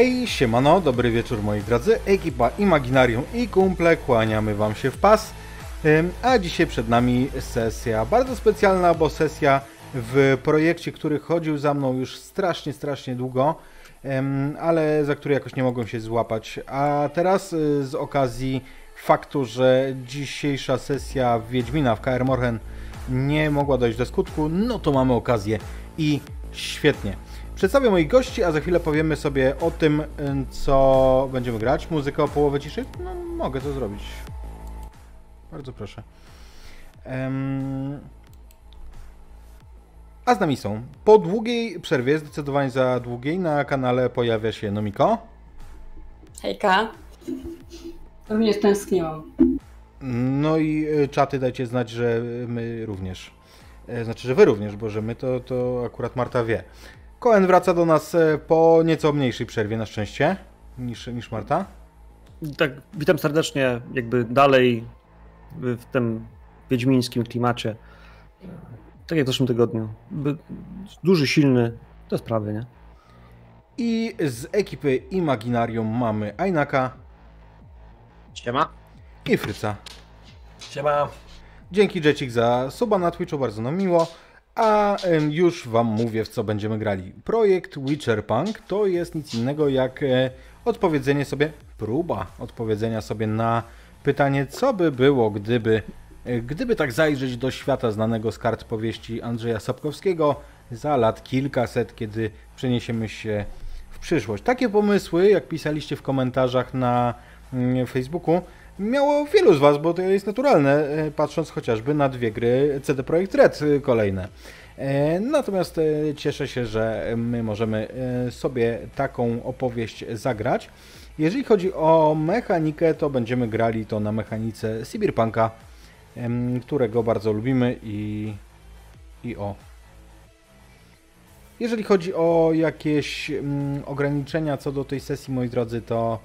Hej, siemano, dobry wieczór moi drodzy, ekipa Imaginarium i kumple, kłaniamy wam się w pas. A dzisiaj przed nami sesja bardzo specjalna, bo sesja w projekcie, który chodził za mną już strasznie, strasznie długo, ale za który jakoś nie mogłem się złapać. A teraz y, z okazji faktu, że dzisiejsza sesja Wiedźmina w KR Morhen nie mogła dojść do skutku, no to mamy okazję i świetnie. Przedstawię moich gości, a za chwilę powiemy sobie o tym, y, co będziemy grać. Muzyka o połowę ciszy? No, mogę to zrobić. Bardzo proszę. Em, A z nami są. Po długiej przerwie, zdecydowanie za długiej, na kanale pojawia się Nomiko. Hejka. Również tęskniłam. No i y, czaty dajcie znać, że my również. E, Znaczy, że wy również, bo że my to, to akurat Marta wie. Koen wraca do nas e, po nieco mniejszej przerwie na szczęście niż, niż Marta. Tak, witam serdecznie, jakby dalej w tym wiedźmińskim klimacie. Tak jak w zeszłym tygodniu. Duży, silny, te sprawy, nie? I z ekipy Imaginarium mamy Ainaka Siema. i Fryca. Siema. Dzięki Jecik za suba na Twitchu, bardzo nam miło. A już Wam mówię, w co będziemy grali. Projekt Witcher Punk to jest nic innego jak e, odpowiedzenie sobie, próba odpowiedzenia sobie na pytanie, co by było, gdyby, e, gdyby tak zajrzeć do świata znanego z kart powieści Andrzeja Sapkowskiego za lat kilkaset, kiedy przeniesiemy się w przyszłość. Takie pomysły, jak pisaliście w komentarzach na mm, Facebooku, miało wielu z Was, bo to jest naturalne, e, patrząc chociażby na dwie gry CD Projekt Red kolejne. E, Natomiast e, cieszę się, że my możemy e, sobie taką opowieść zagrać. Jeżeli chodzi o mechanikę, to będziemy grali to na mechanice Cyberpunka, którego bardzo lubimy i, i o. Jeżeli chodzi o jakieś mm, ograniczenia co do tej sesji, moi drodzy, to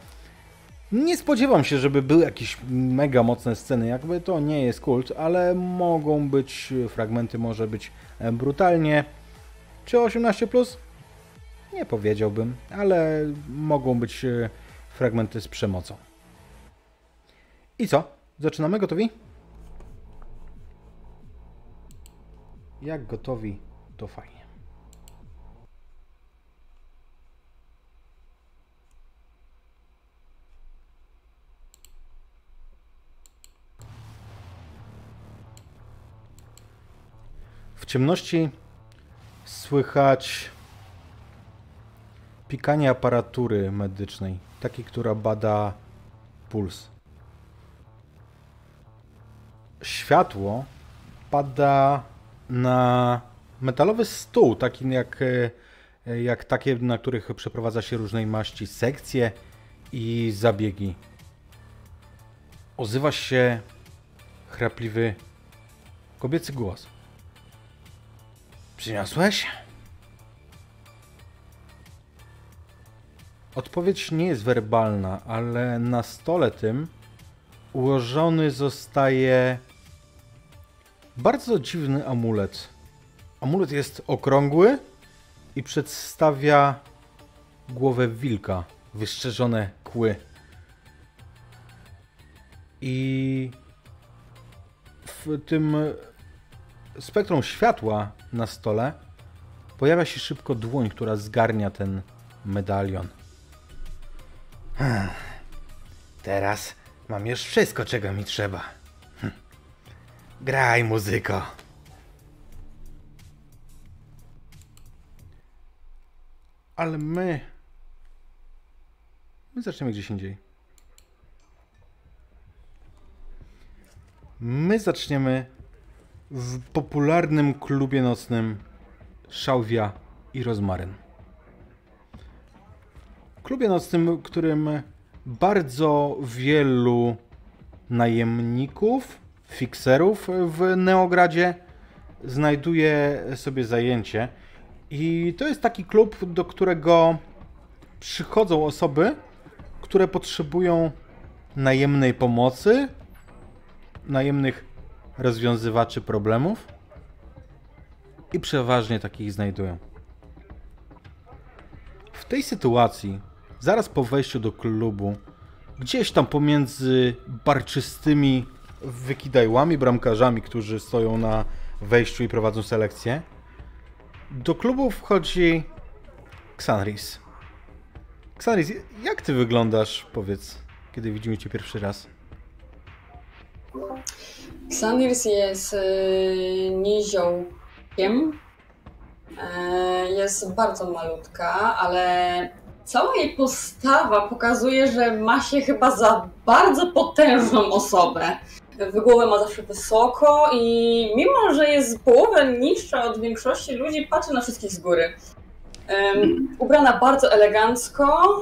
nie spodziewam się, żeby były jakieś mega mocne sceny, jakby to nie jest kult, ale mogą być fragmenty, może być brutalnie. Czy 18 plus? Nie powiedziałbym, ale mogą być e, fragmenty z przemocą. I co? Zaczynamy gotowi? Jak gotowi, to fajnie. Ciemności słychać pikanie aparatury medycznej, takiej, która bada puls. Światło pada na metalowy stół, taki jak, jak takie, na których przeprowadza się różnej maści sekcje i zabiegi. Ozywa się chrapliwy kobiecy głos. Przyniosłeś? Odpowiedź nie jest werbalna, ale na stole tym ułożony zostaje bardzo dziwny amulet. Amulet jest okrągły i przedstawia głowę wilka, wyszczerzone kły. I w tym spektrum światła na stole pojawia się szybko dłoń, która zgarnia ten medalion. Teraz mam już wszystko, czego mi trzeba. Hm. Graj, muzyko. Ale my. My zaczniemy gdzieś indziej. My zaczniemy w popularnym klubie nocnym Szałwia i Rozmaryn. Klubie nocnym, którym bardzo wielu najemników, fikserów w Neogradzie znajduje sobie zajęcie. I to jest taki klub, do którego przychodzą osoby, które potrzebują najemnej pomocy, najemnych rozwiązywaczy problemów i przeważnie takich znajdują. W tej sytuacji zaraz po wejściu do klubu, gdzieś tam pomiędzy barczystymi wykidajłami, bramkarzami, którzy stoją na wejściu i prowadzą selekcję, do klubu wchodzi Xanris. Xanris, jak ty wyglądasz, powiedz, kiedy widzimy cię pierwszy raz? Xandirs jest y, niziołkiem. E, jest bardzo malutka, ale cała jej postawa pokazuje, że ma się chyba za bardzo potężną osobę. Głowę ma zawsze wysoko i mimo, że jest połowę niższa od większości ludzi, patrzy na wszystkich z góry. Ubrana bardzo elegancko,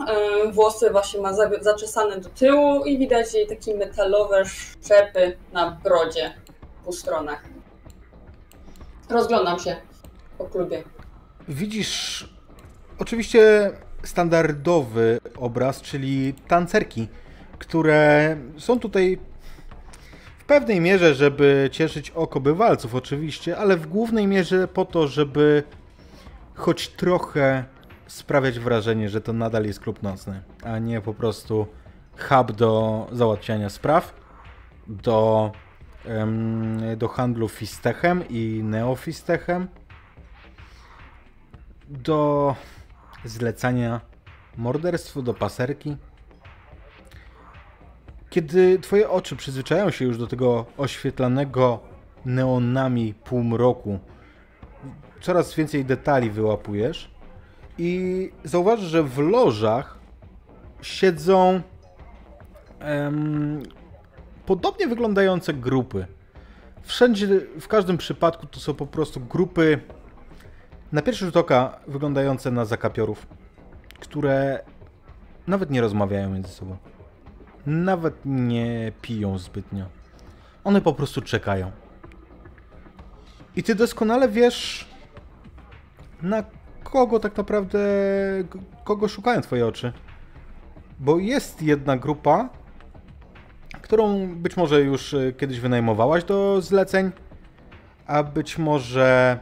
włosy właśnie ma za- zaczesane do tyłu i widać jej takie metalowe szczepy na brodzie po stronach. Rozglądam się po klubie. Widzisz oczywiście standardowy obraz, czyli tancerki, które są tutaj w pewnej mierze, żeby cieszyć oko bywalców oczywiście, ale w głównej mierze po to, żeby choć trochę sprawiać wrażenie, że to nadal jest klub nocny, a nie po prostu hub do załatwiania spraw, do, em, do handlu fistechem i neofistechem, do zlecania morderstwu, do paserki. Kiedy twoje oczy przyzwyczają się już do tego oświetlanego neonami półmroku, coraz więcej detali wyłapujesz i zauważysz, że w lożach siedzą em, podobnie wyglądające grupy. Wszędzie, w każdym przypadku to są po prostu grupy na pierwszy rzut oka wyglądające na zakapiorów, które nawet nie rozmawiają między sobą. Nawet nie piją zbytnio. One po prostu czekają. I ty doskonale wiesz, na kogo tak naprawdę, kogo szukają twoje oczy. Bo jest jedna grupa, którą być może już y, kiedyś wynajmowałaś do zleceń, a być może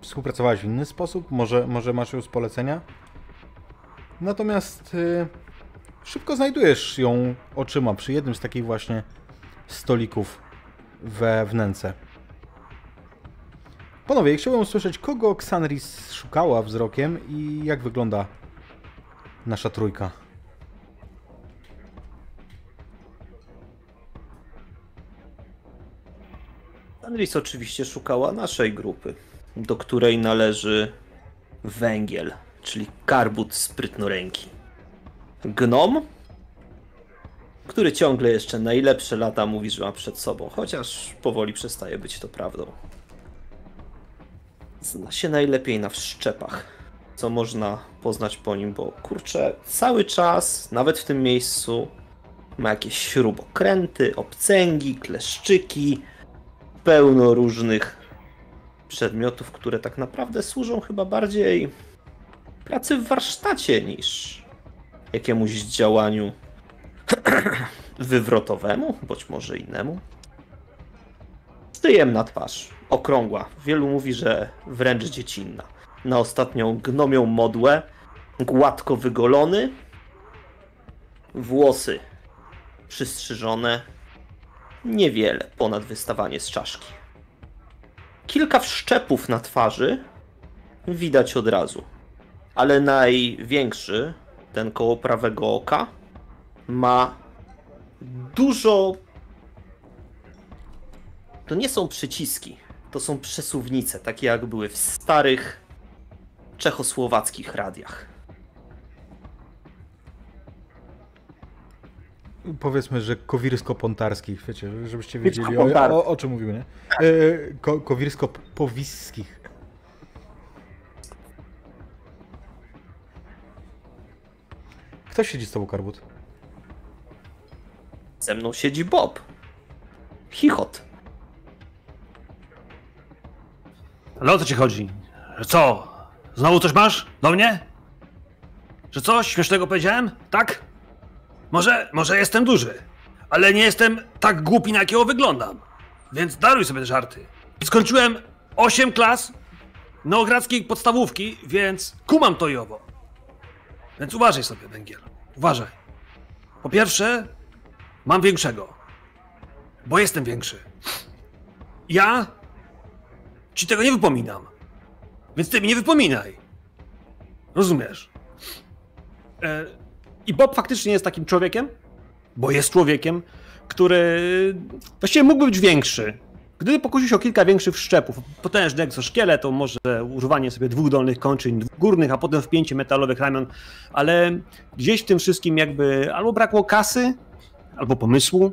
współpracowałaś w inny sposób, może, może masz ją z polecenia. Natomiast y, szybko znajdujesz ją oczyma przy jednym z takich właśnie stolików we wnęce. Panowie, chciałbym usłyszeć, kogo Xanris szukała wzrokiem i jak wygląda nasza trójka. Andris oczywiście szukała naszej grupy, do której należy węgiel, czyli karbut sprytnoręki. Gnom, który ciągle jeszcze najlepsze lata mówi, że ma przed sobą, chociaż powoli przestaje być to prawdą. Zna się najlepiej na wszczepach, co można poznać po nim, bo kurczę, cały czas, nawet w tym miejscu, ma jakieś śrubokręty, obcęgi, kleszczyki, pełno różnych przedmiotów, które tak naprawdę służą chyba bardziej pracy w warsztacie niż jakiemuś działaniu wywrotowemu, bądź może innemu. Styjem na twarz, okrągła. Wielu mówi, że wręcz dziecinna. Na ostatnią gnomią modłę, gładko wygolony, włosy przystrzyżone, niewiele ponad wystawanie z czaszki. Kilka wszczepów na twarzy widać od razu, ale największy, ten koło prawego oka, ma dużo. To nie są przyciski, to są przesuwnice, takie jak były w starych czechosłowackich radiach. Powiedzmy, że kowirsko-pontarskich, wiecie, żebyście wiedzieli o, o, o czym mówimy, nie? E, ko, kowirsko-powiskich. Kto siedzi z tobą, Karbut? Ze mną siedzi Bob. Chichot. Ale o co ci chodzi? Co? Znowu coś masz? Do mnie? Że coś śmiesznego powiedziałem? Tak? Może, może jestem duży, ale nie jestem tak głupi, na jakiego wyglądam. Więc daruj sobie te żarty. Skończyłem 8 klas neogradzkiej podstawówki, więc kumam to i owo. Więc uważaj sobie, węgiel. Uważaj. Po pierwsze, mam większego. Bo jestem większy. Ja ci tego nie wypominam. Więc ty mi nie wypominaj. Rozumiesz? E, I Bob faktycznie jest takim człowiekiem, bo jest człowiekiem, który właściwie mógłby być większy. Gdyby pokusił się o kilka większych wszczepów, potężny egzoszkielet, to może używanie sobie dwóch dolnych kończyn, dwóch górnych, a potem wpięcie metalowych ramion, ale gdzieś w tym wszystkim jakby albo brakło kasy, albo pomysłu,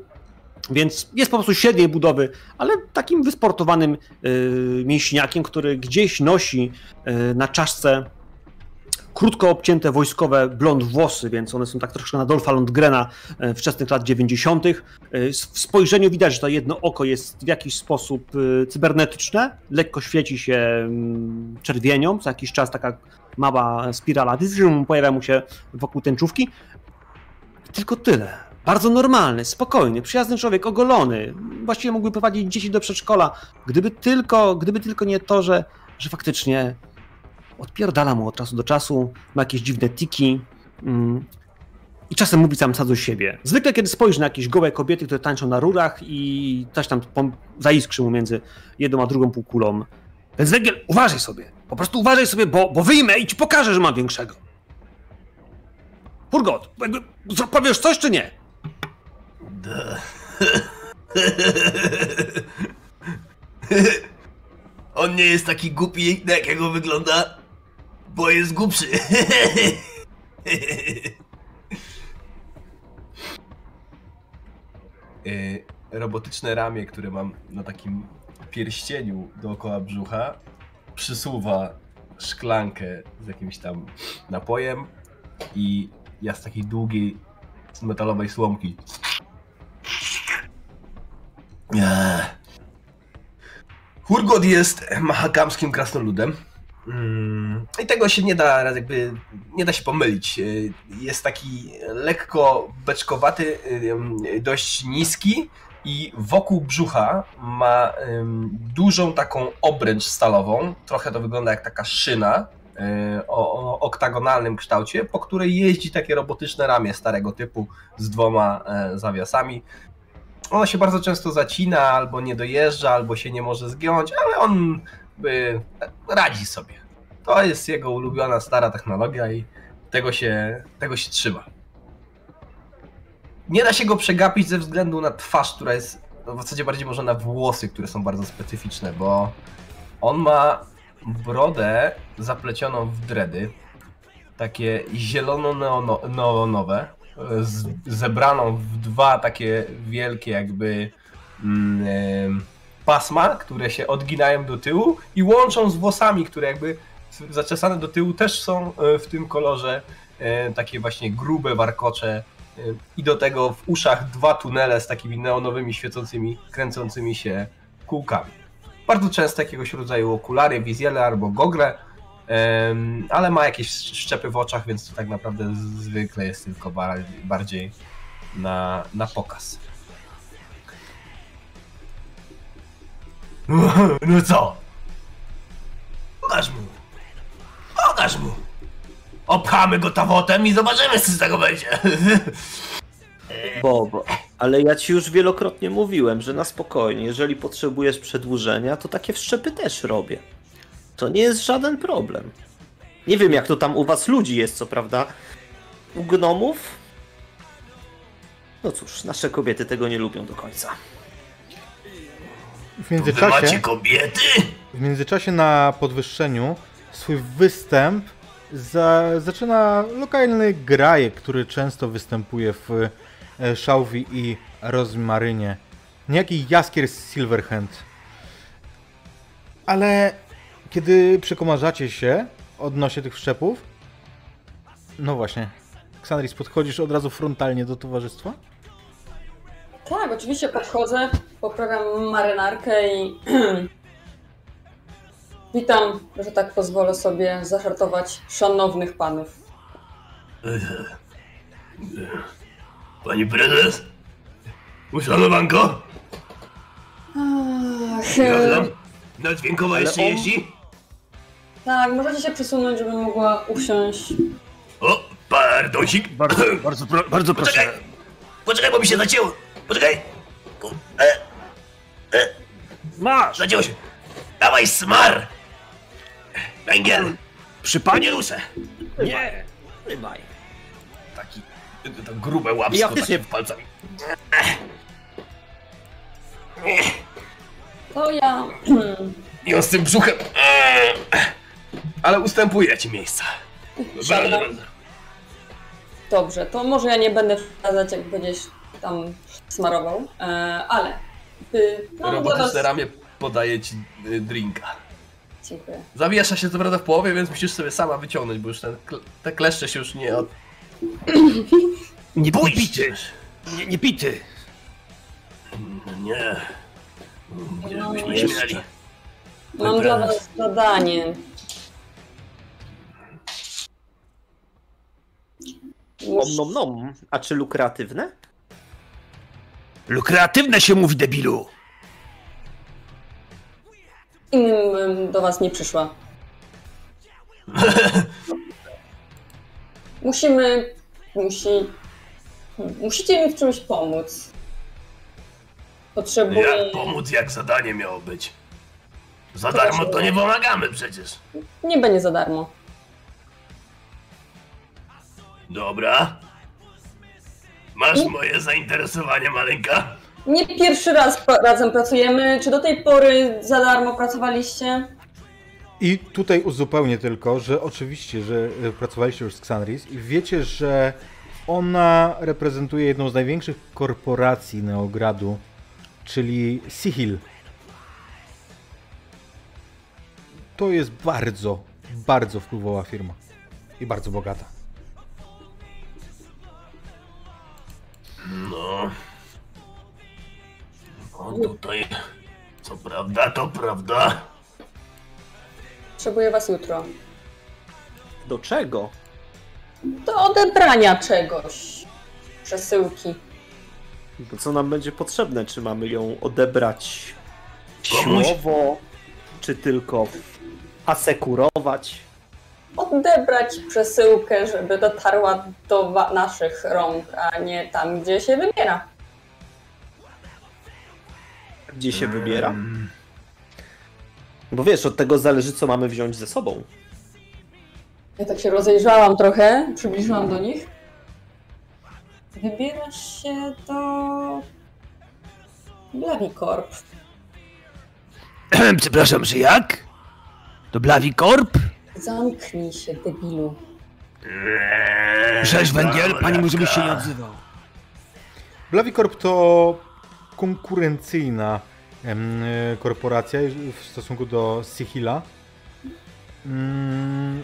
więc jest po prostu średniej budowy, ale takim wysportowanym yy, mięśniakiem, który gdzieś nosi yy, na czaszce krótko obcięte wojskowe blond włosy, więc one są tak troszkę na Dolfa Lundgrena e, wczesnych lat 90. E, W spojrzeniu widać, że to jedno oko jest w jakiś sposób e, cybernetyczne, lekko świeci się mm, czerwienią, co jakiś czas taka mała spirala pojawia mu się wokół tęczówki. Tylko tyle. Bardzo normalny, spokojny, przyjazny człowiek, ogolony. Właściwie mógłby prowadzić dzieci do przedszkola, gdyby tylko, gdyby tylko nie to, że, że faktycznie odpierdala mu od czasu do czasu, ma jakieś dziwne tiki mm, i czasem mówi sam sam do siebie. Zwykle, kiedy spojrzy na jakieś gołe kobiety, które tańczą na rurach i coś tam zaiskrzy mu między jedną a drugą półkulą. Więc węgiel, uważaj sobie. Po prostu uważaj sobie, bo, bo wyjmę i ci pokażę, że mam większego. Purgot, co, powiesz coś czy nie? On nie jest taki głupi, na jakiego wygląda, bo jest głupszy. Y, Robotyczne ramię, które mam na takim pierścieniu dookoła brzucha, przysuwa szklankę z jakimś tam napojem i ja z takiej długiej metalowej słomki. Hurgot jest mahakamskim krasnoludem. Mm, I tego się nie da jakby nie da się pomylić. Y, Jest taki lekko beczkowaty, y, dość niski i wokół brzucha ma dużą taką obręcz stalową. Trochę to wygląda jak taka szyna y, o, o oktagonalnym kształcie, po której jeździ takie robotyczne ramię starego typu z dwoma e, zawiasami. Ono się bardzo często zacina, albo nie dojeżdża, albo się nie może zgiąć, ale on y, radzi sobie. To jest jego ulubiona stara technologia i tego się, tego się trzyma. Nie da się go przegapić ze względu na twarz, która jest w zasadzie bardziej może na włosy, które są bardzo specyficzne, bo on ma brodę zaplecioną w dredy, takie zielono-neonowe, z- zebraną w dwa takie wielkie jakby mm, em, pasma, które się odginają do tyłu i łączą z włosami, które jakby zaczesane do tyłu też są e, w tym kolorze e, takie właśnie grube warkocze e, i do tego w uszach dwa tunele z takimi neonowymi, świecącymi, kręcącymi się kółkami. Bardzo często jakiegoś rodzaju okulary, wizjele albo gogle, ale ma jakieś szczepy w oczach, więc to tak naprawdę zwykle jest tylko ba- bardziej na, na pokaz. No co? Pokaż mu. Pokaż mu. Opchamy go tawotem i zobaczymy, co z tego będzie. Bob, ale ja ci już wielokrotnie mówiłem, że na spokojnie, jeżeli potrzebujesz przedłużenia, to takie wszczepy też robię. To nie jest żaden problem. Nie wiem, jak to tam u was ludzi jest, co prawda. U gnomów? No cóż, nasze kobiety tego nie lubią do końca. W Wy macie międzyczasie, kobiety? w międzyczasie na podwyższeniu swój występ za, zaczyna lokalny grajek, który często występuje w e, Szałwi i Rozmarynie. Niejaki Jaskier z Silverhand. Ale kiedy przekomarzacie się odnośnie tych wszczepów, no właśnie, Xandris, podchodzisz od razu frontalnie do towarzystwa? Tak, oczywiście podchodzę, poprawiam marynarkę i witam, że tak pozwolę sobie zażartować szanownych panów. Pani prezes? Uszanowanko? Ach, Ja e, tam na dźwiękowa Ale jeszcze on- jeździ? Tak, możecie się przesunąć, żebym mogła usiąść. O, pan Erdosik. Bardzo, bardzo, pro, bardzo proszę. Poczekaj. Poczekaj, bo mi się zacięło. Poczekaj. Ku- E, Masz! zacięło się. Dawaj, smar. Węgiel. Przy Panie panie? ruszę. Nie! Rybaj. Taki, to grube łapsko Ja takie nie- palcami. To ja. I on z tym brzuchem. Ale ustępuje ci miejsca. Siadam. Dobrze, to może ja nie będę przeszkadzać, jak będziesz tam smarował, e, ale. Was... Robotyczne ramię podaje ci y, drinka. Dziękuję. Zawiesza się co prawda w połowie, więc musisz sobie sama wyciągnąć, bo już ten, te kleszcze się już nie od... Nie, pity. Nie, nie pity. Nie. Gdybyśmy No, śmiali. Mam dla was zadanie. Om nom nom. A czy lukratywne? Lukreatywne się mówi, debilu. Innym bym do was nie przyszła. Musimy. Musi. Musicie mi w czymś pomóc. Potrzebuję. Jak pomóc, jak zadanie miało być? Za darmo to nie pomagamy przecież. Nie będzie za darmo. Dobra. Masz moje zainteresowanie, maleńka? Nie pierwszy raz razem pracujemy. Czy do tej pory za darmo pracowaliście? I tutaj uzupełnię tylko, że oczywiście, że e, pracowaliście już z Xanris i wiecie, że ona reprezentuje jedną z największych korporacji Neogradu, czyli Sihil. To jest bardzo, bardzo wpływowa firma i bardzo bogata. No. O tutaj. Co prawda, to prawda. Potrzebuję was jutro. Do czego? Do odebrania czegoś. Przesyłki. To co nam będzie potrzebne? Czy mamy ją odebrać Komuś? siłowo, czy tylko asekurować? Odebrać przesyłkę, żeby dotarła do naszych rąk, a nie tam, gdzie się wybiera. Gdzie się wybiera? Bo wiesz, od tego zależy, co mamy wziąć ze sobą. Ja tak się rozejrzałam trochę, przybliżyłam do nich. Wybierasz się do... Blavicorp. Przepraszam, że jak? Do Blavicorp? Zamknij się, debilu. Cześć, Węgiel, pani Dobra. może byś się nie odzywał. Blavicorp to konkurencyjna em, korporacja w stosunku do Sihila. Mm,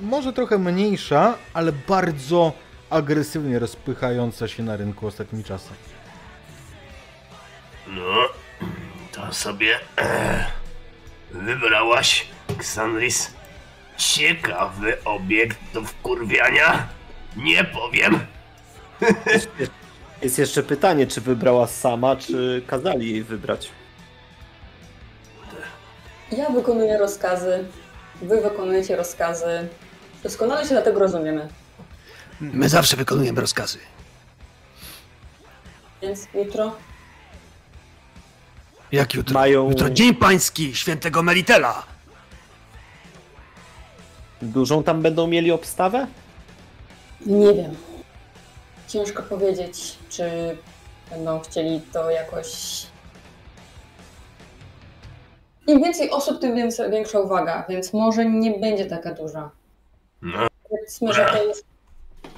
może trochę mniejsza, ale bardzo agresywnie rozpychająca się na rynku ostatnimi czasy. No, to sobie e, wybrałaś, Xanris. Ciekawy obiekt do wkurwiania. Nie powiem. Jest jeszcze pytanie, czy wybrała sama, czy kazali jej wybrać. Ja wykonuję rozkazy, wy wykonujecie rozkazy. Doskonale się dlatego rozumiemy. My zawsze wykonujemy rozkazy. Więc jutro Jak jutro? Mają Jutro Dzień Pański, świętego Melitela. Dużą tam będą mieli obstawę? nie wiem. Ciężko powiedzieć, czy będą chcieli to jakoś. Im więcej osób, tym więcej, większa uwaga, więc może nie będzie taka duża. No, Powiedzmy, że to jest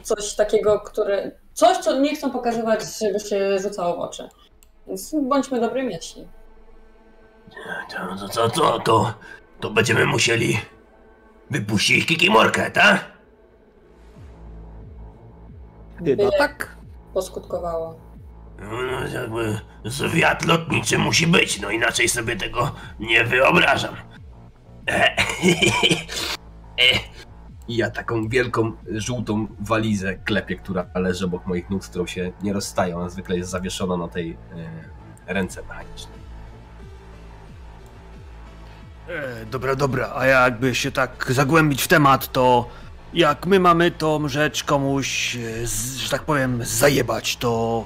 coś takiego, które. Coś, co nie chcą pokazywać, żeby się rzucało w oczy. Więc bądźmy dobrej myśli. to, to, to, to, to, to będziemy musieli wypuścić kikimorkę, tak? Ty, no Byle tak. poskutkowało. No, no, jakby zwiat lotniczy musi być, no inaczej sobie tego nie wyobrażam. E, I ja taką wielką, żółtą walizę klepię, która leży obok moich nóg, z którą się nie rozstaje. Ona zwykle jest zawieszona na tej e, ręce mechanicznej. E, dobra, dobra, a jakby się tak zagłębić w temat, to jak my mamy tą rzecz komuś, e, z, że tak powiem, zajebać, to.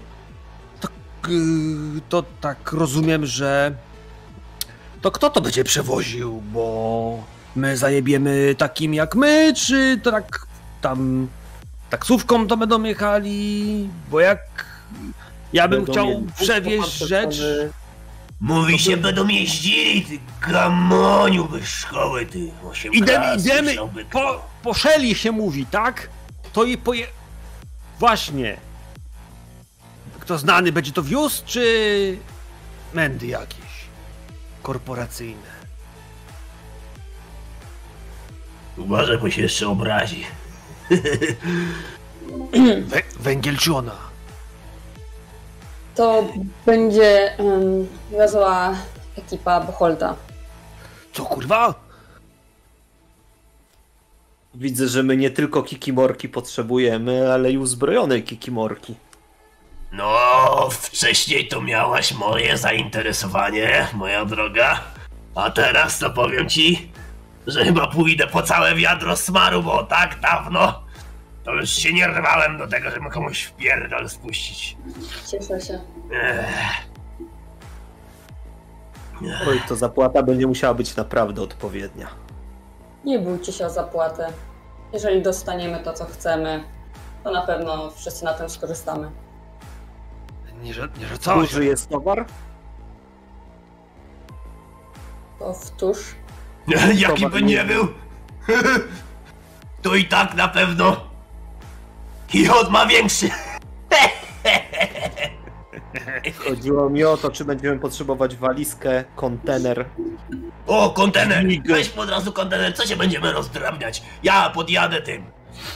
To, y, to tak rozumiem, że. To kto to będzie przewoził? Bo my zajebiemy takim jak my, czy to tak tam taksówką to będą jechali? Bo jak. Ja bym Będą chciał przewieźć rzecz. Mówi się, będą jeździli, ty gamoniu bez szkoły, ty. Osiem Idziemy, idziemy. Po, po Szeli się mówi, tak? To i poje... Właśnie. Kto znany będzie to wiózł, czy mędy jakieś? Korporacyjne. Uważaj, bo się jeszcze obrazi. Wę węgielczona. To będzie um, wiozła ekipa Boholda. Co kurwa? Widzę, że my nie tylko kikimorki potrzebujemy, ale i uzbrojonej kikimorki. No, wcześniej to miałaś moje zainteresowanie, moja droga. A teraz to powiem ci, że chyba pójdę po całe wiadro smaru, bo tak dawno to już się nie rwałem do tego, żeby komuś w pierdol spuścić. Cieszę się. Ech. Oj, to zapłata będzie musiała być naprawdę odpowiednia. Nie bójcie się o zapłatę. Jeżeli dostaniemy to, co chcemy, to na pewno wszyscy na tym skorzystamy. Nie, że, nie rzucała się. Duży jest towar? Powtórz. Jaki by nie był, to i tak na pewno Kichot ma większy. Chodziło mi o to, czy będziemy potrzebować walizkę, kontener. O, kontener! Weź od razu kontener, co się będziemy rozdrabniać? Ja podjadę tym.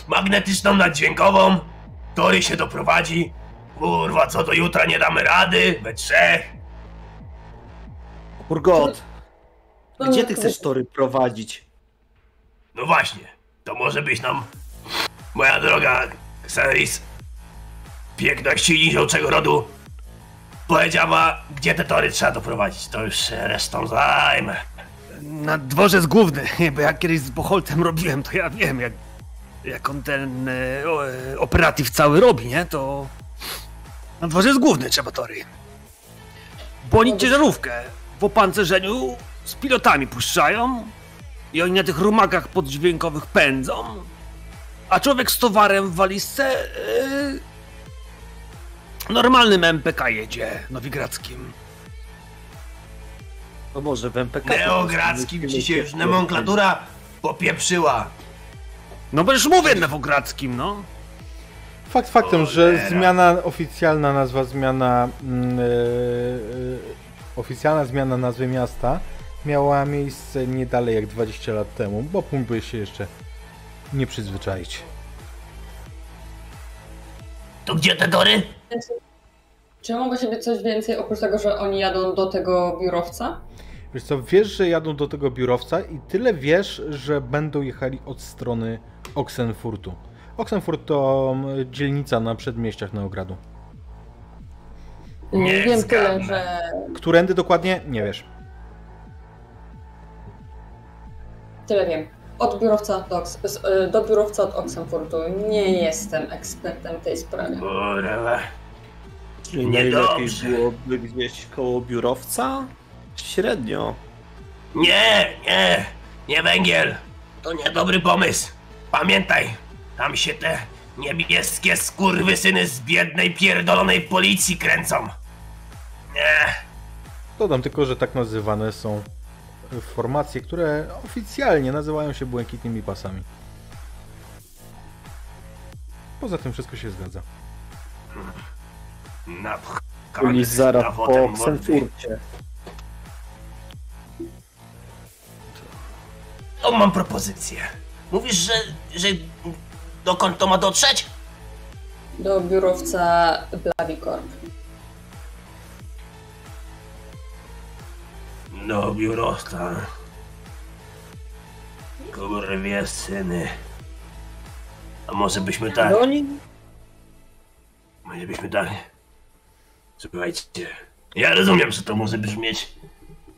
Magnetyczną naddźwiękową. Tory się doprowadzi. Kurwa, co do jutra nie damy rady? We trzech. Urgot, gdzie ty chcesz tory prowadzić? No właśnie, to może być nam, moja droga Xeris, piękności niziołczego rodu, powiedziała, gdzie te tory trzeba doprowadzić. To już resztą zajmę. Na dworzec główny, bo jak kiedyś z Bocholtem robiłem, to ja wiem, jak, jak on ten e, o, e, operatyw cały robi, nie? To na dworzec główny trzeba tory. Bo oni ciężarówkę w opancerzeniu z pilotami puszczają i oni na tych rumakach poddźwiękowych pędzą, a człowiek z towarem w walizce e, normalnym MPK jedzie, nowigradzkim. No może w MPK. Neogradzkim ci się już nomenklatura popieprzyła. No bo już mówię nowogradzkim, no. Fakt faktem, że zmiana, oficjalna nazwa, zmiana, e, oficjalna zmiana nazwy miasta miała miejsce nie dalej jak 20 lat temu, bo mógłby się jeszcze nie przyzwyczaić. To gdzie te tory? Czy mogło się być coś więcej oprócz tego, że oni jadą do tego biurowca? Wiesz co, wiesz, że jadą do tego biurowca i tyle wiesz, że będą jechali od strony Oxenfurtu. Oxenfurt to mm, dzielnica na przedmieściach Neogradu. Nie Wiem zgadnę. tyle, że Którędy dokładnie? Nie wiesz. tyle wiem. Od biurowca do, Oks- y, do biurowca od Oxenfurtu. Nie jestem ekspertem w tej sprawie. Kurwa. Czyli najlepiej Niedobrze. byłoby gdzieś koło biurowca? Średnio. Nie, nie, nie węgiel. To niedobry pomysł. Pamiętaj, tam się te niebieskie skurwysyny z biednej, pierdolonej policji kręcą. Nie, Dodam tylko, że tak nazywane są formacje, które oficjalnie nazywają się błękitnymi pasami. Poza tym wszystko się zgadza. napchane Czyli zaraz po. Oxenfurcie. To mam propozycję. Mówisz, że, że dokąd to ma dotrzeć? Do biurowca Blavicorp. No, biurowca. Kurwie syny. A może byśmy tak... No oni Może byśmy tak. Słuchajcie, ja rozumiem, że to może brzmieć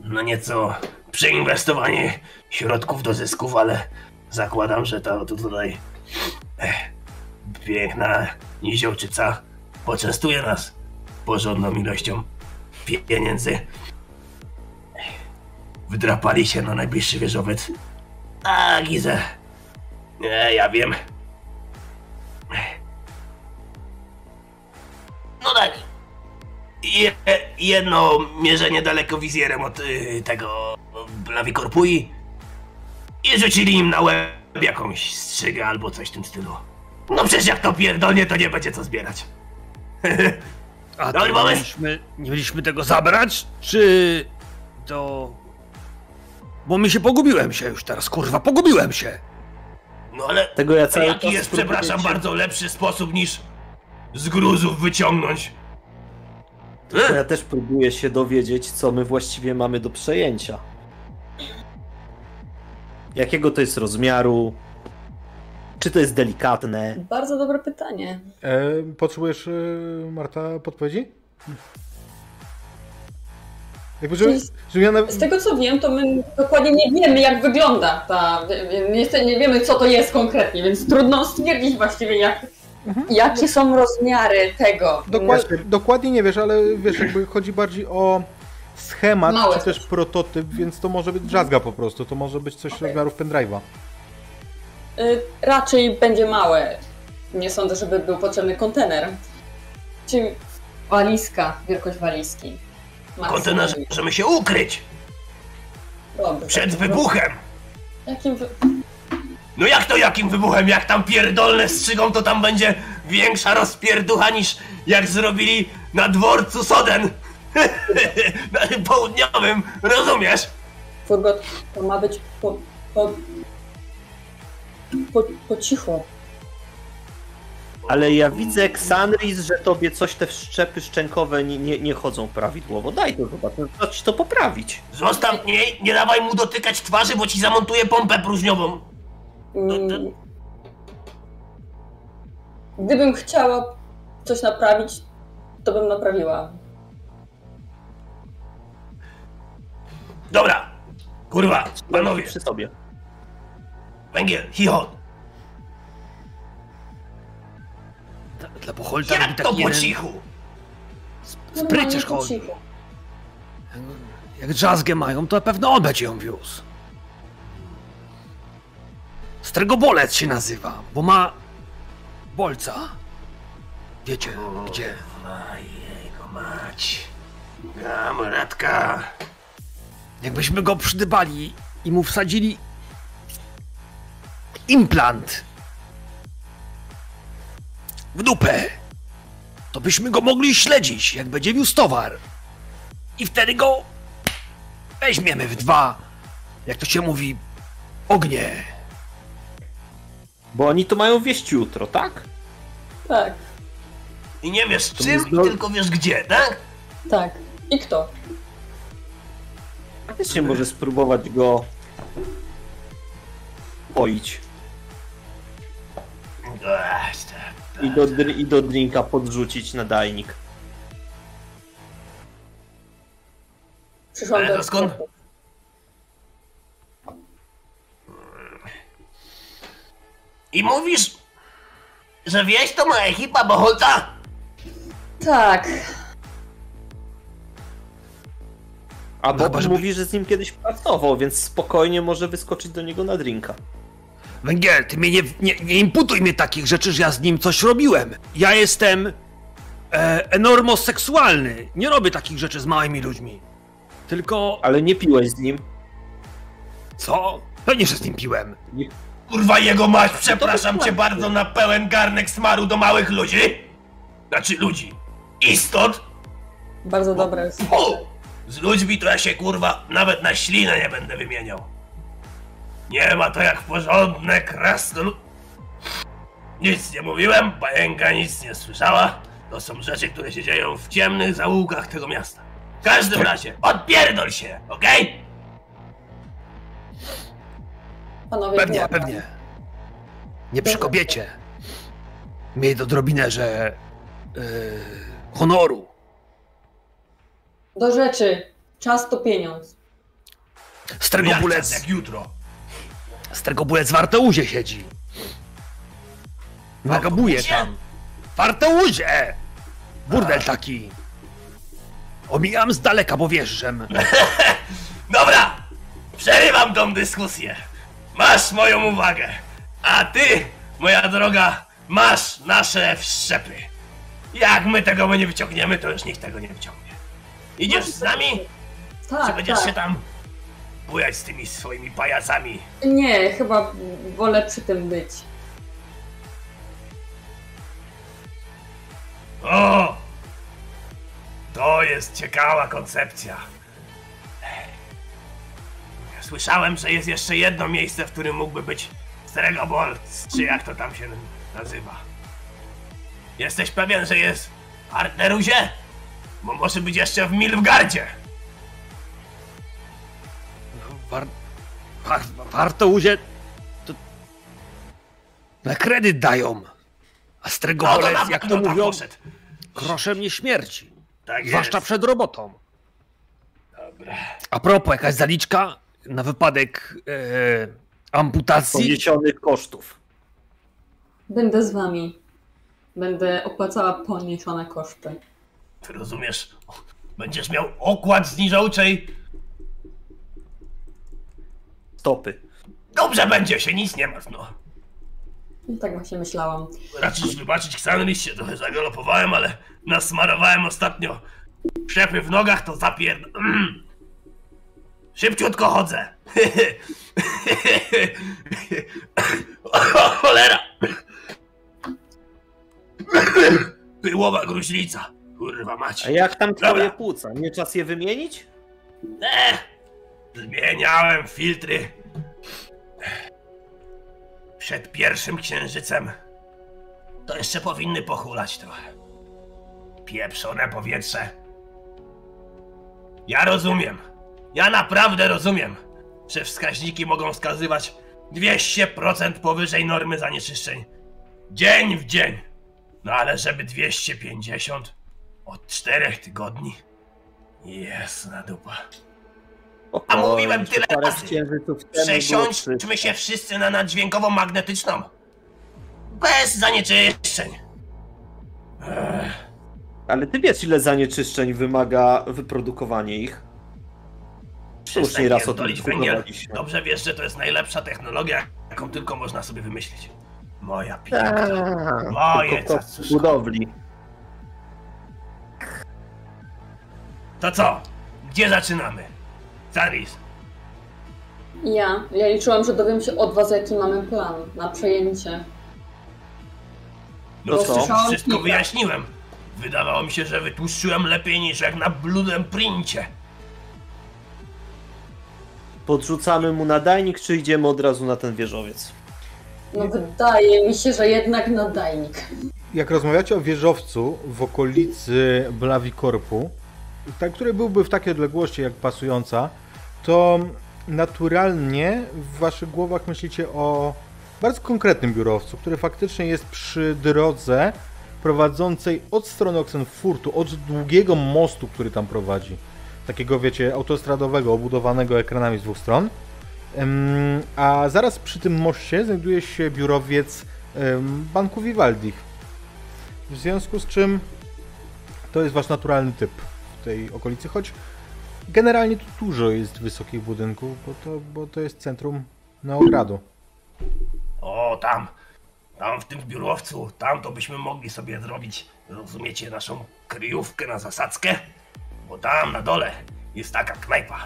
no nieco przeinwestowanie środków do zysków, ale zakładam, że to, to tutaj Ech, piękna niziołczyca poczęstuje nas porządną ilością pieniędzy. Wdrapali się na najbliższy wieżowiec. A, Gizę. Nie, ja wiem. No tak. Je, jedno mierzenie dalekowizjerem od y, tego Blawikorpui i rzucili im na łeb jakąś strzygę albo coś w tym stylu. No przecież jak to pierdolnie, to nie będzie co zbierać. A Dobry to nie mieliśmy, nie mieliśmy tego zabrać? Czy to... Bo mi się pogubiłem się już teraz, kurwa, pogubiłem się. No ale Tego ja cały jaki jest, przepraszam się- bardzo, lepszy sposób niż z gruzów wyciągnąć? To ja też próbuję się dowiedzieć, co my właściwie mamy do przejęcia. Jakiego to jest rozmiaru? Czy to jest delikatne? Bardzo dobre pytanie. E, potrzebujesz, e, Marta, podpowiedzi? Jakby, żeby, Czyli- żeby ja na... Z tego co wiem, to my dokładnie nie wiemy, jak wygląda ta. Nie, nie wiemy, co to jest konkretnie, więc trudno stwierdzić właściwie, jak, jakie są rozmiary tego. Dokład, dokładnie nie wiesz, ale wiesz, jakby chodzi bardziej o schemat, Małe czy też prototyp, więc to może być drzazga po prostu, to może być coś Okej. rozmiarów pendrive'a. Y, raczej będzie małe. Nie sądzę, żeby był potrzebny kontener. Czyli walizka, wielkość walizki. Kontenerze możemy się ukryć przed wybuchem. Jakim wy... No jak to jakim wybuchem? Jak tam pierdolne strzygą, to tam będzie większa rozpierducha niż jak zrobili na dworcu Soden. na tym południowym, rozumiesz? Furgot, to ma być po, po, po, po cichu. Ale ja widzę, Xanris, że tobie coś te wszczepy szczękowe nie, nie, nie chodzą prawidłowo. Daj to chyba, to ci to poprawić. Zostaw mnie, nie dawaj mu dotykać twarzy, bo ci zamontuję pompę próżniową. Mm. Gdybym chciała coś naprawić, to bym naprawiła. Dobra, kurwa, panowie, przy sobie. węgiel, chichot. Dla, robi Jak to taki po jeden... cichu? Spryciarz po chodzi. Jak drzazgę mają, to na pewno on będzie ją wiózł. Stregobolec się nazywa, bo ma bolca. Wiecie, gdzie? A jego mać. Kamratka. Jakbyśmy go przydybali i mu wsadzili implant w dupę, to byśmy go mogli śledzić, jak będzie wiózł towar. I wtedy go weźmiemy w dwa, jak to się mówi, ognie. Bo oni to mają wieść jutro, tak? Tak, I nie wiesz To czym, i tylko wiesz gdzie, tak? tak. I kto? Faktycznie może spróbować go poić. Ech, tak. I do, I do drinka podrzucić nadajnik. Przyszłam Ale do to skąd? I mówisz, że wieś to ma ekipa Boholta? Tak, A No Bob żeby- mówi, że z nim kiedyś pracował, więc spokojnie może wyskoczyć do niego na drinka. Węgiel, ty mnie nie, nie, nie imputuj mnie takich rzeczy, że ja z nim coś robiłem. Ja jestem e, enormoseksualny. Nie robię takich rzeczy z małymi ludźmi. Tylko... Ale nie piłeś z nim. Co? Pewnie, że z nim piłem. Kurwa jego mać, przepraszam to cię bardzo na pełen garnek smaru do małych ludzi. Znaczy ludzi. Istot. bardzo dobre jest. Z ludźmi to ja się kurwa nawet na ślinę nie będę wymieniał. Nie ma to jak porządne krasnolud... Nic nie mówiłem, pająka nic nie słyszała. To są rzeczy, które się dzieją w ciemnych zaułkach tego miasta. W każdym razie, odpierdol się, okej? Panowie, Pewnie, była- pewnie. Nie przy kobiecie. Miej to drobinę, że... Yy, honoru. Do rzeczy. Czas to pieniądz. Strego Jak czas jak jutro. Strego bulec w Arteuzie siedzi. Wagabuje tam. Fartełudzie! Burdel taki. Omijam z daleka, bo wjeżdżam. Dobra! Przerywam tą dyskusję. Masz moją uwagę. A ty, moja droga, masz nasze wszczepy. Jak my tego nie wyciągniemy, to już nikt tego nie wyciągnie. Idziesz z nami? Czy Tak, będziesz tak. się tam bujać z tymi swoimi pajacami? Nie, chyba wolę przy tym być. O! To jest ciekawa koncepcja. Słyszałem, że jest jeszcze jedno miejsce, w którym mógłby być Stregobolt, czy jak to tam się nazywa. Jesteś pewien, że jest w Arteruzie? Bo może być jeszcze w Milfgardzie. War... War... Fartełudzie... To... Na kredyt dają. A No Stregolec, na jak to tam mówią, poszedł. groszem nie śmierci. Tak Zwłaszcza jest. przed robotą. Dobra. A propos, jakaś zaliczka na wypadek e, amputacji? Poniesionych kosztów. Będę z wami. Będę opłacała poniesione koszty. Ty rozumiesz? Będziesz miał okład z niżołczej. Stopy. Dobrze będzie się, nic nie martw, no. I tak właśnie myślałam. Raczysz wybaczyć, Xanris się trochę zagalopowałem, ale nasmarowałem ostatnio przepy w nogach, to zapierd... Mm. Szybciutko chodzę. o, cholera! Pyłowa gruźlica. Kurwa mać. A jak tam twoje płuca? Nie czas je wymienić? E, zmieniałem filtry. Przed pierwszym księżycem. To jeszcze powinny pochulać trochę. Pieprzone powietrze. Ja rozumiem. Ja naprawdę rozumiem, że wskaźniki mogą wskazywać 200% powyżej normy zanieczyszczeń. Dzień w dzień. No ale żeby 250 od czterech tygodni. Jasna dupa. A mówiłem tyle razy. Przesiądźmy się wszyscy na naddźwiękową magnetyczną. Bez zanieczyszczeń. Ale ty wiesz, ile zanieczyszczeń wymaga wyprodukowanie ich? Już nie raz o tym. Dobrze wiesz, że to jest najlepsza technologia, jaką tylko można sobie wymyślić. Moja Tak. piękna. Moje w budowli. To co? Gdzie zaczynamy? Zaris. Ja, ja liczyłam, że dowiem się od was, jaki mamy plan na przejęcie. No To co? Wszystko wyjaśniłem. Wydawało mi się, że wytłuszczyłem lepiej niż jak na bludem princie. Podrzucamy mu nadajnik, czy idziemy od razu na ten wieżowiec? No wydaje mi się, że jednak nadajnik. Jak rozmawiacie o wieżowcu w okolicy Blavikorpu, tak, który byłby w takiej odległości jak pasująca, to naturalnie w waszych głowach myślicie o bardzo konkretnym biurowcu, który faktycznie jest przy drodze prowadzącej od strony Oxenfurtu, od długiego mostu, który tam prowadzi. Takiego, wiecie, autostradowego, obudowanego ekranami z dwóch stron. A zaraz przy tym moście znajduje się biurowiec Banku Vivaldi. W związku z czym to jest wasz naturalny typ tej okolicy, choć generalnie tu dużo jest wysokich budynków, bo to, bo to jest centrum Neogradu. O, tam. Tam w tym biurowcu, tam to byśmy mogli sobie zrobić, rozumiecie, naszą kryjówkę na zasadzkę? Bo tam na dole jest taka knajpa.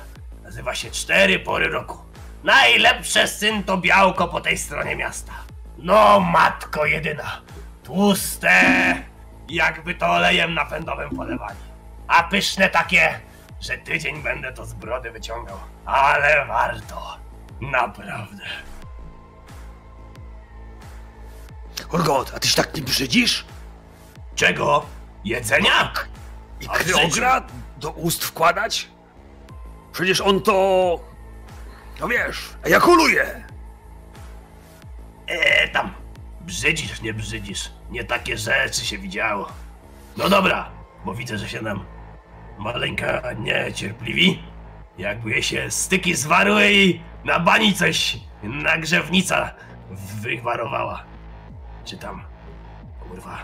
Nazywa się Cztery Pory Roku. Najlepsze syn to białko po tej stronie miasta. No, matko jedyna. Tłuste, jakby to olejem napędowym polewali. A pyszne takie, że tydzień będę to z brody wyciągał. Ale warto. Naprawdę. Urgot, a ty się tak nie brzydzisz? Czego? Jedzenia? I A do ust wkładać? Przecież on to... No wiesz, ejakuluje. Eee, tam. Brzydzisz, nie brzydzisz. Nie takie rzeczy się widziało. No dobra, bo widzę, że się nam maleńka niecierpliwi. Jakby się styki zwarły i na bani coś nagrzewnica wywarowała. Czy tam kurwa,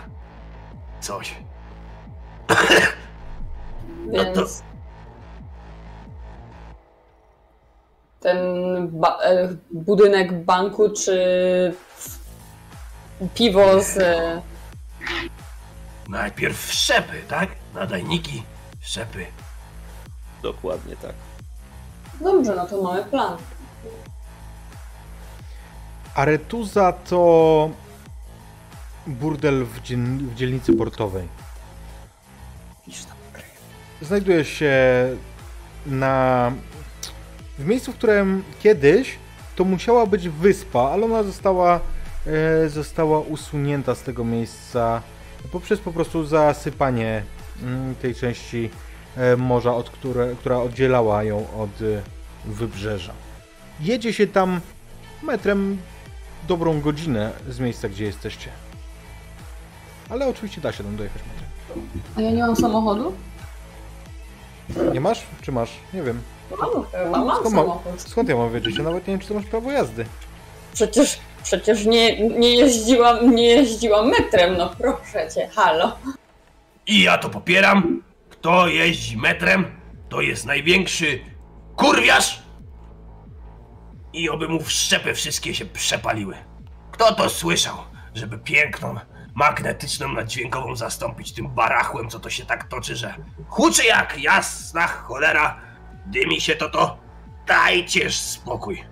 coś. Więc to- ten ba- e, budynek banku czy piwo z... Najpierw szczepy, tak? Nadajniki, szczepy. Dokładnie tak. Dobrze, no to mamy plan. Aretuza to burdel w, dziel- w dzielnicy portowej. Znajduje się na w miejscu, w którym kiedyś to musiała być wyspa, ale ona została, e, została usunięta z tego miejsca poprzez po prostu zasypanie tej części e, morza, od które, która oddzielała ją od e, wybrzeża. Jedzie się tam metrem dobrą godzinę z miejsca, gdzie jesteście. Ale oczywiście da się tam dojechać metrem. A ja nie mam samochodu? Nie masz? Czy masz? Nie wiem. Mam, mam Skąd, samochód. skąd ja mam wiedzieć? Ja nawet nie wiem, czy ty masz prawo jazdy. Przecież, przecież nie, nie, jeździłam, nie jeździłam metrem, no proszę cię, halo. I ja to popieram. Kto jeździ metrem, to jest największy kurwiarz. I oby mu wszczepy wszystkie się przepaliły. Kto to słyszał, żeby piękną, magnetyczną naddźwiękową zastąpić tym barachłem, co to się tak toczy, że huczy jak jasna cholera, dymi się to to. Dajcież spokój.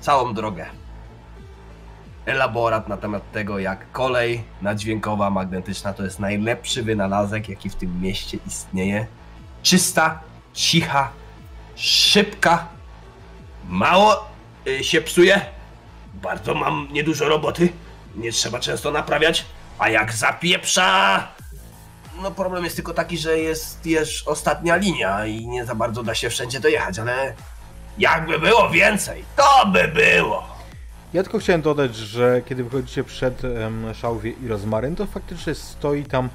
Całą drogę. Elaborat na temat tego, jak kolej naddźwiękowa, magnetyczna to jest najlepszy wynalazek, jaki w tym mieście istnieje. Czysta, cicha, szybka. Mało y, się psuje. Bardzo mam niedużo roboty. Nie trzeba często naprawiać. A jak zapieprza, No problem jest tylko taki, że jest już ostatnia linia i nie za bardzo da się wszędzie dojechać, ale jakby było więcej, to by było. Ja tylko chciałem dodać, że kiedy wychodzicie przed em, Szałwie i Rozmaryn, to faktycznie stoi tam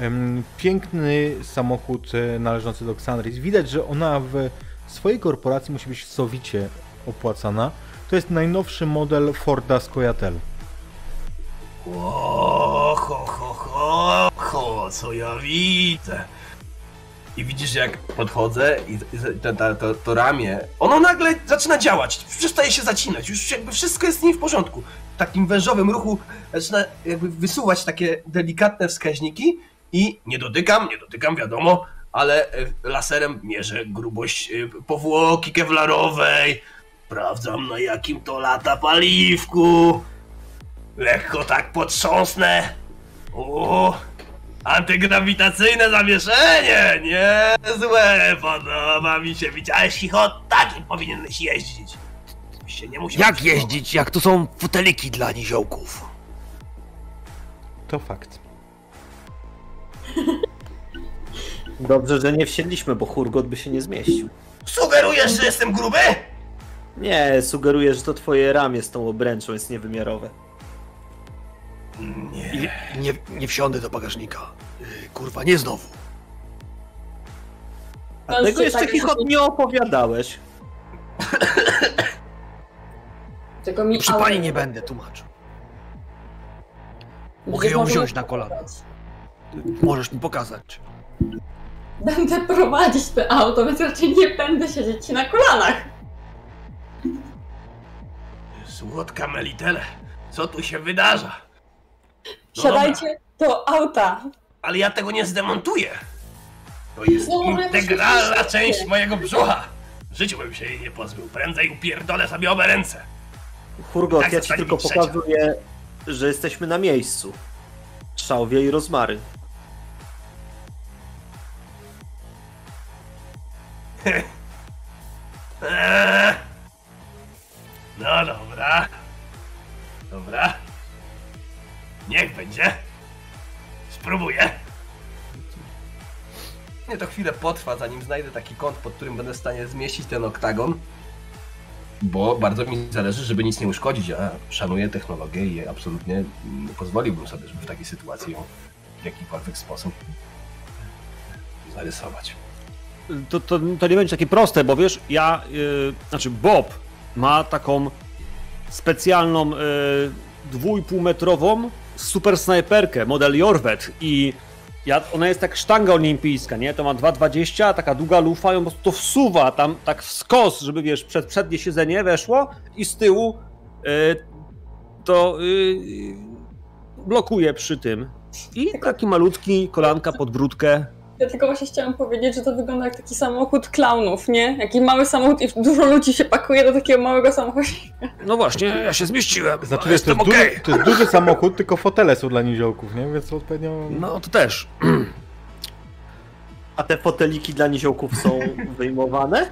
em, piękny samochód e, należący do Xanris. Widać, że ona w swojej korporacji musi być sowicie opłacana. To jest najnowszy model Forda Skoyatel. O, ho, ho, ho, ho, co ja widzę. I widzisz, jak podchodzę i to, to, to, to ramię, ono nagle zaczyna działać, przestaje się zacinać, już jakby wszystko jest z nim w porządku. W takim wężowym ruchu zaczyna jakby wysuwać takie delikatne wskaźniki i Nie dotykam, nie dotykam, wiadomo, ale e, laserem mierzę grubość e, powłoki kewlarowej. Sprawdzam na jakim to lata paliwku. Lekko tak potrząsnę. O, antygrawitacyjne zawieszenie, niezłe, podoba mi się. Widziałeś ich o takim powinieneś jeździć. Się nie musiał Jak jeździć, jak tu są foteliki dla niziołków? To fakt. Dobrze, że nie wsiedliśmy, bo Hurgot by się nie zmieścił. Sugerujesz, że jestem gruby? Nie, sugeruję, że to twoje ramię z tą obręczą jest niewymiarowe. Nie. Nie, nie, nie wsiądę do bagażnika. Yy, Kurwa, nie znowu. A tego jeszcze tak chichot nie opowiadałeś. Tylko mi Przy pani nie będę tłumaczył. Mogę ją wziąć na kolana. Możesz mi pokazać. Będę prowadzić to auto, więc raczej nie będę siedzieć ci na kolanach. Słodka Melitele, co tu się wydarza? No Siadajcie do auta. Ale ja tego nie zdemontuję. To jest No, integralna część mojego brzucha. W życiu bym się jej nie pozbył. Prędzej upierdolę sobie obe ręce. Hurgot, Tak ja ci tylko pokazuję, że jesteśmy na miejscu. Szałwie i rozmary. No dobra. Dobra. Niech będzie. Spróbuję. Nie, to chwilę potrwa, zanim znajdę taki kąt, pod którym będę w stanie zmieścić ten oktagon. Bo bardzo mi zależy, żeby nic nie uszkodzić. Ja szanuję technologię i absolutnie nie pozwoliłbym sobie, żeby w takiej sytuacji ją w jakikolwiek sposób zarysować. To, to, to nie będzie takie proste, bo wiesz, ja, yy, znaczy Bob ma taką specjalną yy, dwójpółmetrową super snajperkę, model Jorwet i ja, ona jest tak sztanga olimpijska, nie? To ma 2,20, taka długa lufa on po prostu to wsuwa tam tak w skos, żeby wiesz, przed przednie siedzenie weszło i z tyłu y, to y, blokuje przy tym. I taki malutki, kolanka pod brudkę. Ja tylko właśnie chciałam powiedzieć, że to wygląda jak taki samochód klaunów, nie? Jaki mały samochód i dużo ludzi się pakuje do takiego małego samochodu. No właśnie, ja się zmieściłem. Znaczy, wiesz, to jest, okej. duży, to jest duży samochód, tylko fotele są dla niziołków, nie? Więc odpowiednio... No to też. A te foteliki dla niziołków są wyjmowane?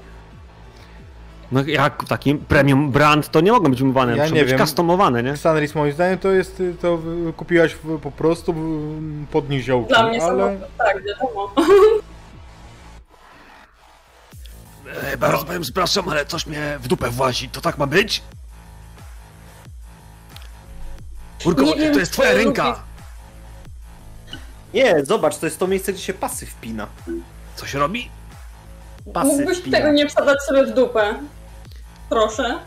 No jak taki premium brand to nie mogą być umywane, Ja muszą nie być wiem. customowane, nie? Sanris moim zdaniem to jest, to kupiłaś po prostu pod niziołki, Dla mnie ale... samochód, tak, wiadomo. E, bardzo powiem, przepraszam, ale coś mnie w dupę włazi. To tak ma być? Urko, Nie wiem, to jest twoja lubię- ręka. Nie, zobacz, to jest to miejsce, gdzie się pasy wpina. Co się robi? Pasy Mógłbyś tego nie wsadzać sobie w dupę. Proszę.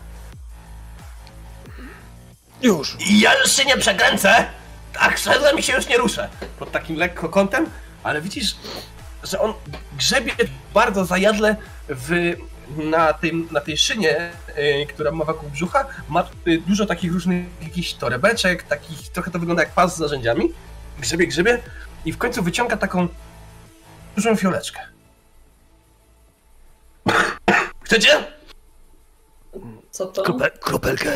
Już. I ja już się nie przekręcę! Tak szedłem i się już nie ruszę. Pod takim lekko kątem, ale widzisz, że on grzebie bardzo zajadle w, na, tym, na tej szynie, y, która ma wokół brzucha, ma y, dużo takich różnych jakichś torebeczek, takich, trochę to wygląda jak pas z narzędziami. Grzebie, grzebie i w końcu wyciąga taką dużą fioleczkę. Chcecie? Co to? Kropel, kropelkę,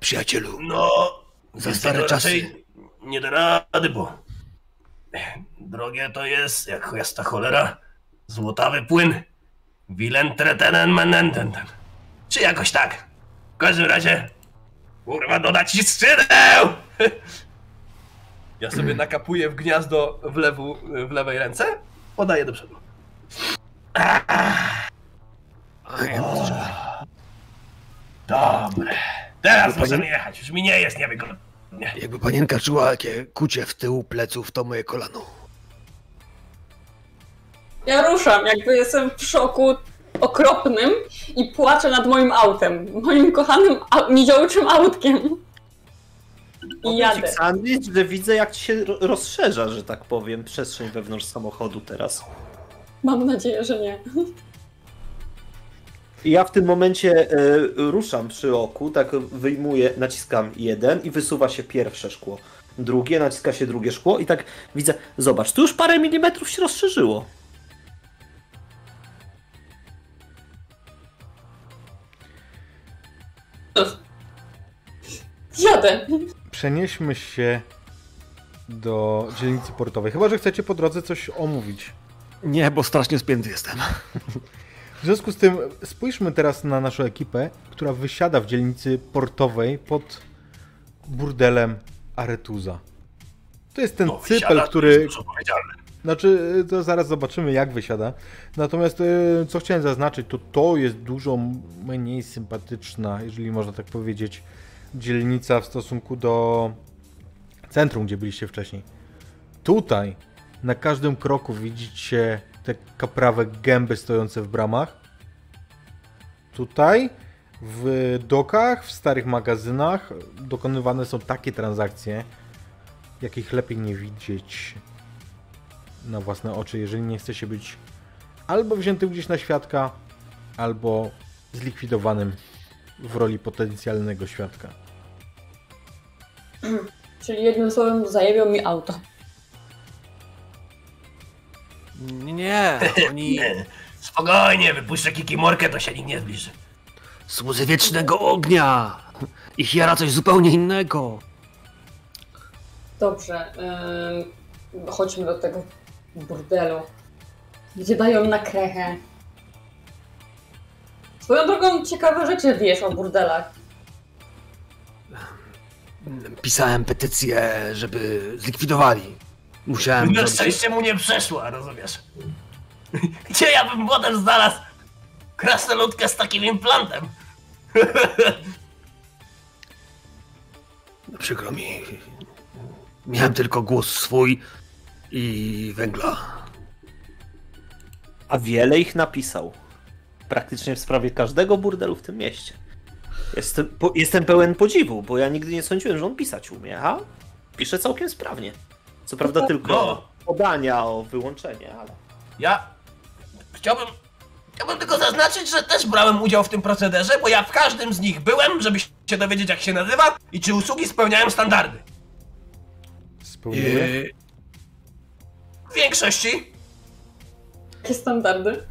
przyjacielu. No, Za stare czasy. Nie da rady, bo drogie to jest, jak jasna cholera, złotawy płyn. Wilen tretenen menenten. Czy jakoś tak. W każdym razie, kurwa, dodać ci skrzydeł! Ja sobie nakapuję w gniazdo w, lewu, w lewej ręce, podaję do przodu. Dobre. Teraz możemy jechać, już mi nie jest niewygodnie. Jakby panienka czuła jakie kucie w tył pleców, to moje kolano. Ja ruszam, jakby jestem w szoku okropnym i płaczę nad moim autem. Moim kochanym au- niziołczym autkiem. I jadę. Sandwich, że widzę jak ci się ro- rozszerza, że tak powiem, przestrzeń wewnątrz samochodu teraz. Mam nadzieję, że nie. Ja w tym momencie e, ruszam przy oku, tak wyjmuję, naciskam jeden i wysuwa się pierwsze szkło. Drugie, naciska się drugie szkło i tak widzę, zobacz, tu już parę milimetrów się rozszerzyło. Jadę. Przenieśmy się do dzielnicy portowej. Chyba, że chcecie po drodze coś omówić. Nie, bo strasznie spięty jestem. W związku z tym spójrzmy teraz na naszą ekipę, która wysiada w dzielnicy portowej pod burdelem Aretuza. To jest ten No, cypel, wysiada, to który... powiedziane. Znaczy, y, to zaraz zobaczymy, jak wysiada. Natomiast, y, co chciałem zaznaczyć, to to jest dużo mniej sympatyczna, jeżeli można tak powiedzieć, dzielnica w stosunku do centrum, gdzie byliście wcześniej. Tutaj, na każdym kroku widzicie te kaprawe gęby stojące w bramach. Tutaj, w dokach, w starych magazynach dokonywane są takie transakcje, jakich lepiej nie widzieć na własne oczy, jeżeli nie chce się być albo wziętym gdzieś na świadka, albo zlikwidowanym w roli potencjalnego świadka. Czyli jednym słowem zajebią mi auto. Nie, oni Spokojnie, wypuszczę kikimorkę, to się nikt nie zbliży. słudzy wiecznego ognia. Ich jara coś zupełnie innego. Dobrze. ym, chodźmy do tego burdelu. Gdzie dają na krechę. Swoją drogą ciekawe rzeczy wiesz o burdelach. Pisałem petycję, żeby zlikwidowali. Musiałem Na szczęście mu nie przeszło, rozumiesz? Gdzie ja bym potem znalazł krasnoludkę z takim implantem? Przykro mi. Miałem tylko głos swój i węgla. A wiele ich napisał. Praktycznie w sprawie każdego burdelu w tym mieście. Jestem, po, jestem pełen podziwu, bo ja nigdy nie sądziłem, że on pisać umie, a pisze całkiem sprawnie. Co prawda tylko No. podania o wyłączenie, ale... Ja chciałbym, chciałbym tylko zaznaczyć, że też brałem udział w tym procederze, bo ja w każdym z nich byłem, żeby się dowiedzieć jak się nazywa i czy usługi spełniają standardy. Spełniły? W większości. Jakie standardy?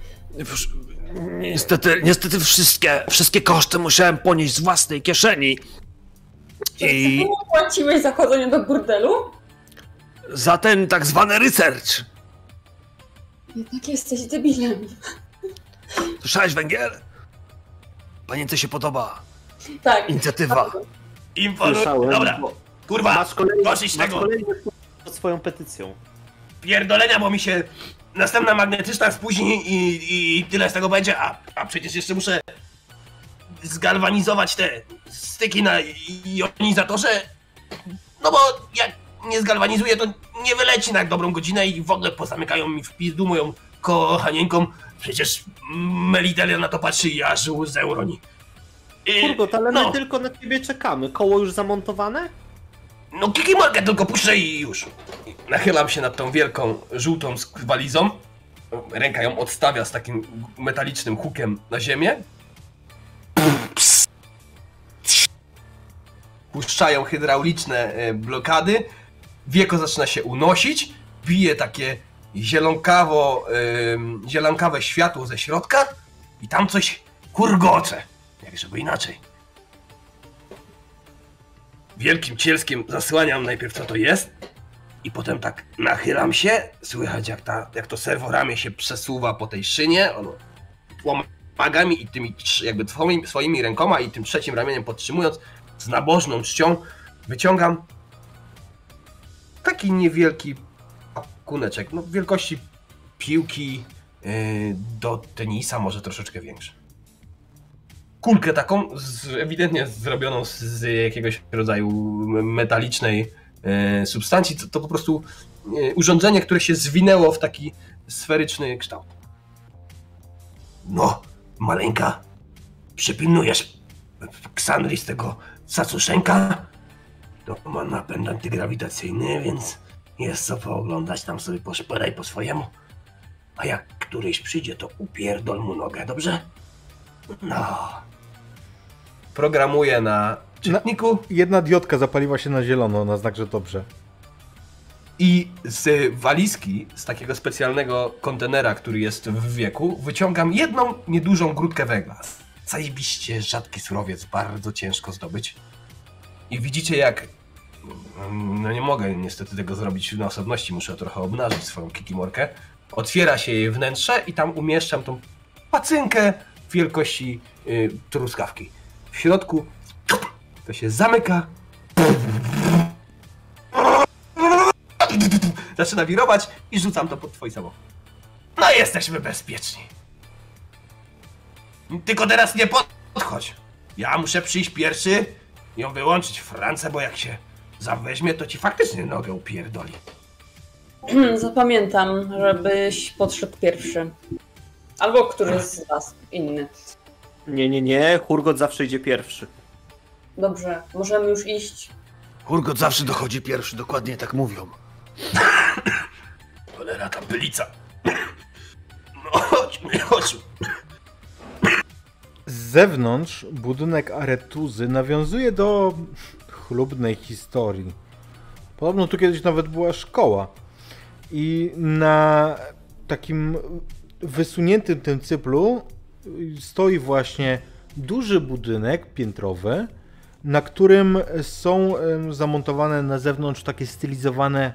Niestety, niestety wszystkie, wszystkie koszty musiałem ponieść z własnej kieszeni. Czy I ty płaciłeś za chodzenie do burdelu? Za ten tak zwany research. Jednak jesteś debilem. Słyszałeś, Węgiel? Panience się podoba Tak. inicjatywa. Info. Słyszałem, Dobra, kurwa, Masz kolejny, dosyć masz tego kolejny pod swoją petycją. pierdolenia, bo mi się następna magnetyczna spóźni i, i tyle z tego będzie, a, a przecież jeszcze muszę zgalwanizować te styki na jonizatorze. No bo jak nie zgalwanizuję, to nie wyleci na dobrą godzinę i w ogóle pozamykają mi w pizdu moją kochanieńką. Przecież Melitelia na to patrzy i aż łzę uroni. I- Kurgot, ale no. my tylko na ciebie czekamy. Koło już zamontowane? No kikimorkę tylko puszczę i już. Nachylam się nad tą wielką, żółtą walizą. Ręka ją odstawia z takim metalicznym hukiem na ziemię. Puszczają hydrauliczne e, blokady. Wieko zaczyna się unosić. Bije takie zielonkawo, em, zielonkawe światło ze środka. I tam coś kurgocze. Jak żeby inaczej wielkim cielskiem zasłaniam najpierw co to jest i potem tak nachylam się, słychać jak, ta, jak to serworamię się przesuwa po tej szynie, ono pomaga mi i tymi jakby swoimi, swoimi rękoma i tym trzecim ramieniem podtrzymując z nabożną czcią wyciągam taki niewielki pakuneczek, no wielkości piłki yy, do tenisa, może troszeczkę większy kulkę taką, z, ewidentnie zrobioną z, z jakiegoś rodzaju metalicznej e, substancji. To, to po prostu e, urządzenie, które się zwinęło w taki sferyczny kształt. No, maleńka, przypilnujesz Ksandri z tego Sacuszenka? To ma napęd antygrawitacyjny, więc jest co pooglądać, tam sobie poszperaj po swojemu. A jak któryś przyjdzie, to upierdol mu nogę, dobrze? No. Programuję na czytniku Jedna diotka zapaliła się na zielono na znak, że dobrze. i z walizki, z takiego specjalnego kontenera, który jest w wieku, wyciągam jedną niedużą grudkę węgla. Zajebiście rzadki surowiec, bardzo ciężko zdobyć. I widzicie jak... No nie mogę niestety tego zrobić na osobności, muszę trochę obnażyć swoją kikimorkę. Otwiera się jej wnętrze i tam umieszczam tą pacynkę wielkości y, truskawki. W środku to się zamyka. Zaczyna wirować i rzucam to pod twój samochód. No jesteśmy bezpieczni. Tylko teraz nie podchodź. Ja muszę przyjść pierwszy i ją wyłączyć Francę, bo jak się zaweźmie, to ci faktycznie nogę upierdoli. Zapamiętam, żebyś podszedł pierwszy. Albo któryś z was inny. Nie, nie, nie. Hurgot zawsze idzie pierwszy. Dobrze, możemy już iść. Hurgot zawsze dochodzi pierwszy, dokładnie tak mówią. Cholera, ta bylica. No chodźmy, chodźmy. Z zewnątrz budynek Aretuzy nawiązuje do chlubnej historii. Podobno tu kiedyś nawet była szkoła. I na takim wysuniętym tym cyplu stoi właśnie duży budynek piętrowy, na którym są zamontowane na zewnątrz takie stylizowane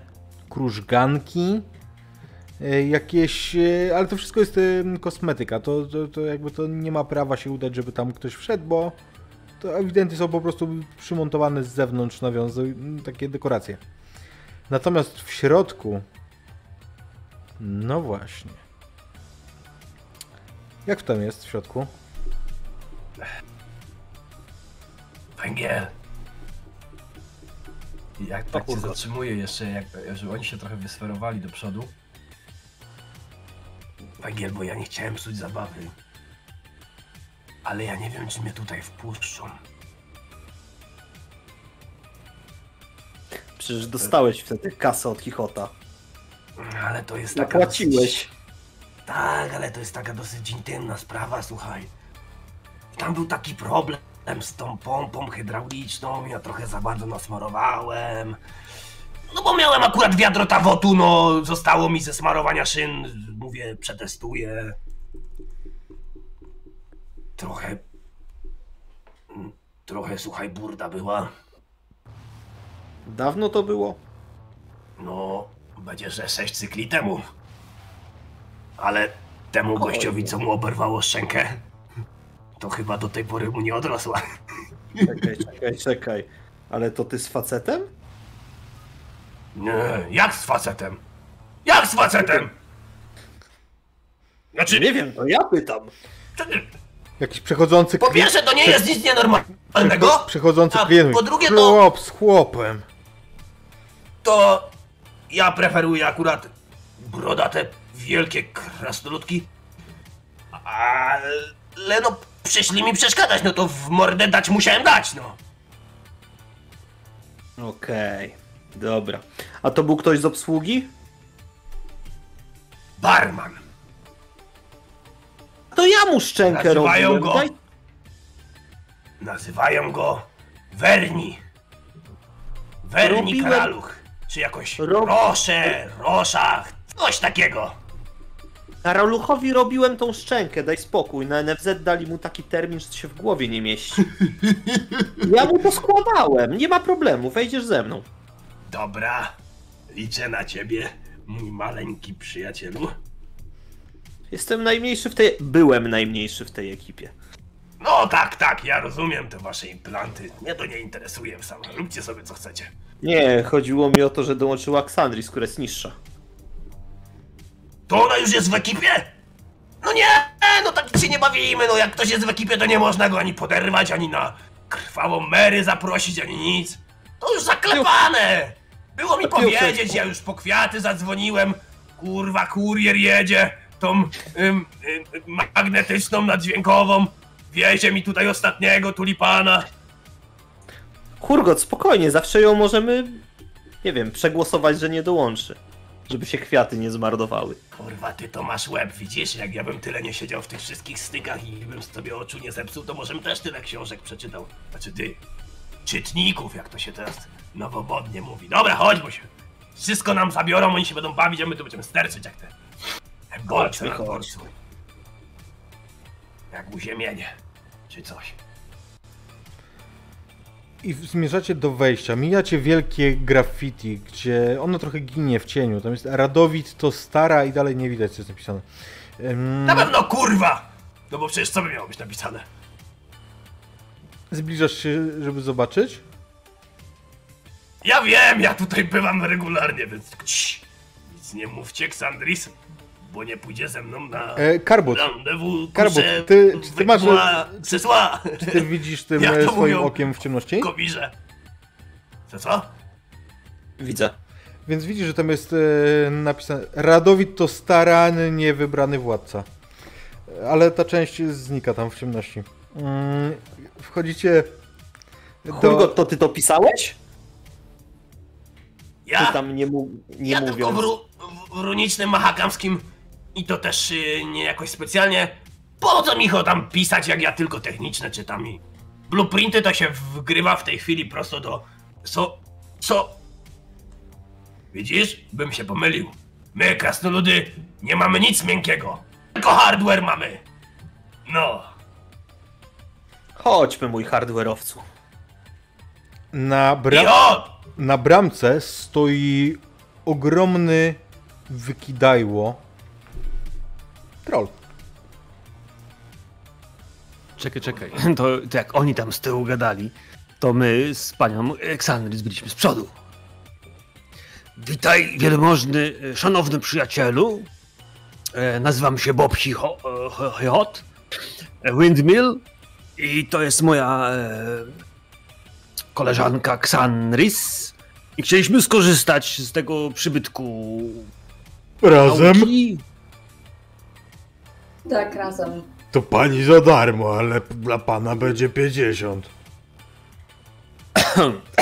krużganki, e, jakieś, e, ale to wszystko jest kosmetyka, to, to, to jakby to nie ma prawa się udać, żeby tam ktoś wszedł, bo to ewidentnie są po prostu przymontowane z zewnątrz nawiązy, takie dekoracje. Natomiast w środku, no właśnie. Jak tam jest w środku? Węgiel. I Jak tak cię kurwa. zatrzymuję jeszcze, jak, że oni się trochę wysferowali do przodu. Węgiel, bo ja nie chciałem psuć zabawy. Ale ja nie wiem, czy mnie tutaj wpuszczą. Przecież dostałeś wtedy kasę od Chichota. Ale to jest taka Napłaciłeś. Dosyć... Tak, ale to jest taka dosyć intymna sprawa, słuchaj. Tam był taki problem z tą pompą hydrauliczną, ja trochę za bardzo nasmarowałem. No bo miałem akurat wiadro tawotu, no zostało mi ze smarowania szyn, mówię, przetestuję. Trochę... Trochę, słuchaj, burda była. Dawno to było? No, będzie, że sześć cykli temu. Ale temu gościowi, co mu oberwało szczękę, to chyba do tej pory mu nie odrosła. Czekaj, czekaj, czekaj. Ale to ty z facetem? Nie, jak z facetem? Jak z facetem? Znaczy, Nie wiem, to ja pytam. Jakiś przechodzący po pierwsze, to nie jest nic nienormalnego, Przechodzący a klient. po drugie, to, Chłop z chłopem. to ja preferuję akurat brodate, wielkie krasnoludki. Ale no, przyszli mi przeszkadzać, no to w mordę dać musiałem dać, no. Okej, dobra. A to był ktoś z obsługi? Barman. To ja mu szczękę Nazywają robiłem. go- Daj... Nazywają go Werni. Werni Robiłem- Karaluch. Czy jakoś Rob- Rosze, Roszach, coś takiego. Karoluchowi robiłem tą szczękę, daj spokój. Na NFZ dali mu taki termin, że się w głowie nie mieści. Ja mu to składałem, nie ma problemu, wejdziesz ze mną. Dobra, liczę na ciebie, mój maleńki przyjacielu. Jestem najmniejszy w tej... Byłem najmniejszy w tej ekipie. No tak, tak, ja rozumiem te wasze implanty. Mnie to nie interesuje sam. Róbcie sobie co chcecie. Nie, chodziło mi o to, że dołączyła Ksandris, która jest niższa. To ona już jest w ekipie? No nie, no tak się nie bawimy, no jak ktoś jest w ekipie, to nie można go ani poderwać, ani na krwawą Mary zaprosić, ani nic. To już zaklepane! Było mi powiedzieć, ja już po kwiaty zadzwoniłem. Kurwa, kurier jedzie tą ym, ym, magnetyczną, naddźwiękową. Wiezie mi tutaj ostatniego tulipana. Kurgot, spokojnie, zawsze ją możemy, nie wiem, przegłosować, że nie dołączy. Żeby się kwiaty nie zmarnowały. Kurwa, ty to masz łeb, widzisz? Jak ja bym tyle nie siedział w tych wszystkich stykach i bym sobie oczu nie zepsuł, to może bym też tyle książek przeczytał. Znaczy ty, czytników, jak to się teraz nowobodnie mówi. Dobra, chodź, bo się wszystko nam zabiorą, oni się będą bawić, a my tu będziemy sterczyć jak te chodź. dworcu. Jak uziemienie, czy coś. I zmierzacie do wejścia. Mijacie wielkie graffiti, gdzie ono trochę ginie w cieniu. Tam jest Radowid to stara i dalej nie widać, co jest napisane. Em, Na pewno kurwa! No bo przecież co by miało być napisane? Zbliżasz się, żeby zobaczyć? Ja wiem, ja tutaj bywam regularnie, więc cii, nic nie mówcie, Ksandris, bo nie pójdzie ze mną na E, Karbut, Karbut, ty- czy ty masz- krzesła czy ty widzisz tym e, swoim mówią? okiem w ciemności? w kowirze. Co, co? Widzę. Więc widzisz, że tam jest e, napisane Radowid to starany, niewybrany władca. Ale ta część znika tam w ciemności. Mm, wchodzicie do... Kurgot, to ty to pisałeś? Ja, Czy tam nie, mu, nie ja tylko mówiąc? w, ru, w runicznym mahakamskim i to też y, nie jakoś specjalnie. Po co mi go tam pisać, jak ja tylko techniczne czytam i blueprinty to się wgrywa w tej chwili prosto do... Co? Co? Widzisz? Bym się pomylił. My, krasnoludy, nie mamy nic miękkiego. Tylko hardware mamy. No. Chodźmy, mój hardware'owcu. Na, bra... na bramce stoi ogromny wykidajło troll. Czekaj, czekaj. To, to jak oni tam z tyłu gadali, to my z panią Ksandrys byliśmy z przodu. Witaj, wielmożny, szanowny przyjacielu. E, nazywam się Bob Hicho- e, Hichot. e, Windmill. I to jest moja e, koleżanka Xanris. I chcieliśmy skorzystać z tego przybytku Razem? nauki. Tak, razem. To pani za darmo, ale dla pana będzie 50.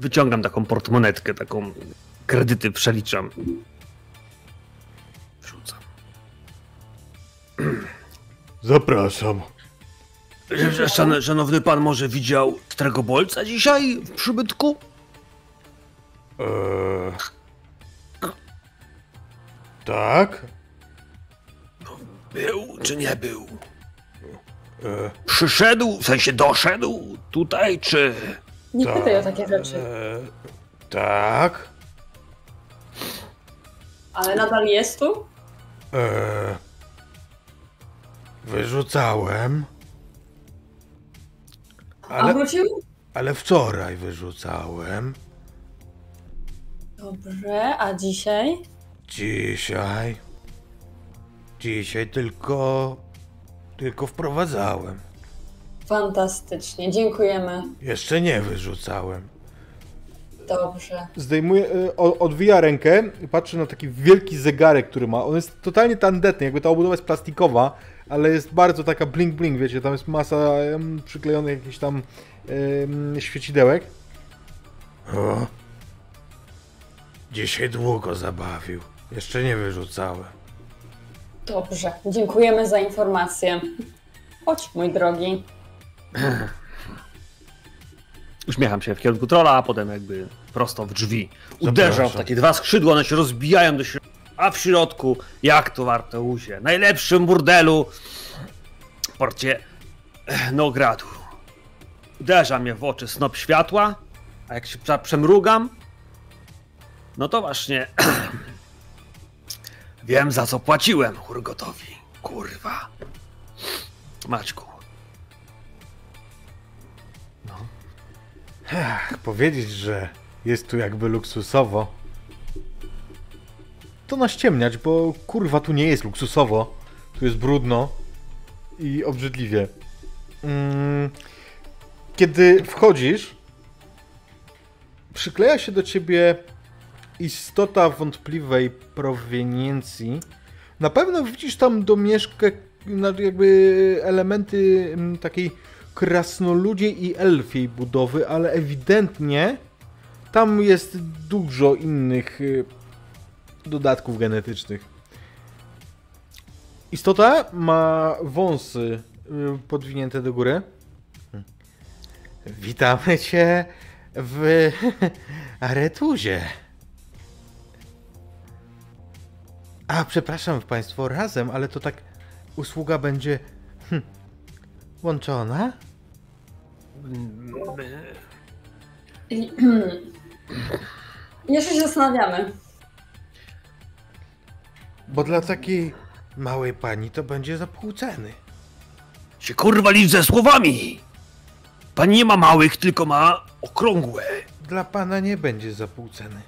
wyciągam taką portmonetkę, taką kredyty przeliczam. Wrzucam. Zapraszam. Szan, szanowny pan może widział starego bolca dzisiaj w przybytku? Eee... Tak? Był czy nie był? Eee, Przyszedł, w sensie doszedł tutaj, czy... Nie tak. pytaj o takie rzeczy. Eee, tak? Ale nadal jest tu? Eee, wyrzucałem. A Ale, wrócił? ale wczoraj wyrzucałem. Dobrze, a dzisiaj? Dzisiaj. Dzisiaj tylko. Tylko wprowadzałem. Fantastycznie, dziękujemy. Jeszcze nie wyrzucałem. Dobrze. Zdejmuje, o- odwija rękę i patrzy na taki wielki zegarek, który ma. On jest totalnie tandetny, jakby ta obudowa jest plastikowa, ale jest bardzo taka bling bling, wiecie, tam jest masa przyklejonych jakichś tam em, świecidełek. O. Dzisiaj długo zabawił. Jeszcze nie wyrzucałem. Dobrze, dziękujemy za informację. Chodź, mój drogi. Uśmiecham się w kierunku trola, a potem jakby prosto w drzwi. Uderzam w takie dwa skrzydła, one się rozbijają do środka. A w środku, jak to warto usie, najlepszym burdelu w porcie Nogradu. Uderza mnie w oczy snop światła, a jak się prze- przemrugam, no to właśnie wiem za co płaciłem Hurgotowi. Kurwa. Maćku. Ach, powiedzieć, że jest tu jakby luksusowo. To naściemniać, bo kurwa tu nie jest luksusowo. Tu jest brudno i obrzydliwie. Mm, Kiedy wchodzisz, przykleja się do ciebie istota wątpliwej proweniencji. Na pewno widzisz tam domieszkę, no, jakby elementy mm, takiej krasnoludziej i elfiej budowy, ale ewidentnie tam jest dużo innych y, dodatków genetycznych. Istota ma wąsy y, podwinięte do góry. Witamy cię w Aretuzie. A, przepraszam Państwo, razem, ale to tak usługa będzie hm, łączona? Jeszcze się zastanawiamy. Bo dla takiej małej pani to będzie za pół ceny. Się kurwa licz ze słowami! Pani nie ma małych, tylko ma okrągłe. Dla pana nie będzie za pół ceny.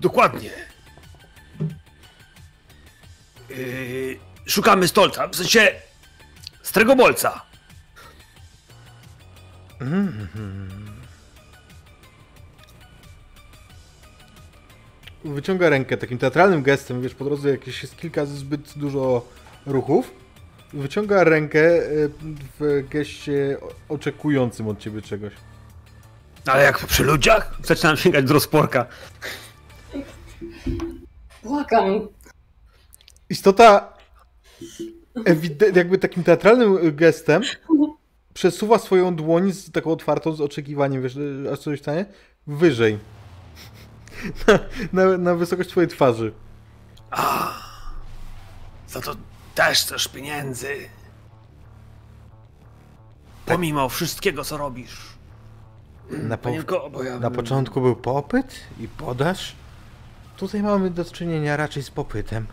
Dokładnie. Yy, szukamy stolca, w sensie stregobolca. Wyciąga rękę takim teatralnym gestem, wiesz, po drodze jakieś jest kilka zbyt dużo ruchów. Wyciąga rękę y, w geście oczekującym od ciebie czegoś. Ale jak przy ludziach? Zaczynam sięgać do rozporka. Błagam. Istota jakby takim teatralnym gestem przesuwa swoją dłoń z taką otwartą z oczekiwaniem, wiesz, aż coś stanie, wyżej. Na, na, na wysokość twojej twarzy. Za to też chcesz pieniędzy. Pomimo wszystkiego, co robisz. Na, po, na początku był popyt i podaż. Tutaj mamy do czynienia raczej z popytem.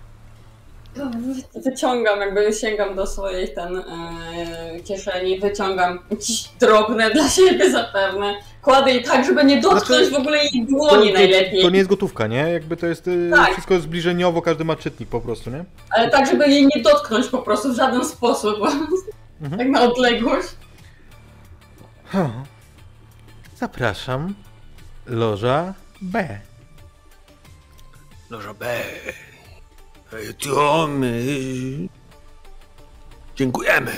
Wy- Wyciągam, jakby sięgam do swojej ten e, kieszeni, wyciągam jakieś drobne dla siebie zapewne. Kładę je tak, żeby nie dotknąć Znaczy, w ogóle jej dłoni najlepiej. to nie jest gotówka, nie? Jakby to jest y, Tak. wszystko zbliżeniowo, każdy ma czytnik po prostu, nie? Ale tak, żeby jej nie dotknąć po prostu w żaden sposób. Mhm. Tak na odległość. Huh. Zapraszam. Loża B. Loża B. Ej, To my... Dziękujemy.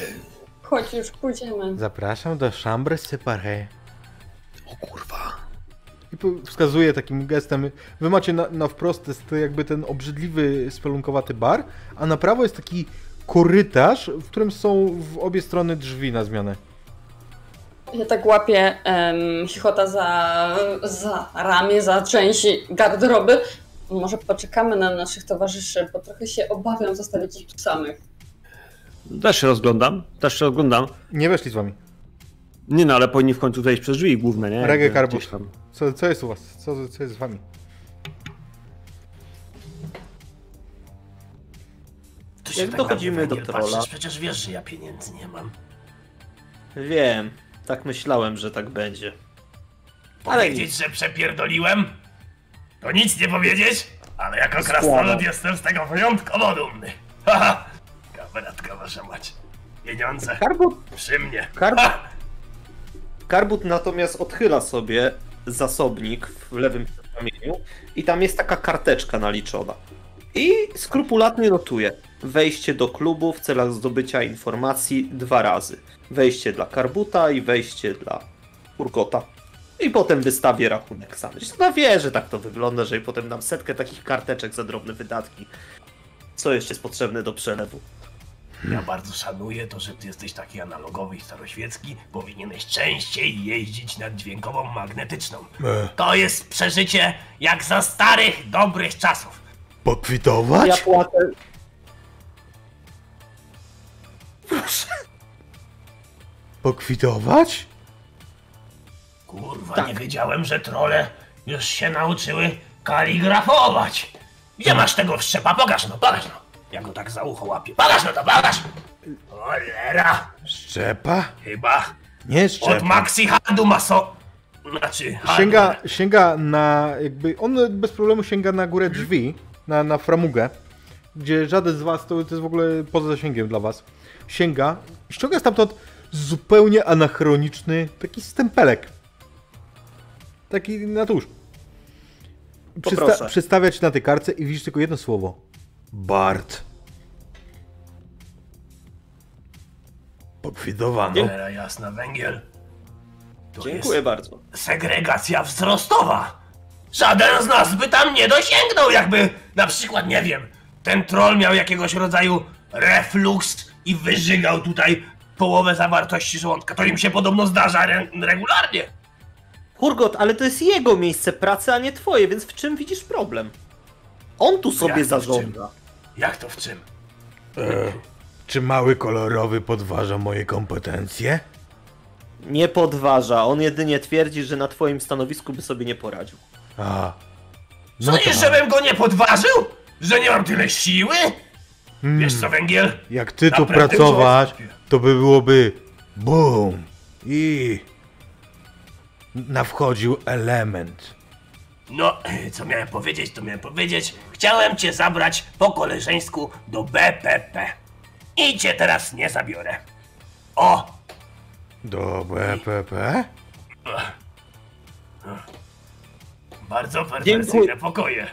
Chodź już, pójdziemy. Zapraszam do Chambre Séparée. O kurwa. I wskazuje takim gestem. Wy macie na, na wprost jest jakby ten obrzydliwy, spelunkowaty bar, a na prawo jest taki korytarz, w którym są w obie strony drzwi na zmianę. Ja tak łapię um, chichota za, za ramię, za część garderoby. Może poczekamy na naszych towarzyszy, bo trochę się obawiam zostawić ich tu samych. Też się rozglądam, też się rozglądam. Nie weszli z wami. Nie no, ale powinni w końcu wejść przez drzwi główne, nie? Reggae tam. Co, co jest u was? Co, co jest z wami? Tu się Jak tak dochodzimy do trolla. patrzysz, Przecież wiesz, że ja pieniędzy nie mam. Wiem, tak myślałem, że tak będzie. Ale Powiedzieć, że przepierdoliłem? To nic nie powiedzieć, ale jako krasnolud jestem z tego wyjątkowo dumny. Haha, kameratka wasza mać. Pieniądze Karbut, przy mnie. Karbut! Karbut natomiast odchyla sobie zasobnik w lewym ramieniu i tam jest taka karteczka naliczona. I skrupulatnie notuje wejście do klubu w celach zdobycia informacji dwa razy. Wejście dla Karbuta i wejście dla Urgota. I potem wystawię rachunek sam. Ona wie, że tak to wygląda, że i potem nam setkę takich karteczek za drobne wydatki. Co jeszcze jest potrzebne do przelewu? Ja bardzo szanuję to, że ty jesteś taki analogowy i staroświecki. Powinieneś częściej jeździć nad dźwiękową magnetyczną. To jest przeżycie jak za starych, dobrych czasów. Pokwitować? Ja płacę. Pokwitować? Kurwa, Tak. nie wiedziałem, że trole już się nauczyły kaligrafować. Gdzie masz tego wszczepa? Pokaż no, pokaż no. Ja go tak za ucho łapię. Pokaż no to, pokaż! Cholera! Szczepa? Chyba Nie od szczepa. maxi handu maso... Znaczy, handel. Sięga, sięga na jakby, on bez problemu sięga na górę drzwi, na, na framugę, gdzie żaden z was, to, to jest w ogóle poza zasięgiem dla was, sięga, ściąga stamtąd zupełnie anachroniczny taki stempelek. Taki na tuż. Poproszę. przedstawia ci na tej kartce i widzisz tylko jedno słowo. Bart. Pokwitowano. Cholera jasna, węgiel. To Dziękuję jest bardzo. segregacja wzrostowa. Żaden z nas by tam nie dosięgnął, jakby na przykład, nie wiem, ten troll miał jakiegoś rodzaju reflux i wyżygał tutaj połowę zawartości żołądka. To im się podobno zdarza re regularnie. Hurgot, ale to jest jego miejsce pracy, a nie twoje, więc w czym widzisz problem? On tu sobie Jak zarządza. Jak to w czym? Czy mały kolorowy podważa moje kompetencje? Nie podważa, on jedynie twierdzi, że na twoim stanowisku by sobie nie poradził. A. No to Sądzisz, mam. żebym go nie podważył? Że nie mam tyle siły? Mm. Wiesz co, węgiel? Jak ty tu Naprawdę pracować, to by byłoby BUM i na wchodził element. No, co miałem powiedzieć, to miałem powiedzieć. Chciałem cię zabrać po koleżeńsku do BPP. I cię teraz nie zabiorę. O! Do BPP? Bardzo perwersyjne Dziękuję. pokoje.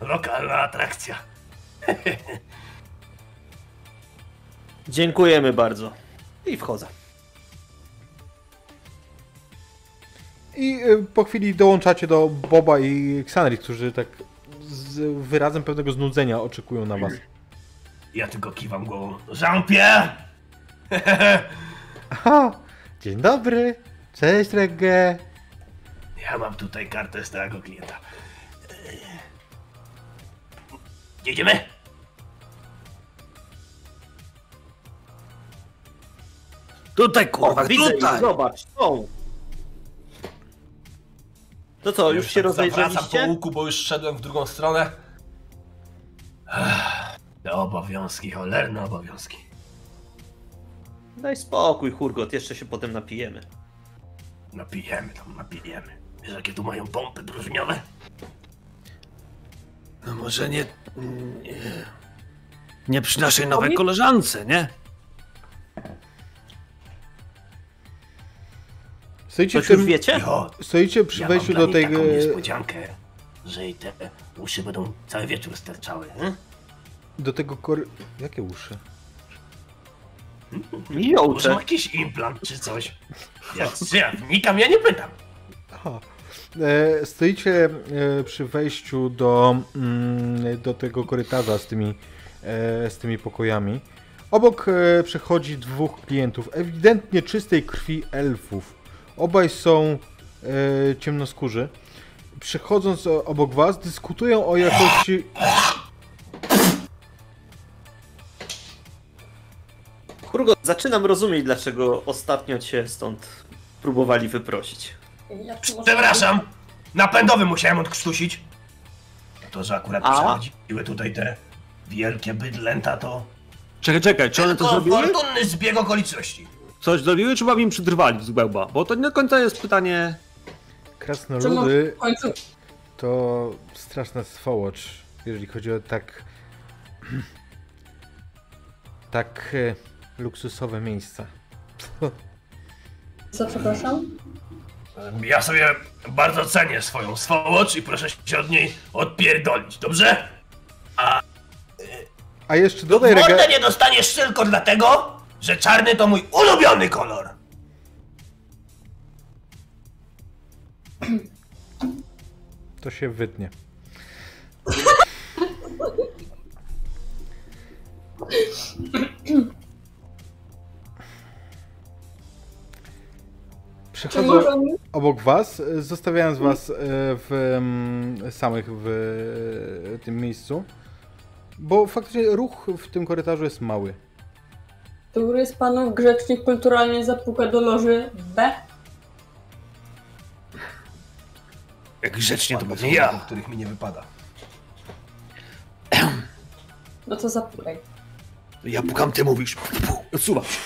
Lokalna atrakcja. Dziękujemy bardzo. I wchodzę. I y, po chwili dołączacie do Boba i Xanri, którzy tak z wyrazem pewnego znudzenia oczekują na was. Ja tylko kiwam głową. Jean-Pierre! Aha, dzień dobry, cześć Regge. Ja mam tutaj kartę stałego klienta. Eee. Jedziemy? Tutaj kurwa, O, widzę ich, tutaj! zobacz, są. To co, już się tak Zawracam po rozejrzeliście? łuku, bo już szedłem w drugą stronę. Te obowiązki, cholerne obowiązki. Daj spokój, Hurgot, jeszcze się potem napijemy. Napijemy tam, napijemy. Wiesz jakie tu mają pompy próżniowe? No może nie... Nie, nie przy naszej nowej koleżance, nie? Stoicie, Coś tym, już wiecie? Jo, stoicie przy ja wejściu mam do tej... taką niespodziankę, że jej te uszy będą cały wieczór sterczały. Hmm? Do tego kory... Jakie uszy? Może Jołcze. ma jakiś implant czy coś? Ja, ja wnikam, ja nie pytam. Aha. E, stoicie e, przy wejściu do, mm, do tego korytarza z tymi, e, z tymi pokojami. Obok przechodzi dwóch klientów, ewidentnie czystej krwi elfów. Obaj są e, ciemnoskórzy. Przechodząc obok was, dyskutują o jakości... Kurgo, zaczynam rozumieć, dlaczego ostatnio cię stąd próbowali wyprosić. Jak to może- Przepraszam, napędowy musiałem odkrztusić. To, że akurat A? przechodziły tutaj te wielkie bydlęta, to Czekaj, czekaj, czy one to tylko zrobiły? fortunny zbieg okoliczności. Coś zrobiły, czy mam im przytrwali z głęba? Bo to nie do końca jest pytanie... Krasnoludy to straszna swołocz, jeżeli chodzi o tak... tak e, luksusowe miejsca. Co, przepraszam? Ja sobie bardzo cenię swoją swołocz i proszę się od niej odpierdolić, dobrze? A jeszcze W dodaj rega... mordę nie dostaniesz tylko dlatego, że czarny to mój ulubiony kolor. To się wytnie. Czy Przechodzę obok was, zostawiając was e, w, mm, samych w e, tym miejscu. Bo faktycznie ruch w tym korytarzu jest mały. Który z panów grzecznie, kulturalnie zapuka do loży B? Jak grzecznie to są, ja. których mi nie wypada. No to zapukaj. Ja pukam, ty mówisz. Odsuwam się.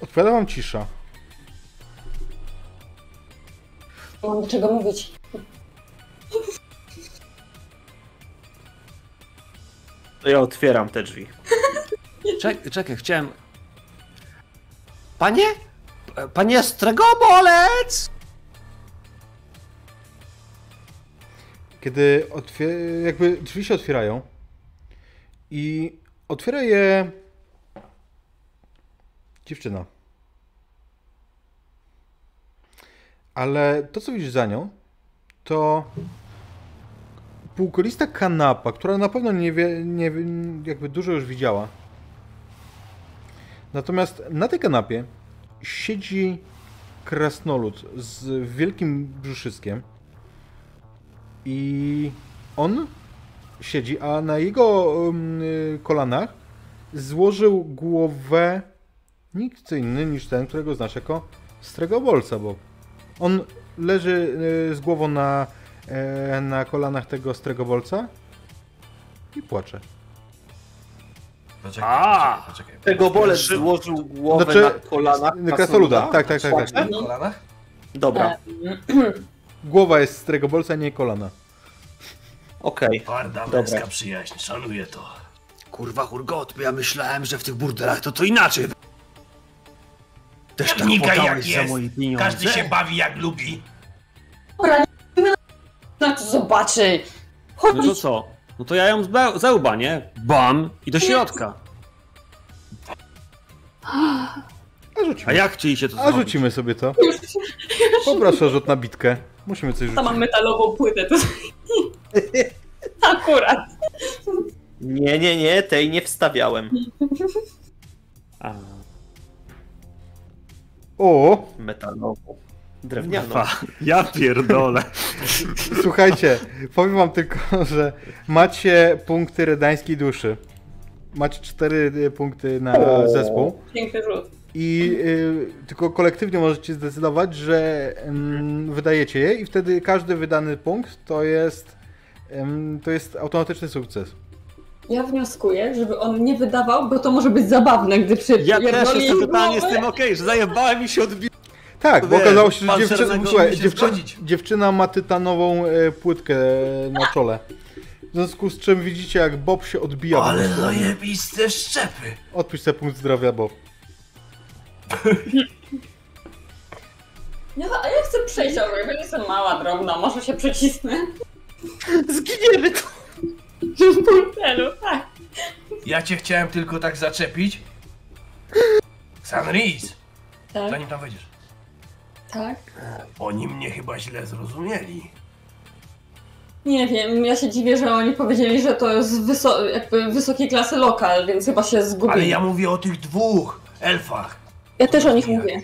Odpowiada wam cisza. Nie mam do czego mówić. To ja otwieram te drzwi. Czekaj, czekaj, chciałem... Panie? Panie Stregobolec! Kiedy otwie... jakby drzwi się otwierają i otwiera je dziewczyna. Ale to, co widzisz za nią, to półkolista kanapa, która na pewno nie wie, nie, jakby dużo już widziała. Natomiast na tej kanapie siedzi krasnolud z wielkim brzuszyskiem. I on siedzi, a na jego ym, y, kolanach złożył głowę nikt inny niż ten, którego znasz jako Stregobolca, bo on leży y, z głową na, na kolanach tego Stregobolca i płacze. Poczekaj, A! poczekaj, poczekaj. Tego bolec złożył głowę Znaczy, na kolanach. Krasnoluda, tak, tak, tak, tak. Na kolanach? Dobra, Głowa jest Stregobolca, nie kolana. okej. Twarda Dobra. męska przyjaźń, szanuję to. Kurwa, Hurgot, bo ja myślałem, że w tych burdelach to co inaczej. Też tak jak jest. moje pieniądze. Każdy się bawi jak lubi. Dobra, na to zobaczy. No to Chodź. co? No to ja ją za łba, nie? Bam! I do środka. A A rzucimy, jak chcieliście to a zrobić? rzucimy sobie to. Poproszę o rzut na bitkę. Musimy coś To rzucić. mam metalową płytę. To... Akurat. Nie, nie, nie, tej nie wstawiałem. A, O! Metalową. Drewnianą. ja pierdolę. Słuchajcie, powiem wam tylko, że macie punkty redańskiej duszy. Macie cztery y, punkty na zespół. Piękny rzut. I y, tylko kolektywnie możecie zdecydować, że ym, wydajecie je i wtedy każdy wydany punkt to jest ym, to jest automatyczny sukces. Ja wnioskuję, żeby on nie wydawał, bo to może być zabawne, gdy przy Ja też jestem totalnie z tym okej, że zajebałem mi się odbi... Tak, bo okazało się, że dziewczyna, słuchaj, dziewczyna, dziewczyna ma tytanową e, płytkę na czole. W związku z czym widzicie, jak Bob się odbija. Ale zajebiste szczepy. Odpisz sobie punkt zdrowia, Bob. Ja, a ja chcę przejść obok, bo nie jestem mała, drobna, może się przycisnę. Zginiemy tu. W portelu, tak. Ja cię chciałem tylko tak zaczepić. Sanris, Tak, zanim tam wejdziesz. Tak. Oni mnie chyba źle zrozumieli. Nie wiem, ja się dziwię, że oni powiedzieli, że to jest wyso- jakby wysokiej klasy lokal, więc chyba się zgubili. Ale ja mówię o tych dwóch elfach. Ja też o nich mówię.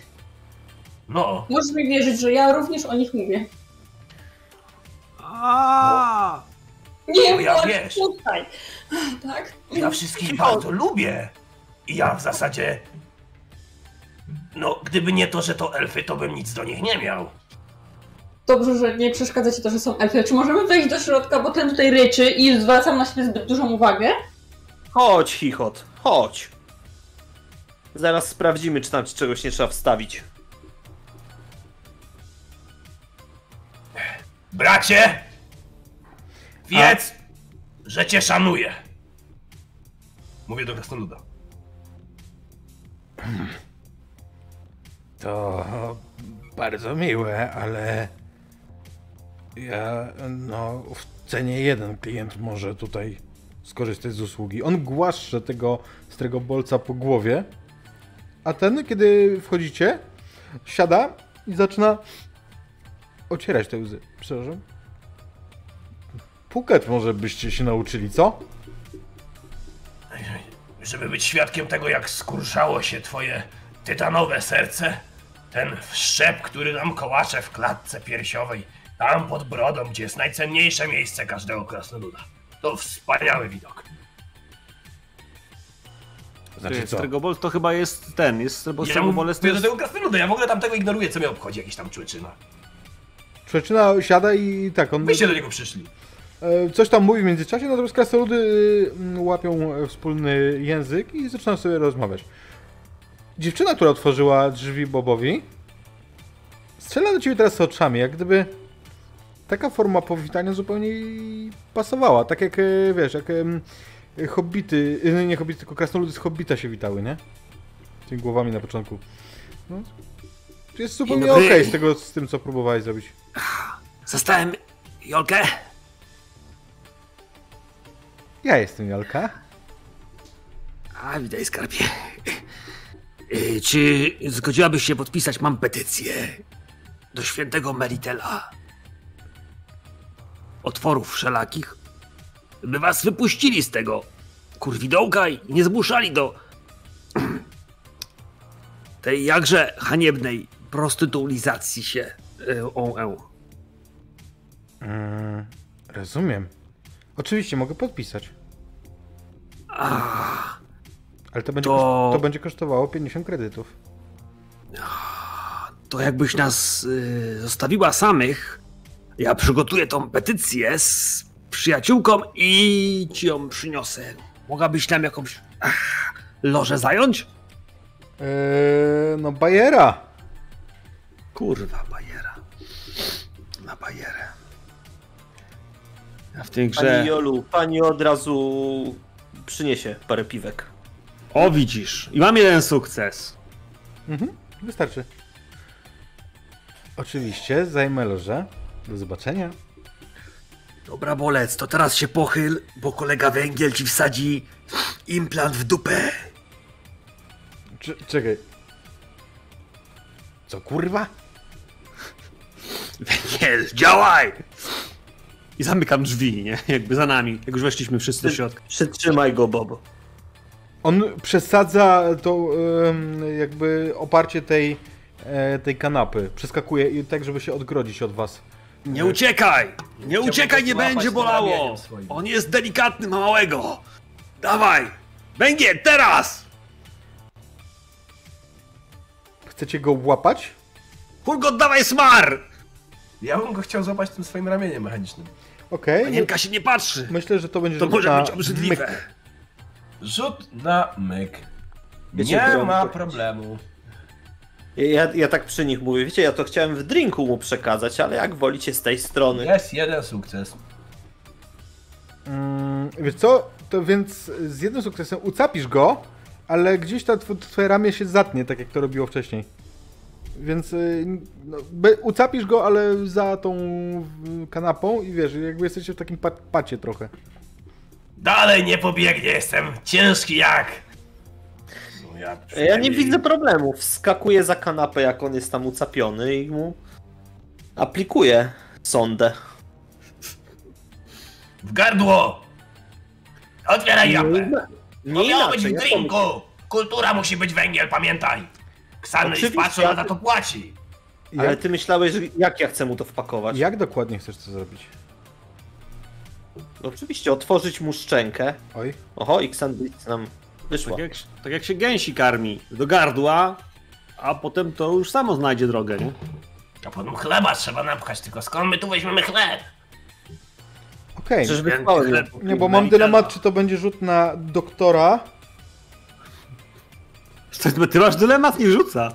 No, Możesz mi wierzyć, że ja również o nich mówię. A, Nie, No ja bądź wiesz. tutaj. Tak? ja wszystkich bardzo lubię. I ja w zasadzie... No, gdyby nie to, że to elfy, to bym nic do nich nie miał. Dobrze, że nie przeszkadza ci to, że są elfy. Czy możemy wejść do środka, bo ten tutaj ryczy i zwracam na siebie zbyt dużą uwagę? Chodź, chichot, chodź. Zaraz sprawdzimy, czy tam ci czegoś nie trzeba wstawić. Bracie! Wiedz, że cię szanuję. Mówię do Krasnoluda. To bardzo miłe, ale ja, no, w cenie jeden klient może tutaj skorzystać z usługi. On głaszcze tego strego bolca po głowie, a ten, kiedy wchodzicie, siada i zaczyna ocierać te łzy. Przepraszam. Puket może byście się nauczyli, co? Żeby być świadkiem tego, jak skurczało się twoje tytanowe serce, ten wszczep, który nam kołacze w klatce piersiowej, tam pod brodą, gdzie jest najcenniejsze miejsce każdego krasnoluda. To wspaniały widok. Znaczy co? Strigobol to chyba jest ten, jest bo Ja jest... do tego krasnoluda, ja w ogóle tamtego ignoruję, co mnie obchodzi jakiś tam człyczyna. Przeczyna, siada i tak, on... Wyście do niego przyszli. E, Coś tam mówi w międzyczasie, natomiast krasnoludy mm, łapią wspólny język i zaczynają sobie rozmawiać. Dziewczyna, która otworzyła drzwi Bobowi, strzela do ciebie teraz oczami, jak gdyby taka forma powitania zupełnie pasowała. Tak jak, e, wiesz, jak hobbity, e, nie hobbity, tylko krasnoludy z hobbita się witały, nie? Tymi głowami na początku. No. Jest zupełnie okej z tego, z tym, co próbowałeś zrobić. zastałem Jolkę. Ja jestem Jalka. A, witaj, skarbie. Y, Czy zgodziłabyś się podpisać? Mam petycję do świętego Meritela. Otworów wszelakich, by was wypuścili z tego kurwidołka i nie zmuszali do tej jakże haniebnej prostytulizacji się y, o, e. Mm, rozumiem. Oczywiście mogę podpisać. A, Ale to będzie, To- koszt- to będzie kosztowało 50 kredytów. to jakbyś nas y, zostawiła samych, ja przygotuję tą petycję z przyjaciółką i ci ją przyniosę. Mogłabyś nam jakąś ach, lożę zająć? Eee, no bajera. Kurwa, bajera. Na bajerę. Ja w tej Pani grze... Jolu, pani od razu przyniesie parę piwek. O, widzisz. I mam jeden sukces. Mhm, wystarczy. Oczywiście, zajmę lożę. Do zobaczenia. Dobra, bolec, to teraz się pochyl, bo kolega węgiel ci wsadzi implant w dupę. Cz- czekaj. Co kurwa? Węgiel, działaj! I zamykam drzwi, nie? Jakby za nami. Jak już weszliśmy wszyscy do środka. Przytrzymaj go, Bob. On przesadza to jakby oparcie tej, e, tej kanapy. Przeskakuje i tak, żeby się odgrodzić od was. Nie uciekaj! Nie uciekaj, nie będzie bolało! On jest delikatny, ma małego! Dawaj! Węgiel, teraz! Chcecie go łapać? Hurgot, dawaj smar! Ja bym go chciał złapać tym swoim ramieniem mechanicznym. Okej. Panienka się nie patrzy! Myślę, że to będzie To może być obrzydliwe. myk. Rzut na myk. Wiecie, Nie ma problemu. Ja, ja tak przy nich mówię, wiecie, ja to chciałem w drinku mu przekazać, ale jak wolicie z tej strony. Jest jeden sukces. Mm, wiesz co? To więc z jednym sukcesem ucapisz go, ale gdzieś ta tw- twoje ramię się zatnie, tak jak to robiło wcześniej. Więc y, no, ucapisz go, ale za tą kanapą i wiesz, jakby jesteście w takim pa pacie trochę. Dalej nie pobiegnie, jestem ciężki jak... No ja, Ja nie przynajmniej- widzę problemu. Wskakuję za kanapę, jak on jest tam ucapiony i mu aplikuję sondę. W gardło! Otwieraj japę! Nie To miało być w ja drinku! Kultura musi być węgiel, pamiętaj! Ksany i patrzą, ale- za to płaci! Ale ty myślałeś, że jak ja chcę mu to wpakować? jak dokładnie chcesz to zrobić? No Oczywiście, otworzyć mu szczękę. Oj. Oho, i Xandris nam wyszło. Tak jak, tak jak się gęsi karmi. Do gardła, a potem to już samo znajdzie drogę, nie? A potem chleba trzeba napchać, tylko skąd my tu weźmiemy chleb? Okej. Chleb. Nie, bo mam dylemat, czy to będzie rzut na doktora. Ty- Ty masz dylemat, nie rzuca.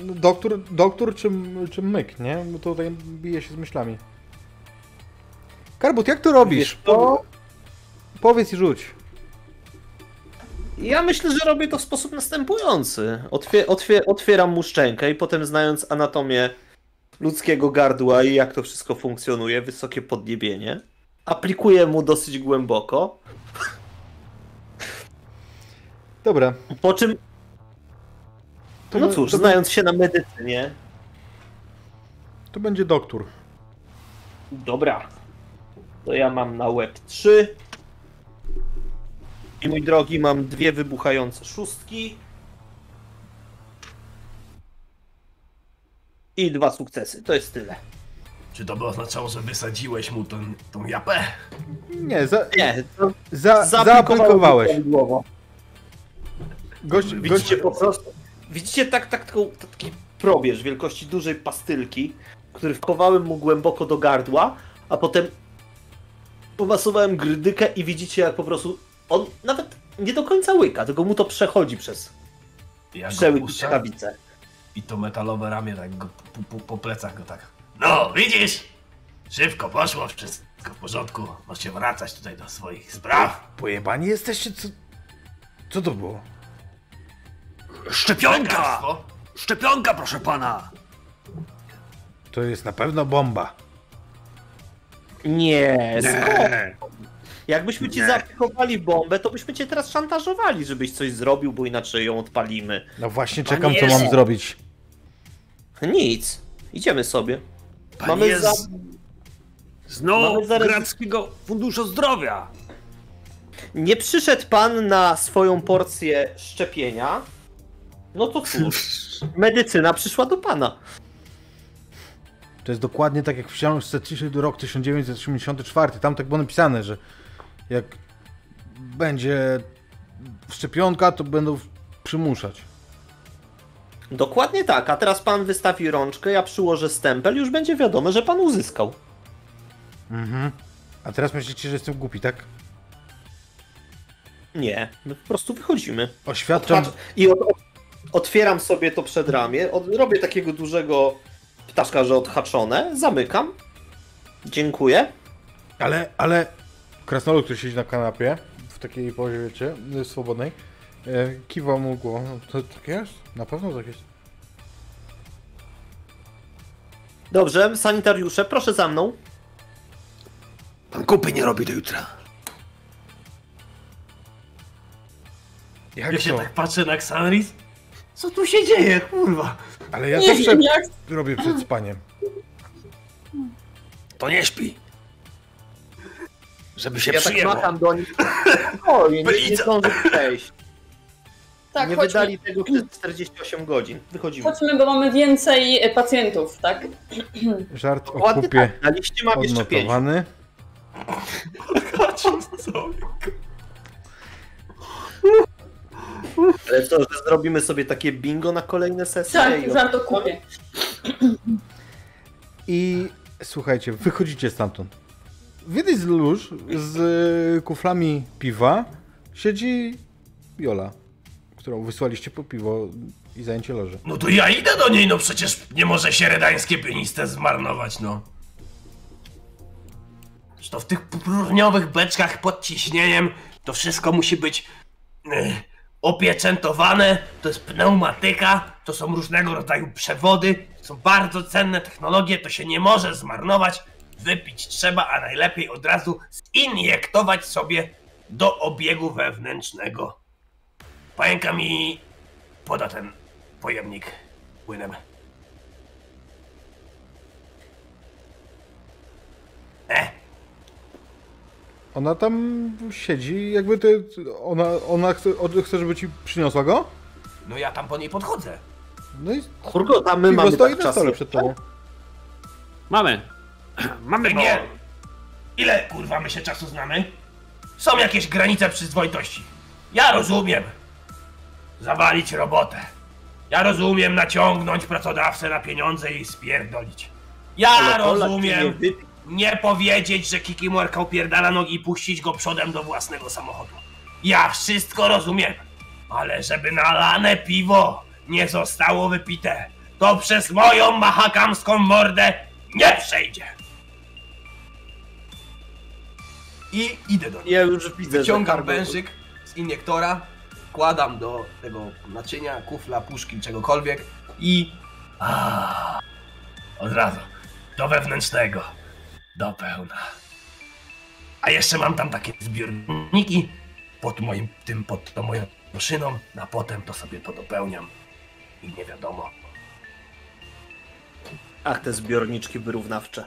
Doktor, doktor czy, czy myk, nie? Bo tutaj bije się z myślami. Karbut, jak to robisz? Wiesz co? Powiedz i rzuć. Ja myślę, że robię to w sposób następujący. Otwie, otwie, otwieram mu szczękę i potem znając anatomię ludzkiego gardła i jak to wszystko funkcjonuje, wysokie podniebienie, aplikuję mu dosyć głęboko, Dobra. po czym, To no cóż, to, znając się na medycynie, to będzie doktor. dobra, to ja mam na łeb 3 i mój drogi, mam dwie wybuchające szóstki i dwa sukcesy, to jest tyle. Czy to by oznaczało, że wysadziłeś mu tą, tą japę? Nie, za, Nie, to za, zaaplikowałeś. Gość, gość, Widzicie po prostu. Widzicie tak, tak, taką- taki probierz wielkości dużej pastylki, który wkowałem mu głęboko do gardła, a potem pomasowałem grdykę i widzicie jak po prostu on nawet nie do końca łyka, tylko mu to przechodzi przez Ja przełyk i to metalowe ramię tak go po, po, po plecach go tak. No, widzisz? Szybko poszło, wszystko w porządku. Możecie wracać tutaj do swoich spraw. Pojebani jesteście? Co, co to było? Szczepionka! Szczepionka, proszę pana! To jest na pewno bomba. Nie, skąd? Jakbyśmy ci Nie. zaaplikowali bombę, to byśmy cię teraz szantażowali, żebyś coś zrobił, bo inaczej ją odpalimy. No właśnie czekam, co mam zrobić. Nic. Idziemy sobie. Pan Mamy jest za... z Mamy zaraz- Nowogradzkiego Funduszu Zdrowia. Nie przyszedł pan na swoją porcję szczepienia. No to cóż, medycyna przyszła do pana. To jest dokładnie tak jak w książce Ciszy rok 1984. Tam tak było napisane, że jak będzie szczepionka, to będą przymuszać. Dokładnie tak, a teraz pan wystawi rączkę, ja przyłożę stempel, już będzie wiadomo, że pan uzyskał. Mhm. A teraz myślicie, że jestem głupi, tak? Nie, my po prostu wychodzimy. Oświadczam, Patrz- I od, otwieram sobie to przedramię, od, robię takiego dużego ptaszka, że odhaczone, zamykam. Dziękuję. ale, ale krasnolud, który siedzi na kanapie, w takiej pozie, wiecie, swobodnej, e, kiwa mu głową. No, To tak jest? Na pewno tak jest. Dobrze, sanitariusze, proszę za mną. Pan kupy nie robi do jutra. Jak Ja się to? tak patrzę na Xanris. Co tu się dzieje, kurwa? Ale ja Nie zawsze jak. robię przed spaniem. To nie śpi. Żeby się Ja tak przyjęło. macham do nich. O, nie, nie zdąży przejść. Tak, nie chodźmy. wydali tego przez 48 godzin. Wychodzimy. Chodźmy, bo mamy więcej e, pacjentów, tak? Żart o kupie tak, na liście mam jeszcze 5. Ale co, że zrobimy sobie takie bingo na kolejne sesje? Tak, i żart o kupie. I słuchajcie, wychodzicie stamtąd. W jednej z lóż z kuflami piwa siedzi Jola, którą wysłaliście po piwo i zajęcie loży. No to ja idę do niej, no przecież nie może się redańskie pieniste zmarnować, no. Że to w tych próżniowych beczkach pod ciśnieniem to wszystko musi być e, opieczętowane, to jest pneumatyka, to są różnego rodzaju przewody, to są bardzo cenne technologie, to się nie może zmarnować. wypić trzeba, a najlepiej od razu zinjektować sobie do obiegu wewnętrznego. Pająka mi poda ten pojemnik płynem. E, Ona tam siedzi, jakby ty, ona, ona chce, chce, żeby ci przyniosła go? no ja tam po niej podchodzę. No i Hurgot, my piwo mamy stoi tak na stole przed tobą. Mamy. Mamy bo... Nie. Ile kurwa my się czasu znamy? Są jakieś granice przyzwoitości. Ja rozumiem. Zawalić robotę. Ja rozumiem naciągnąć pracodawcę na pieniądze i spierdolić. Ja Ale Polak rozumiem wypi- nie powiedzieć, że Kikimorka upierdala nogi i puścić go przodem do własnego samochodu. Ja wszystko rozumiem. Ale żeby nalane piwo nie zostało wypite, to przez moją mahakamską mordę nie przejdzie. I idę do niej. Ja już widzę, wężyk z iniektora, wkładam do tego naczynia, kufla, puszki, czegokolwiek i A, od razu. Do wewnętrznego. Do pełna. A jeszcze mam tam takie zbiorniki pod moim, tym, pod tą moją maszyną. Na potem to sobie to dopełniam. I nie wiadomo. Ach, te zbiorniczki wyrównawcze.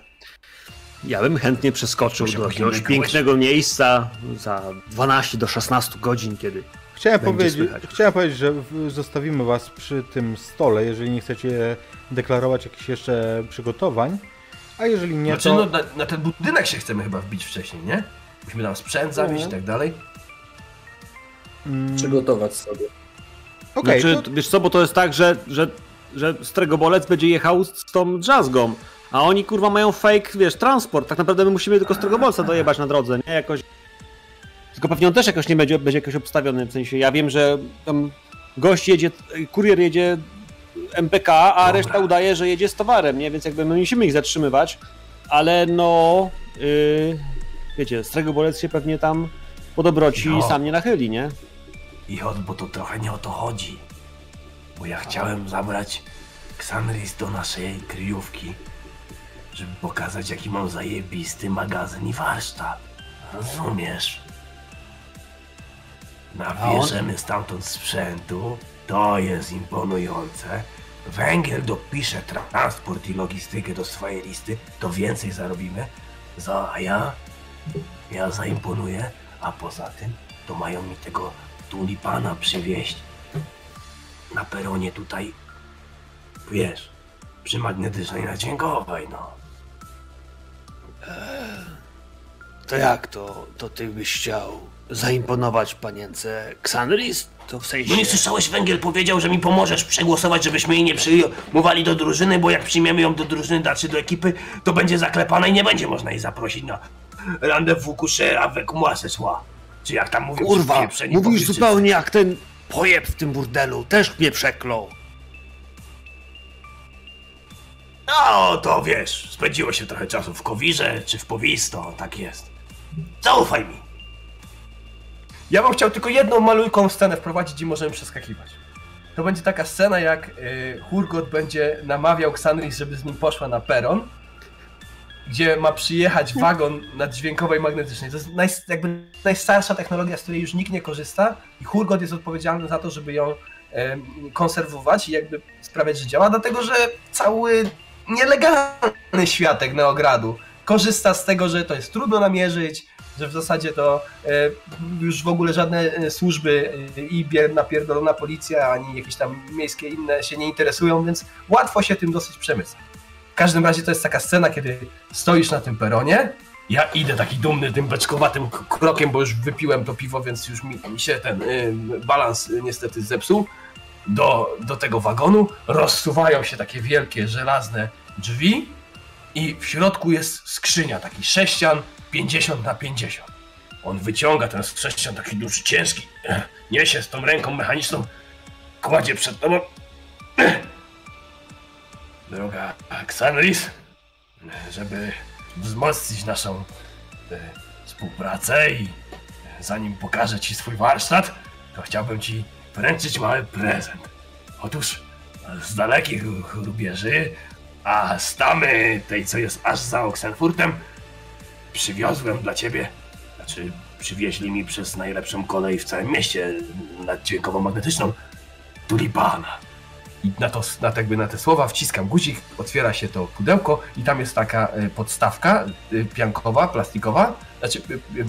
Ja bym chętnie przeskoczył do jakiegoś pięknego miejsca za 12 do 16 godzin, kiedy Chciałem powiedzieć, chciałem powiedzieć, że zostawimy was przy tym stole, jeżeli nie chcecie deklarować jakichś jeszcze przygotowań. A jeżeli nie, znaczy, to... no, na, na ten budynek się chcemy chyba wbić wcześniej, nie? Musimy tam sprzęt zawieźć i tak dalej. mm, Przygotować sobie. Okej, Znaczy, to, wiesz co, bo to jest tak, że, że, że Stregobolec będzie jechał z z tą drzazgą, a oni kurwa mają fake, wiesz, transport. Tak naprawdę my musimy tylko Stregobolca dojebać na drodze, nie? Jakoś... Tylko pewnie on też jakoś nie będzie, będzie jakoś obstawiony, w sensie ja wiem, że tam gość jedzie, kurier jedzie MPK, a Dobra. reszta udaje, że jedzie z towarem, nie? Więc jakby my musimy ich zatrzymywać, ale no... Yy, wiecie, Stregobolec się pewnie tam po dobroci No. sam nie nachyli, nie? I od, bo to trochę nie o to chodzi. Bo ja chciałem zabrać Xanris do naszej kryjówki, żeby pokazać, jaki mam zajebisty magazyn i warsztat. Rozumiesz? Nabierzemy stamtąd sprzętu, to jest imponujące. Węgiel dopisze transport i logistykę do swojej listy, to więcej zarobimy. Za, ja, ja zaimponuję, a poza tym to mają mi tego tulipana przywieźć na peronie tutaj, wiesz, przy magnetycznej nadźwiękowej, no. To jak to, to ty byś chciał zaimponować panience Xanris? To w sensie... No nie słyszałeś, Węgiel powiedział, że mi pomożesz przegłosować, żebyśmy jej nie przyjmowali do drużyny, bo jak przyjmiemy ją do drużyny, znaczy do ekipy, to będzie zaklepana i nie będzie można jej zaprosić na rendezvous couché avec moi ce soir. Czy jak tam mówią Kurwa, mówisz zupełnie jak ten pojeb w tym burdelu, też mnie przeklął. No, to wiesz, spędziło się trochę czasu w Kowirze, czy w Powisto, tak jest. Zaufaj mi. Ja bym chciał tylko jedną malutką scenę wprowadzić i możemy przeskakiwać. To będzie taka scena, jak y, Hurgot będzie namawiał Xanris, żeby z nim poszła na peron, gdzie ma przyjechać wagon naddźwiękowej magnetycznej. To jest naj, jakby najstarsza technologia, z której już nikt nie korzysta i Hurgot jest odpowiedzialny za to, żeby ją em, konserwować i jakby sprawiać, że działa, dlatego że cały nielegalny światek Neogradu korzysta z tego, że to jest trudno namierzyć, że w zasadzie to e, już w ogóle żadne e, służby e, i napierdolona policja, ani jakieś tam miejskie inne się nie interesują, więc łatwo się tym dosyć przemyca. W każdym razie to jest taka scena, kiedy stoisz na tym peronie, ja idę taki dumny tym beczkowatym krokiem, bo już wypiłem to piwo, więc już mi, mi się ten y, balans y, niestety zepsuł. Do, do tego wagonu rozsuwają się takie wielkie żelazne drzwi i w środku jest skrzynia, taki sześcian 50 na 50. On wyciąga ten sześcian taki duży, ciężki, niesie z tą ręką mechaniczną, kładzie przed tobą. Droga Xanris, żeby wzmocnić naszą e, współpracę i e, zanim pokażę ci swój warsztat, to chciałbym ci wręczyć mały prezent. Otóż z dalekich rubieży A z tamy, tej co jest aż za Oxenfurtem, przywiozłem dla ciebie, znaczy przywieźli mi przez najlepszą kolej w całym mieście naddźwiękowo-magnetyczną, tulipana. I na, to, na, jakby na te słowa wciskam guzik, otwiera się to pudełko i tam jest taka e, podstawka e, piankowa, plastikowa, znaczy e,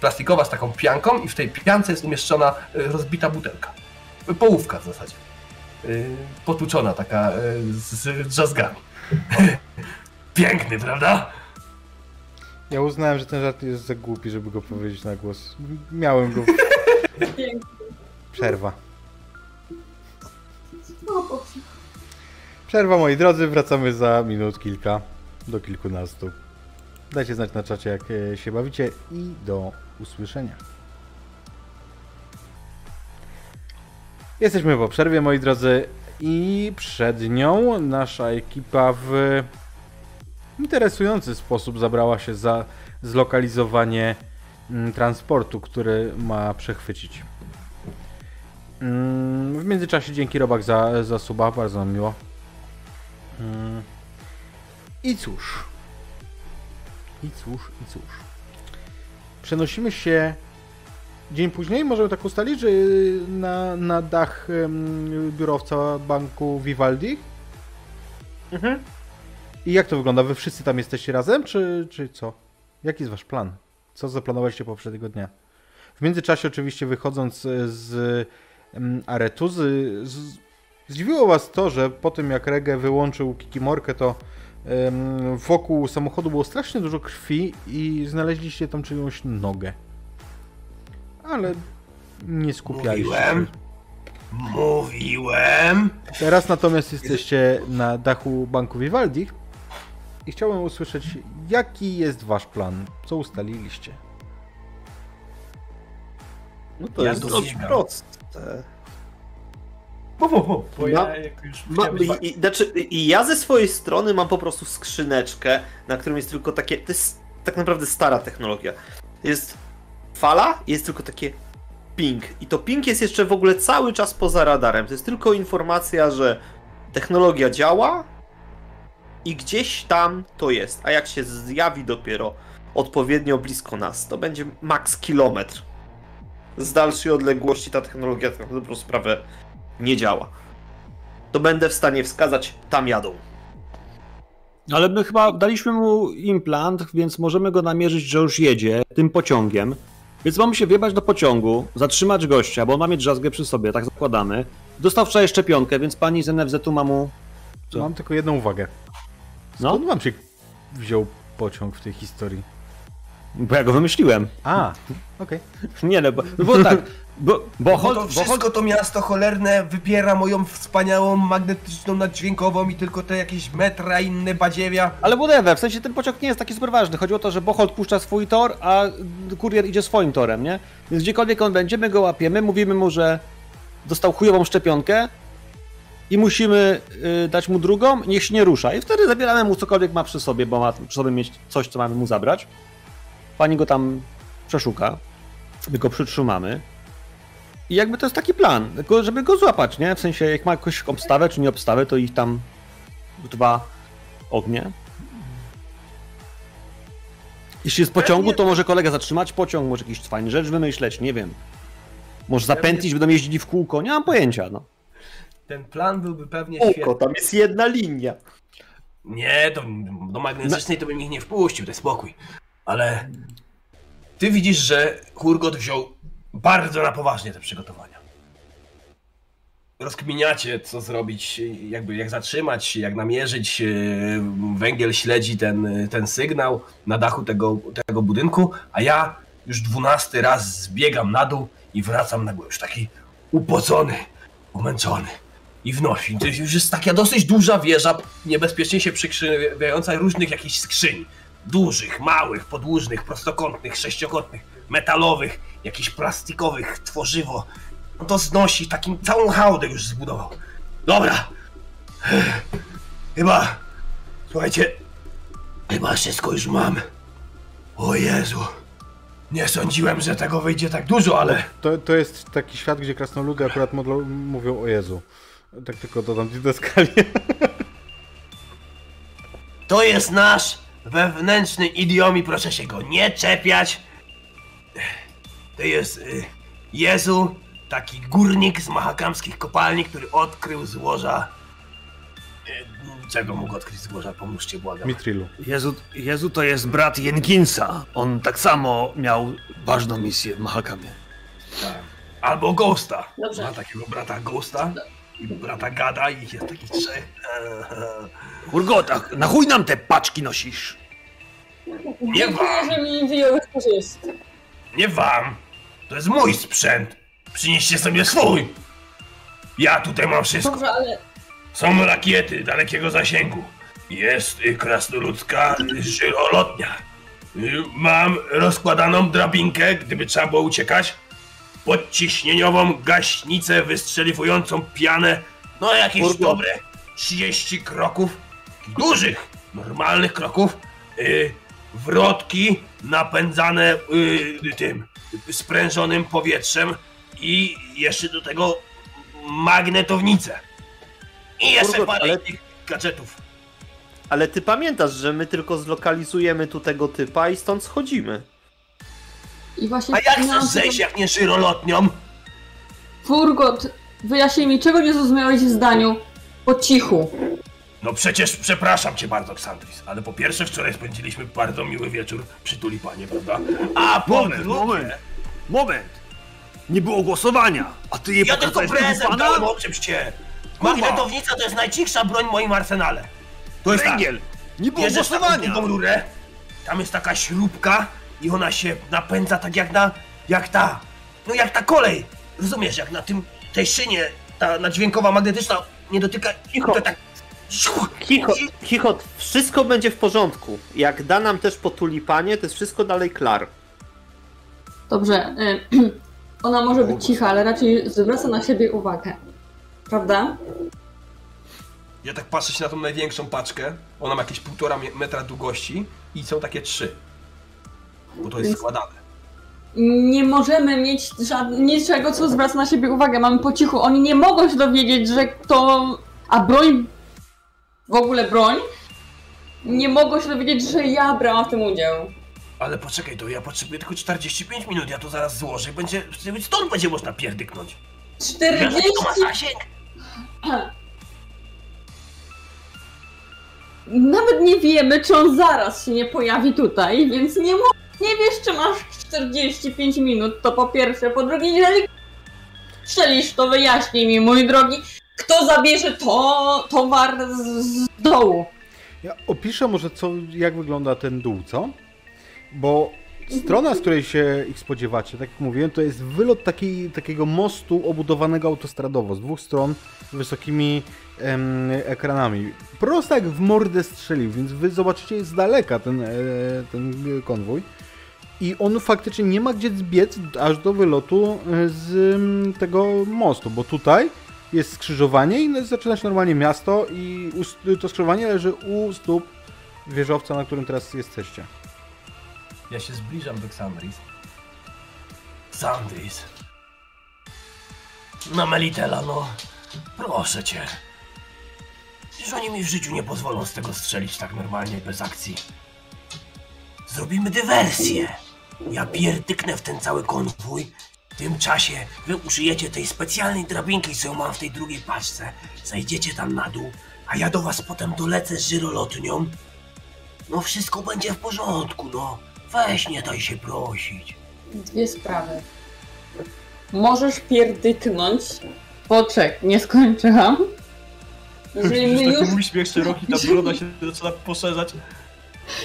plastikowa z taką pianką i w tej piance jest umieszczona rozbita butelka. Połówka w zasadzie. Potłuczona taka z drzazgami. Piękny, prawda? Ja uznałem, że ten żart jest za głupi, żeby go powiedzieć na głos. Miałem go. Przerwa. Przerwa, moi drodzy. Wracamy za minut kilka do kilkunastu. Dajcie znać na czacie, jak e, się bawicie i do usłyszenia. Jesteśmy po przerwie, moi drodzy, i przed nią nasza ekipa w interesujący sposób zabrała się za zlokalizowanie mm, transportu, który ma przechwycić. Mm, W międzyczasie dzięki Robak za, za suba, bardzo miło. Mm. I cóż. I cóż, i cóż. Przenosimy się dzień później, możemy tak ustalić, że na, na dach biurowca banku Vivaldi. Mhm. I jak to wygląda? Wy wszyscy tam jesteście razem, czy, czy co? Jaki jest wasz plan? Co zaplanowaliście poprzedniego dnia? W międzyczasie oczywiście wychodząc e, z em, Aretu, z, z, zdziwiło was to, że po tym jak Rege wyłączył Kikimorkę, to wokół samochodu było strasznie dużo krwi i znaleźliście tam czyjąś nogę. Ale nie skupialiście się. Mówiłem. Mówiłem. Teraz natomiast jesteście na dachu banku Vivaldi i chciałem usłyszeć, jaki jest wasz plan? Co ustaliliście? No to Ja jest zbiegam. proste. Bo, bo, bo, bo Ma- ja jak już Ma, i, i, znaczy, I ja ze swojej strony mam po prostu skrzyneczkę, na którym jest tylko takie. To jest tak naprawdę stara technologia. Jest fala, jest tylko takie ping. I to ping jest jeszcze w ogóle cały czas poza radarem. To jest tylko informacja, że technologia działa i gdzieś tam to jest. A jak się zjawi dopiero odpowiednio blisko nas, to będzie maks kilometr. Z dalszej odległości ta technologia tak na dobrą sprawę nie działa to będę w stanie wskazać, tam jadą. Ale my chyba daliśmy mu implant, więc możemy go namierzyć, że już jedzie tym pociągiem. Więc mamy się wjebać do pociągu, zatrzymać gościa, bo on ma mieć drzazgę przy sobie, tak zakładamy. Dostał wczoraj szczepionkę, więc pani z NFZ-u ma mu... Co? Mam tylko jedną uwagę. No, Skąd wam się wziął pociąg w tej historii? bo ja go wymyśliłem. A, okej. Nie no, bo, no bo tak, bo, bo, Bo Holt, to bo wszystko to miasto cholerne wypiera moją wspaniałą magnetyczną naddźwiękową i tylko te jakieś metra inne badziewia. Ale whatever, w sensie ten pociąg nie jest taki super ważny. Chodzi o to, że Bocholt puszcza swój tor, a kurier idzie swoim torem, nie? Więc gdziekolwiek on będzie, my go łapiemy, mówimy mu, że dostał chujową szczepionkę i musimy y, dać mu drugą, niech się nie rusza. I wtedy zabieramy mu cokolwiek ma przy sobie, bo ma przy sobie mieć coś, co mamy mu zabrać. Pani go tam przeszuka, my go przytrzymamy. I jakby to jest taki plan, tylko żeby go złapać, nie? W sensie, jak ma jakąś obstawę czy nie obstawę, to ich tam dwa ognie. Jeśli jest pociągu, to może kolega zatrzymać pociąg, może jakiś fajny rzecz wymyśleć, nie wiem. Może zapętlić, będą jeździli w kółko, nie mam pojęcia, no. Ten plan byłby pewnie Kółko, świetny. tam jest jedna linia. Nie, to do magnetycznej to bym ich nie wpuścił, daj spokój. Ale ty widzisz, że Hurgot wziął bardzo na poważnie te przygotowania. Rozkminiacie, co zrobić, jakby jak zatrzymać, jak namierzyć. e, Węgiel śledzi ten, ten sygnał na dachu tego, tego budynku, a ja już dwunasty raz zbiegam na dół i wracam na górę. Już taki upocony, umęczony. I wnosi. To już jest taka dosyć duża wieża, niebezpiecznie się przykrzywiająca różnych jakichś skrzyń. Dużych, małych, podłużnych, prostokątnych, sześciokątnych, metalowych, jakichś plastikowych, tworzywo. No to znosi, takim całą hałdę już zbudował. Dobra. Chyba, słuchajcie, chyba wszystko już mam. O Jezu. Nie sądziłem, że tego wyjdzie tak dużo, ale... To, to jest taki świat, gdzie krasnoludy akurat modlą, mówią o Jezu. Tak tylko dodam dideskalię. To jest nasz wewnętrzny idiom i proszę się go nie czepiać. To jest y, Jezu, taki górnik z mahakamskich kopalni, który odkrył złoża. Czego mógł odkryć złoża? Pomóżcie, błagam. Mitrilu. Jezu, Jezu to jest brat Jenkinsa. On tak samo miał ważną misję w Mahakamie. Albo Ghosta. Dobrze. Ma takiego brata Ghosta i brata Gada i jest takich trzech. Urgot, a na chuj nam te paczki nosisz? Nie wam, że mi wyjąłeś korzyść. nie wam. To jest mój sprzęt. Przynieście sobie swój. Ja tutaj mam wszystko. Dobrze, ale Są rakiety dalekiego zasięgu. Jest y, krasnoludzka y, żyrolotnia. Y, Mam rozkładaną drabinkę, gdyby trzeba było uciekać. Podciśnieniową gaśnicę wystrzeliwującą pianę. No jakieś Kurwa. dobre 30 kroków. Dużych, normalnych kroków. Y, wrotki napędzane y, tym sprężonym powietrzem i jeszcze do tego magnetownicę. I jeszcze Kurwa, parę ale- innych gadżetów. Ale ty pamiętasz, że my tylko zlokalizujemy tu tego typa i stąd schodzimy. I właśnie A jak chcesz zejść, jak nie żyrolotnią? Furgot, wyjaśnij mi, czego nie zrozumiałeś w zdaniu po cichu. No przecież przepraszam cię bardzo, Ksandris, ale po pierwsze wczoraj spędziliśmy bardzo miły wieczór przy tulipanie, prawda? A po Moment, drugie, moment. Moment! Nie było głosowania, a ty je ja tylko prezent dałem, oczym się. Magnetownica to jest najcichsza broń w moim arsenale. To jest tak. Węgiel! Nie było Bierzesz głosowania! rurę, tam jest taka śrubka i ona się napędza tak jak na, jak ta, no jak ta kolej. Rozumiesz, jak na tym, tej szynie, ta nadźwiękowa, magnetyczna nie dotyka, Cicho. to tak... Chichot, chichot, wszystko będzie w porządku. Jak da nam też po tulipanie, to jest wszystko dalej klar. Dobrze, y, ona może być cicha, ale raczej zwraca na siebie uwagę. Prawda? Ja tak patrzę się na tą największą paczkę. Ona ma jakieś półtora me- metra długości i są takie trzy. Bo to jest Więc- składane. Nie możemy mieć niczego, co zwraca na siebie uwagę. Mamy po cichu. Oni nie mogą się dowiedzieć, że to. A broń. W ogóle broń. Nie mogą się dowiedzieć, że ja brałam w tym udział. Ale poczekaj, to ja potrzebuję tylko 45 minut, ja to zaraz złożę i będzie, stąd będzie można pierdyknąć. Wiesz, jaki 40. to ma zasięg? Nawet nie wiemy, czy on zaraz się nie pojawi tutaj, więc nie, mo- nie wiesz, czy masz 45 minut. To po pierwsze. Po drugie, jeżeli strzelisz, to wyjaśnij mi, mój drogi, kto zabierze to towar z, z dołu. Ja opiszę może, co, jak wygląda ten dół, co? Bo strona, z której się ich spodziewacie, tak jak mówiłem, to jest wylot takiej, takiego mostu obudowanego autostradowo, z dwóch stron wysokimi em, ekranami. Prosto jak w mordę strzelił, więc wy zobaczycie z daleka ten, e, ten konwój. I on faktycznie nie ma gdzie zbiec aż do wylotu e, z mm, tego mostu, bo tutaj jest skrzyżowanie i zaczyna się normalnie miasto i to skrzyżowanie leży u stóp wieżowca, na którym teraz jesteście. Ja się zbliżam do Xandris. Sandris. No Melitela, no. Proszę cię. Przecież oni mi w życiu nie pozwolą z tego strzelić tak normalnie, bez akcji. Zrobimy dywersję. Ja pierdyknę w ten cały konwój. W tym czasie wy użyjecie tej specjalnej drabinki, co ją mam w tej drugiej paczce. Zajdziecie tam na dół, a ja do was potem dolecę z żyrolotnią. No wszystko będzie w porządku, no. Weź nie daj się prosić. Dwie sprawy. Możesz pierdyknąć. Poczek, nie skończyłam. Jeżeli my, już, uśmiech szeroki, ta broda się zaczyna poszerzać.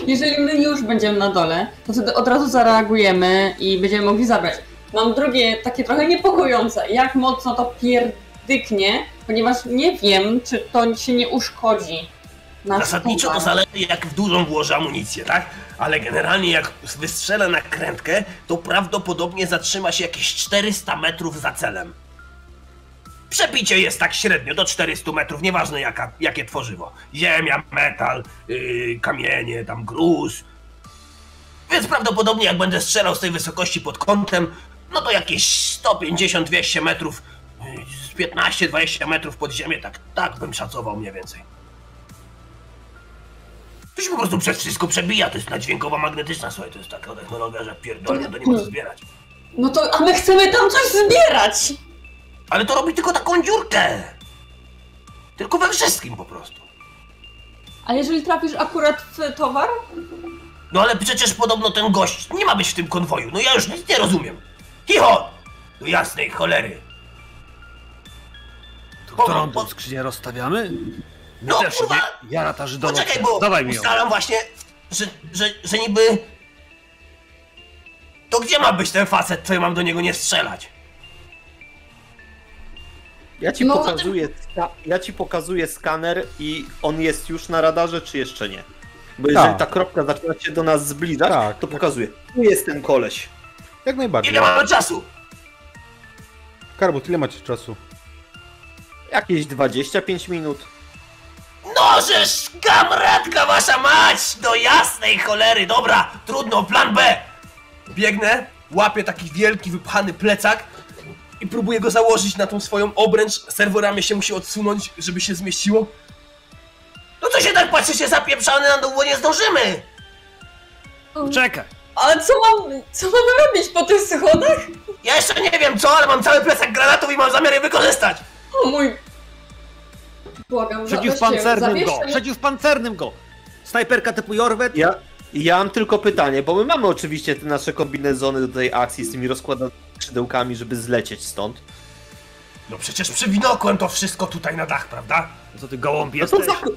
Jeżeli my już będziemy na dole, to wtedy od razu zareagujemy i będziemy mogli zabrać. Mam drugie, takie trochę niepokojące. Jak mocno to pierdyknie, ponieważ nie wiem, czy to się nie uszkodzi. Zasadniczo to zależy jak w dużą włożę amunicję, tak? Ale generalnie jak wystrzelę na krętkę, to prawdopodobnie zatrzyma się jakieś 400 metrów za celem. Przebicie jest tak średnio do 400 metrów, nieważne jaka, jakie tworzywo. Ziemia, metal, yy, kamienie, tam gruz. Więc prawdopodobnie jak będę strzelał z tej wysokości pod kątem, no to jakieś 150-200 metrów, yy, z 15-20 metrów pod ziemię, tak, tak bym szacował mniej więcej. To się po prostu przez wszystko przebija, to jest nadźwiękowa magnetyczna, słuchaj, to jest taka technologia, że pierdolnie to nie możesz zbierać. No to, a my chcemy tam coś zbierać! Ale to robi tylko taką dziurkę! Tylko we wszystkim po prostu. A jeżeli trafisz akurat w towar? No ale przecież podobno ten gość nie ma być w tym konwoju, no ja już nic nie rozumiem. Cicho! Do jasnej cholery. To Po- którą po- tą skrzynię rozstawiamy? No, też kurwa! nie, jara ta. Poczekaj, bo Dawaj mi ją. ustalam właśnie, że, że, że niby... To gdzie ma być ten facet, co ja mam do niego nie strzelać? Ja ci No, pokazuję, ja ci pokazuję skaner i on jest już na radarze, czy jeszcze nie? Bo jeżeli Tak. ta kropka zaczyna się do nas zbliżać, Tak. to pokazuję. Tu jest ten koleś. Jak najbardziej. Ile mamy czasu? Karbut, ile macie czasu? Jakieś 25 minut. No żeż kamratka wasza mać! Do jasnej cholery, dobra, trudno, plan B! Biegnę, łapię taki wielki, wypchany plecak i próbuję go założyć na tą swoją obręcz. Serworami się musi odsunąć, żeby się zmieściło. No co się tak patrzycie zapieprzany na dół, bo nie zdążymy! Czekaj. Ale co mam, co mamy robić po tych schodach? Ja jeszcze nie wiem co, ale mam cały plecak granatów i mam zamiar je wykorzystać! O mój... Błagam, Przeciwpancernym go! Przeciwpancernym go! Snajperka typu Jorwet? Ja, ja mam tylko pytanie, bo my mamy oczywiście te nasze kombinezony do tej akcji z tymi rozkładanymi skrzydełkami, żeby zlecieć stąd. No przecież przywinokłem to wszystko tutaj na dach, prawda? Co ty gołąb No to, jesteś? zak-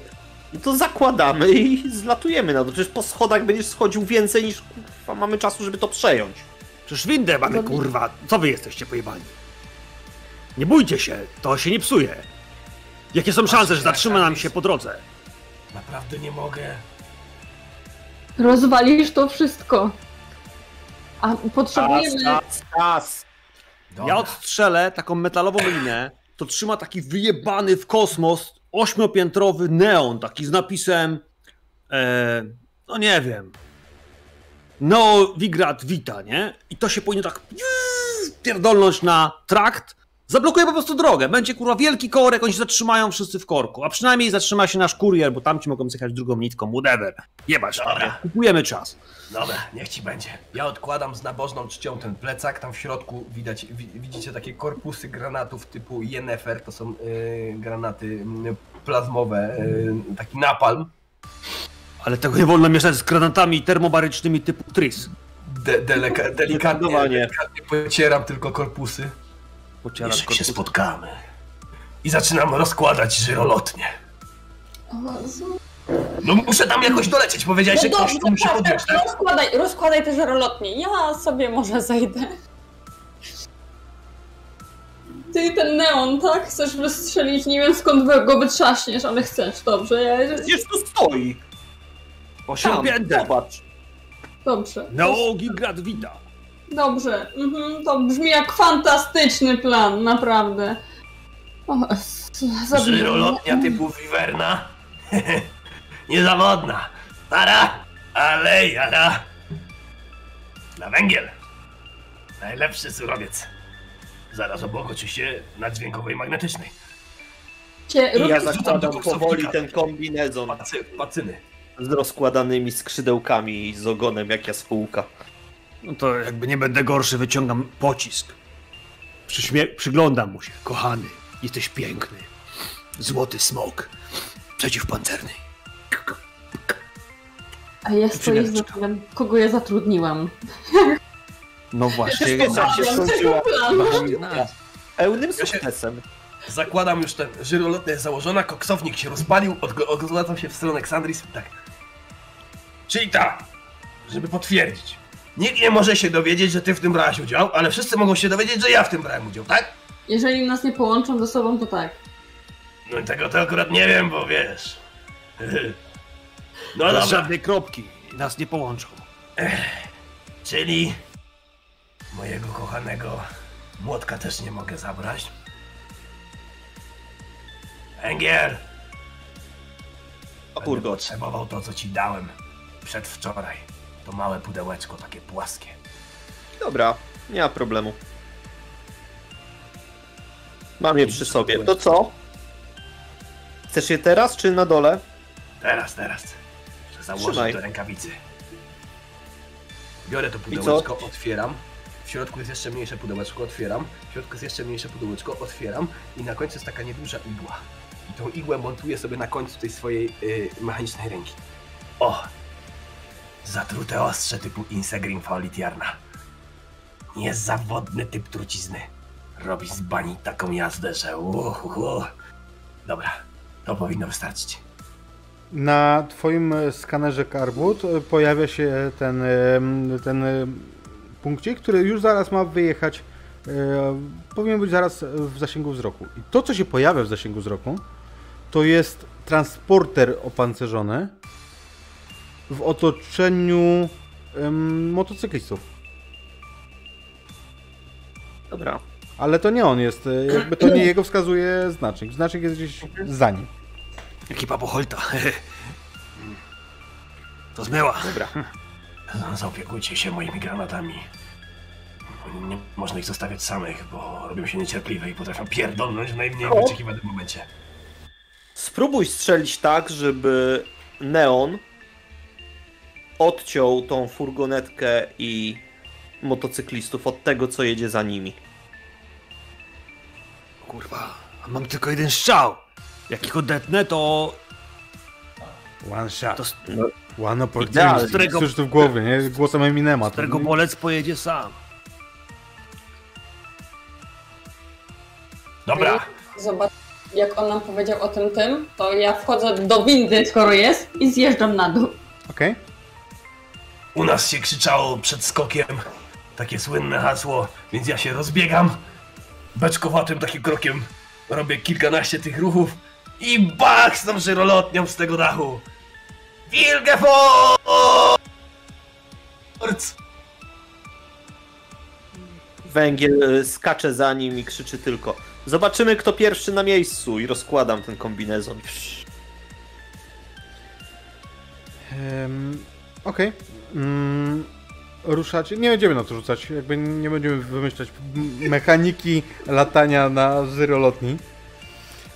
no to zakładamy i zlatujemy na to. Przecież po schodach będziesz schodził więcej niż kurwa, mamy czasu, żeby to przejąć. Przecież windę mamy, kurwa. Co wy jesteście pojebani? Nie bójcie się, to się nie psuje. Jakie są szanse, że zatrzyma nam się po drodze? Naprawdę nie mogę. Rozwalisz to wszystko. A potrzebujemy... Czas, czas. Ja odstrzelę taką metalową linę, to trzyma taki wyjebany w kosmos ośmiopiętrowy neon, taki z napisem e, no nie wiem No Wigrad Vita, nie? I to się powinno tak pierdolnąć na trakt, zablokuje po prostu drogę, będzie kurwa wielki korek, oni się zatrzymają wszyscy w korku, a przynajmniej zatrzyma się nasz kurier, bo tamci mogą zjechać drugą nitką, whatever. Jebać, Dobra. kupujemy czas. Dobra, niech ci będzie. Ja odkładam z nabożną czcią ten plecak, tam w środku widać, wi, widzicie takie korpusy granatów typu Yennefer, to są y, granaty plazmowe, y, taki napalm. Ale tego nie wolno mieszać z granatami termobarycznymi typu Tris. De, deleka, delikatnie, delikatnie pocieram tylko korpusy. Pocieram Jeszcze się spotkamy. I zaczynam rozkładać żyrolotnie. No muszę tam jakoś dolecieć, powiedziałeś, że No ktoś dobrze, tu musi tak, podjąć, tak, tak? rozkładaj, rozkładaj te żarolotnie. Ja sobie może zejdę. Ty ten neon, tak? Chcesz wystrzelić, nie wiem skąd go wytrzaśniesz, ale chcesz, dobrze. Ja... Tu stoi? Osiem Tam, pięter. zobacz. Dobrze. No Gigrad Vita. Dobrze. Mhm, to brzmi jak fantastyczny plan, naprawdę. O. Żyrolotnia typu Wiverna. Niezawodna. Para, ale jara. Na węgiel. Najlepszy surowiec. Zaraz obok oczywiście naddźwiękowej magnetycznej. Cie, I ja zakładam powoli ten kombinezon Pacy, pacyny. z rozkładanymi skrzydełkami i z ogonem jak jaskółka. No to jakby nie będę gorszy, wyciągam pocisk. Przyśmie- przyglądam mu się. Kochany, jesteś piękny. Złoty smok. Przeciwpancerny. A ja stoję Przymierz. zastanawiam, kogo ja zatrudniłam. No właśnie, jak się skończyła pełnym Ja się- sukcesem. Zakładam już ten żyrolotnia jest założona, koksownik się rozpalił, odwracam się w stronę Ksandris tak. Czyli tak, żeby potwierdzić. Nikt nie może się dowiedzieć, że ty w tym brałeś udział, ale wszyscy mogą się dowiedzieć, że ja w tym brałem udział, tak? Jeżeli nas nie połączą ze sobą, to tak. No i tego to akurat nie wiem, bo wiesz. No dobra, żadnej kropki. Nas nie połączą. czyli mojego kochanego młotka też nie mogę zabrać. Węgiel! O kurde. potrzebował to, co ci dałem przedwczoraj. To małe pudełeczko, takie płaskie. Dobra, nie ma problemu. Mam je przy sobie. To co? Chcesz je teraz czy na dole? Teraz, teraz. założę Trzymaj. do rękawicy. Biorę to pudełeczko, otwieram. W środku jest jeszcze mniejsze pudełeczko, otwieram. W środku jest jeszcze mniejsze pudełeczko, otwieram. I na końcu jest taka nieduża igła. I tą igłę montuję sobie na końcu tej swojej y, mechanicznej ręki. O! Zatrute ostrze typu Insegrim Faolitiarna. Niezawodny typ trucizny. Robi z bani taką jazdę, że uhuhu. Dobra, to powinno wystarczyć. Na twoim skanerze e, pojawia się ten, ten punkcik, który już zaraz ma wyjechać. e, Powinien być zaraz w zasięgu wzroku. I to, co się pojawia w zasięgu wzroku, to jest transporter opancerzony w otoczeniu em, motocyklistów. Dobra. Ale to nie on jest, e, jakby to nie jego wskazuje znacznik. Znacznik jest gdzieś za nim. Ekipa Boholta. To zmyła. Dobra. Zaopiekujcie się moimi granatami. Nie można ich zostawiać samych, bo robią się niecierpliwe i potrafią pierdolnąć w najmniej wyczekiwanym momencie. Spróbuj strzelić tak, żeby Neon odciął tą furgonetkę i motocyklistów od tego, co jedzie za nimi. Kurwa, a mam tylko jeden strzał. Jak ich odetnę, to... One shot. to z One opportunity. Którego- Słyszysz to w głowie, nie? Głosem Eminema. To- którego bolec pojedzie sam. Dobra, Zobacz, jak on nam powiedział o tym tym, to ja wchodzę do windy, skoro jest, i zjeżdżam na dół. Okej. U nas się krzyczało przed skokiem takie słynne hasło, więc ja się rozbiegam. Beczkowatym takim krokiem robię kilkanaście tych ruchów i bach z tą żyrolotnią z tego dachu. Wilgefortz! Węgiel y, skacze za nim i krzyczy tylko Zobaczymy, kto pierwszy na miejscu i rozkładam ten kombinezon. Em, Okej. Mm, ruszacie. Nie będziemy na to rzucać. Jakby nie będziemy wymyślać mechaniki latania na żyrolotni.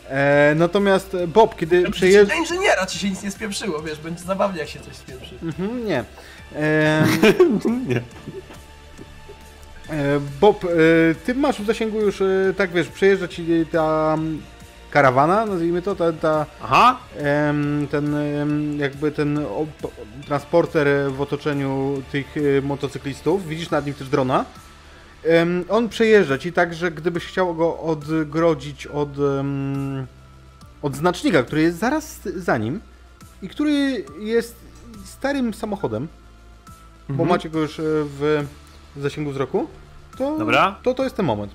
E, natomiast e, Bob, kiedy przejeżdża. Na inżyniera ci się nic nie spieprzyło, wiesz, będzie zabawnie jak się coś spieprzy. Mhm, nie. Em, Nie. E, Bob, e, ty masz w zasięgu już, e, tak wiesz, przejeżdża ci ta karawana, nazwijmy to, ta, ta, Aha. em, ten em, jakby ten transporter w otoczeniu tych e, motocyklistów. Widzisz nad nim też drona. Em, On przejeżdża ci tak, że gdybyś chciał go odgrodzić od, od znacznika, który jest zaraz za nim i który jest starym samochodem, bo Mhm. macie go już e, w zasięgu wzroku, to, Dobra. to to jest ten moment.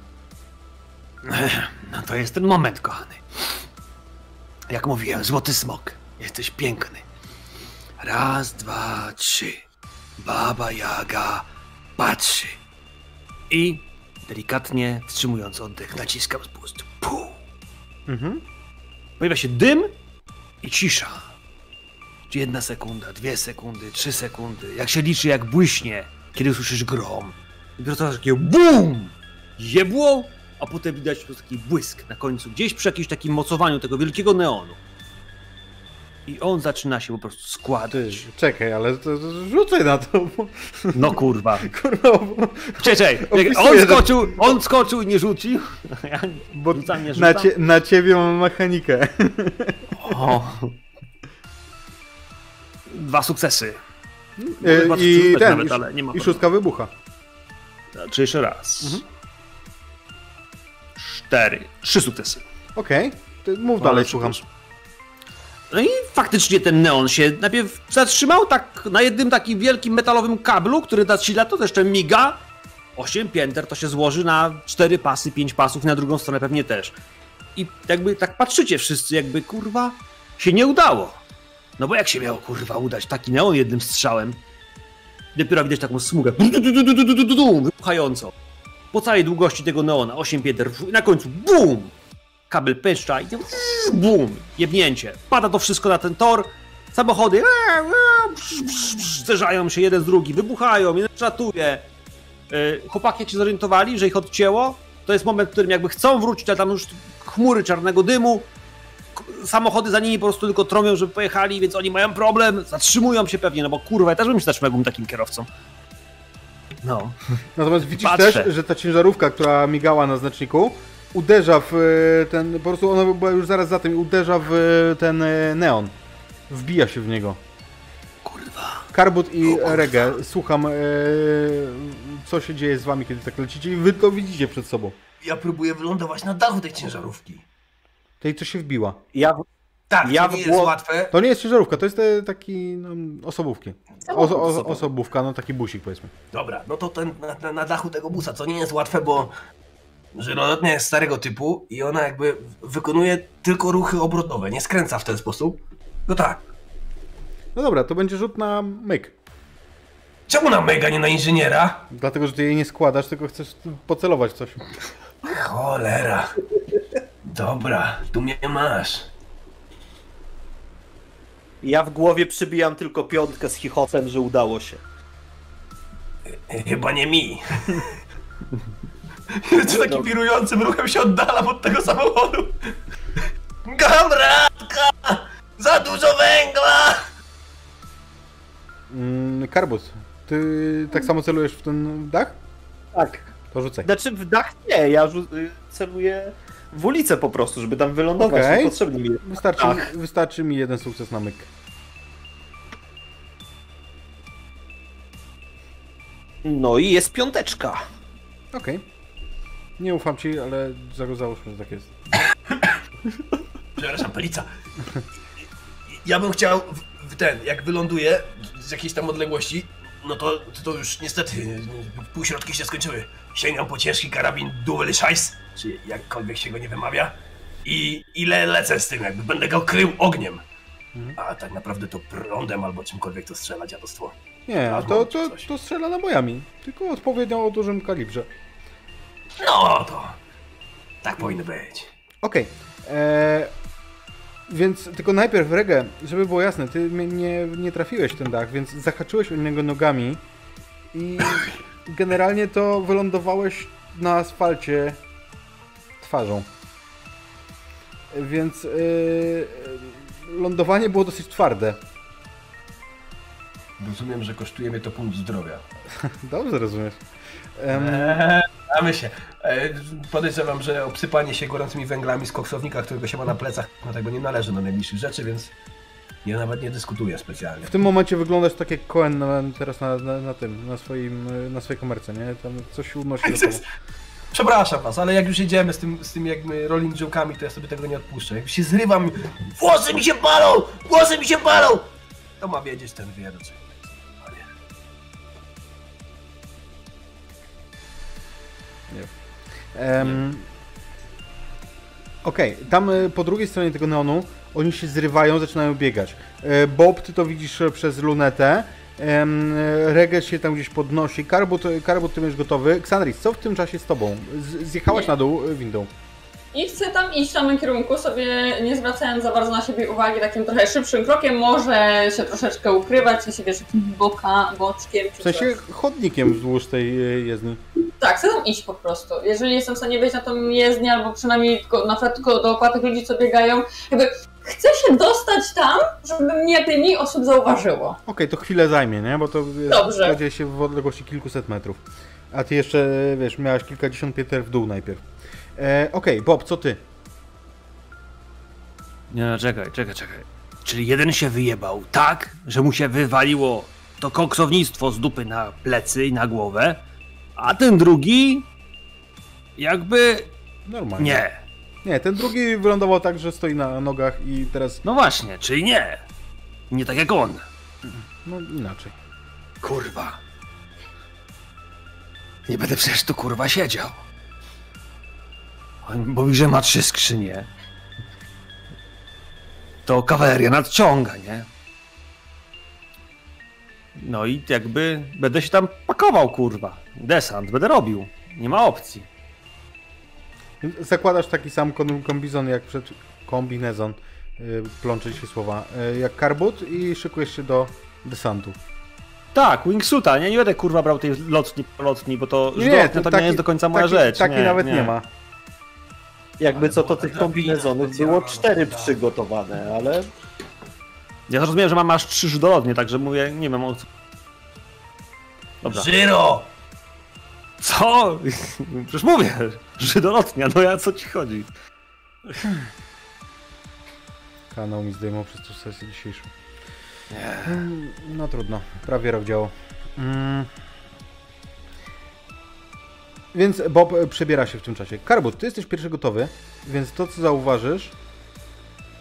No to jest ten moment, kochany. Jak mówiłem, złoty smok. Jesteś piękny. Raz, dwa, trzy. Baba Jaga patrzy. I delikatnie wstrzymując oddech, naciskam spust. Puh. Mhm. Pojawia się dym i cisza. Jedna sekunda, dwie sekundy, trzy sekundy. Jak się liczy, jak błyśnie, kiedy usłyszysz grom. I to takie BUM! Jebło, a potem widać po prostu taki błysk na końcu, gdzieś przy jakimś takim mocowaniu tego wielkiego neonu. I on zaczyna się po prostu Ty, składać. czekaj, ale to, to rzucaj na to. Bo, No kurwa. kurwa, bo, Czekaj, on skoczył, on skoczył i nie rzucił. Ja bo rzucam, nie na, rzucam. cie, na ciebie mam mechanikę. O. Dwa sukcesy. E, I ten, nawet, i, i szóstka wybucha. Czy jeszcze raz? Mhm. Cztery. Trzy sukcesy. Okej, to mów Ale dalej, słucham. No i faktycznie ten neon się najpierw zatrzymał tak na jednym takim wielkim metalowym kablu, który zasila, to jeszcze miga. Osiem pięter to się złoży na cztery pasy, pięć pasów, na drugą stronę pewnie też. I jakby tak patrzycie wszyscy, jakby kurwa się nie udało. No bo jak się miało kurwa udać taki neon jednym strzałem? Dopiero widać taką smugę wybuchającą. Po całej długości tego neona, 8 pięter, i na końcu BUM! Kabel peszcza i BUM! Jebnięcie. Pada to wszystko na ten tor. Samochody zderzają się jeden z drugim, wybuchają, jeden szatuje. Yy, Chłopaki się zorientowali, że ich odcięło. To jest moment, w którym jakby chcą wrócić, ale tam już chmury czarnego dymu. Samochody za nimi po prostu tylko tromią, żeby pojechali, więc oni mają problem, zatrzymują się pewnie, no bo kurwa, ja też bym się zatrzymał, takim kierowcą. No. Natomiast widzisz Patrzę. też, że ta ciężarówka, która migała na znaczniku, uderza w e, ten, po prostu ona była już zaraz za tym, uderza w e, ten e, neon. Wbija się w niego. Kurwa. Karbut i Regę, słucham, e, co się dzieje z wami, kiedy tak lecicie i wy to widzicie przed sobą. Ja próbuję wylądować na dachu tej ciężarówki. Tej, co się wbiła. Ja, Tak, Ja to nie w jest łatwe. To nie jest ciężarówka, to jest e, taki no, osobówki. O, o, Osobówka. osobówka, no taki busik powiedzmy. Dobra, no to ten, na, na, na dachu tego busa, co nie jest łatwe, bo żyrolotnia jest starego typu i ona jakby wykonuje tylko ruchy obrotowe, nie skręca w ten sposób. No tak. No dobra, to będzie rzut na myk. Czemu na mega, nie na inżyniera? Dlatego, że ty jej nie składasz, tylko chcesz pocelować coś. Cholera. Dobra, tu mnie masz. Ja w głowie przybijam tylko piątkę z chichotem, że udało się. Chyba nie mi. Jeszcze takim wirującym ruchem się oddalam od tego samochodu. Kamratka! Za dużo węgla! Mm, Karbus, ty tak samo celujesz w ten dach? Tak. To rzucaj. Znaczy w dach nie, ja y, celuję w ulicę po prostu, żeby tam wylądować. Nie potrzebny mi. Wystarczy, wystarczy mi jeden sukces na myk. No i jest piąteczka. Okej. Nie ufam ci, ale za- załóżmy, że tak jest. Przepraszam, Pelica. Ja bym chciał ten, jak wyląduję z jakiejś tam odległości, no to, to już niestety półśrodki się skończyły. Sięgam po ciężki karabin Dual Scheiss, czy jakkolwiek się go nie wymawia, i ile lecę z tym, jakby będę go krył ogniem. A tak naprawdę to prądem albo czymkolwiek to strzela dziadostwo. Nie, Plazmą to, to, to strzela nabojami. Tylko odpowiednio o dużym kalibrze. No to tak powinno być. Okej. eee, Więc tylko najpierw, Regę, żeby było jasne, ty nie, nie trafiłeś w ten dach, więc zahaczyłeś o niego nogami i generalnie to wylądowałeś na asfalcie twarzą. Więc yy, lądowanie było dosyć twarde. Rozumiem, że kosztuje mnie to punkt zdrowia. Dobrze rozumiesz. Em, Eee, Mamy się. E, Podejrzewam, że obsypanie się gorącymi węglami z koksownika, którego się ma na plecach, no tego nie należy do najbliższych rzeczy, więc ja nawet nie dyskutuję specjalnie. w tym momencie wyglądasz tak jak Cohen na, teraz na, na, na tym, na, swoim, na swojej komerce, nie? Tam coś unosi do. Przepraszam was, ale jak już jedziemy z tym, z tym jakby rolling joke'ami, to ja sobie tego nie odpuszczę. Jak się zrywam, włosy mi się palą! Włosy mi się palą! To ma wiedzieć ten wiersz. Em, Okej, tam y, po drugiej stronie tego neonu oni się zrywają, zaczynają biegać. E, Bob, ty to widzisz e, przez lunetę. E, Regę się tam gdzieś podnosi. Karbut, Karbut ty będziesz gotowy. Xandris, co w tym czasie z tobą? Z, zjechałaś Nie. na dół windą. I chcę tam iść w samym kierunku, sobie nie zwracając za bardzo na siebie uwagi, takim trochę szybszym krokiem, może się troszeczkę ukrywać, w sensie wiesz, boka, boczkiem czy W sensie coś. chodnikiem wzdłuż tej y, jezdni. Tak, chcę tam iść po prostu. Jeżeli jestem w stanie wejść na tą jezdnię, albo przynajmniej tylko, na przykład tylko dookoła tych ludzi, co biegają, jakby chcę się dostać tam, żeby mnie najmniej osób zauważyło. Okej, to chwilę zajmie, nie? Bo to Dobrze. będzie się w odległości kilkuset metrów. A ty jeszcze, wiesz, miałaś kilkadziesiąt pięter w dół najpierw. E, Okej, Bob, co ty? Nie, no, czekaj, czekaj, czekaj. Czyli jeden się wyjebał tak, że mu się wywaliło to koksownictwo z dupy na plecy i na głowę, a ten drugi jakby Normalnie. nie. Nie, ten drugi wylądował tak, że stoi na nogach i teraz, No właśnie, czyli nie. Nie tak jak on. no inaczej. Kurwa. Nie będę przecież tu kurwa siedział. Mówi, że ma trzy skrzynie. To kawaleria nadciąga, nie? No i jakby będę się tam pakował, kurwa. Desant będę robił. Nie ma opcji. Zakładasz taki sam kombizon jak przed kombinezon, yy, plącze się słowa, y, jak karbut i szykujesz się do desantu. Tak, wingsuita, nie, nie będę kurwa brał tej lotni, lotni bo to, Nie, nie, to to taki- nie jest do końca moja taki, rzecz. Takiej nawet nie. ma. Jakby co, to tych kombinezonów było cztery przygotowane, ale Ja zrozumiałem, że mam aż trzy żydolodnie, także mówię, nie wiem o co. Dobra. Żyro! Co? Przecież mówię, żydolotnia, no ja co ci chodzi? Kanał mi zdejmą przez tą sesję dzisiejszą. No trudno, prawie rok działo. Mm. Więc Bob e, przebiera się w tym czasie. Karbut, ty jesteś pierwszy gotowy, więc to co zauważysz,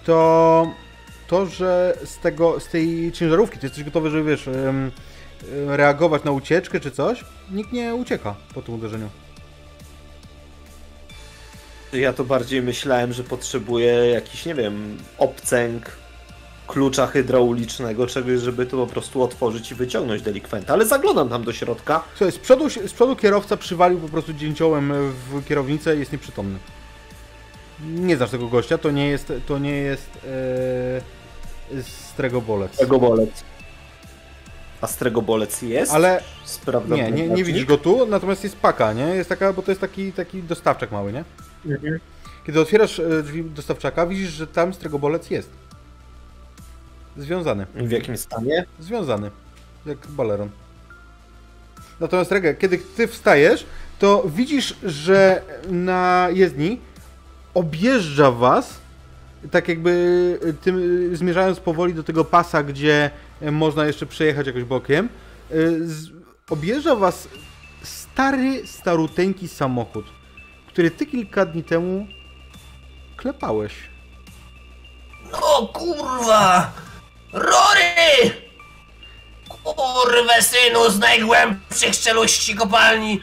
to to, że z tego, z tej ciężarówki, ty jesteś gotowy, żeby wiesz, e, reagować na ucieczkę czy coś, nikt nie ucieka po tym uderzeniu. ja to bardziej myślałem, że potrzebuję jakiś, nie wiem, obcęg, klucza hydraulicznego, czegoś, żeby to po prostu otworzyć i wyciągnąć delikwenta. Ale zaglądam tam do środka. Słuchaj, z przodu, z przodu kierowca przywalił po prostu dzięciołem w kierownicę i jest nieprzytomny. Nie znasz tego gościa, to nie jest, to nie jest ee, Stregobolec. Stregobolec. A stregobolec jest? Ale Sprawdzam nie, nie, nie widzisz go tu, natomiast jest paka, nie? Jest taka, bo to jest taki, taki dostawczak mały, nie? Kiedy otwierasz e, drzwi dostawczaka, widzisz, że tam Stregobolec jest. Związany. W jakim stanie? Związany. Jak baleron. Natomiast Rege, kiedy ty wstajesz, to widzisz, że na jezdni objeżdża was, tak jakby tym, zmierzając powoli do tego pasa, gdzie można jeszcze przejechać jakoś bokiem. y, Z, objeżdża was stary, staruteńki samochód, który ty kilka dni temu klepałeś. No kurwa! Rory! Kurwę synu z najgłębszych czeluści kopalni!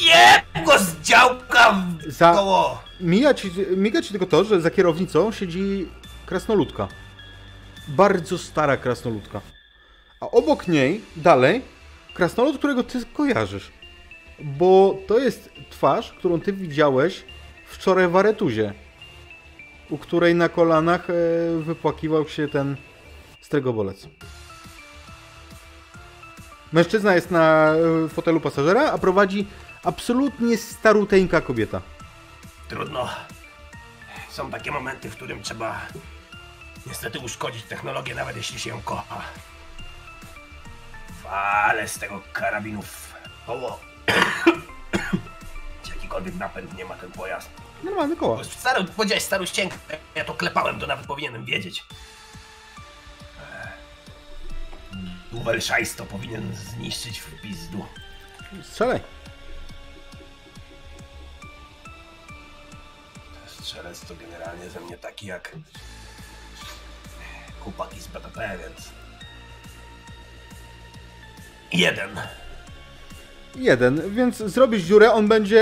Jeb go z działka w Za- koło! Mija ci, miga ci tylko to, że za kierownicą siedzi krasnoludka. Bardzo stara krasnoludka. A obok niej, dalej, krasnolud, którego ty kojarzysz. Bo to jest twarz, którą ty widziałeś wczoraj w Aretuzie. U której na kolanach e, wypłakiwał się ten stregobolec. Mężczyzna jest na e, fotelu pasażera, a prowadzi absolutnie staruteńka kobieta. Trudno. Są takie momenty, w którym trzeba niestety uszkodzić technologię, nawet jeśli się ją kocha. Wale z tego karabinu w koło. Jakikolwiek napęd nie ma ten pojazd. Normalny koła. Bo Stary, powiedziałeś starą ścięgę, ja to klepałem, to nawet powinienem wiedzieć. Duwel Szajs to powinien zniszczyć w pizdu. Strzelaj. Strzelec to generalnie ze mnie taki jak chłopaki z BTP, więc... Jeden. Jeden, więc zrobisz dziurę, on będzie,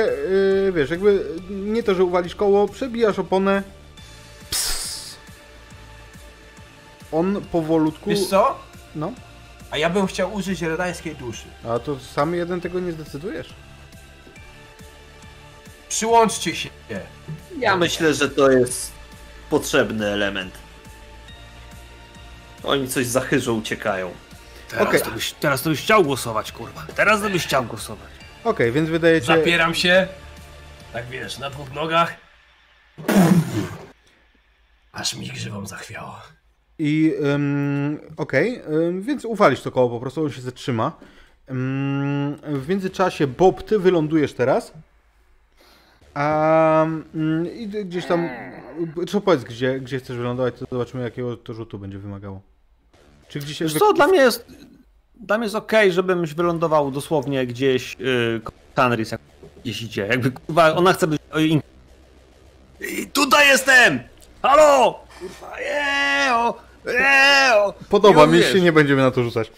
yy, wiesz, jakby nie to, że uwalisz koło, przebijasz oponę. Psss. On powolutku. Wiesz co? No, A ja bym chciał użyć redańskiej duszy. a to sam jeden tego nie zdecydujesz. Przyłączcie się. Ja myślę, że to jest potrzebny element. Oni coś zachyżą, uciekają. Teraz, Okej. to byś, teraz to byś chciał głosować, kurwa. Teraz to byś chciał głosować. Okej, więc wydajecie. Zapieram się. Tak wiesz, na dwóch nogach. Aż mi grzywą zachwiało. I ym, okej, ym, więc uwalisz to koło po prostu, on się zatrzyma. Ym, w międzyczasie, Bob, ty wylądujesz teraz. A i gdzieś tam. Trzeba powiedz, gdzie, gdzie chcesz wylądować, to zobaczymy, jakiego to rzutu będzie wymagało. Czy gdzieś się. Wiesz co, dla mnie jest, dla mnie jest okej, żebym wylądował dosłownie gdzieś yy, Tanris, jak gdzieś idzie. Jakby kurwa, ona chce być... I tutaj jestem! Halo! Kurwa, eo! Eo! Podoba mi się, nie będziemy na to rzucać.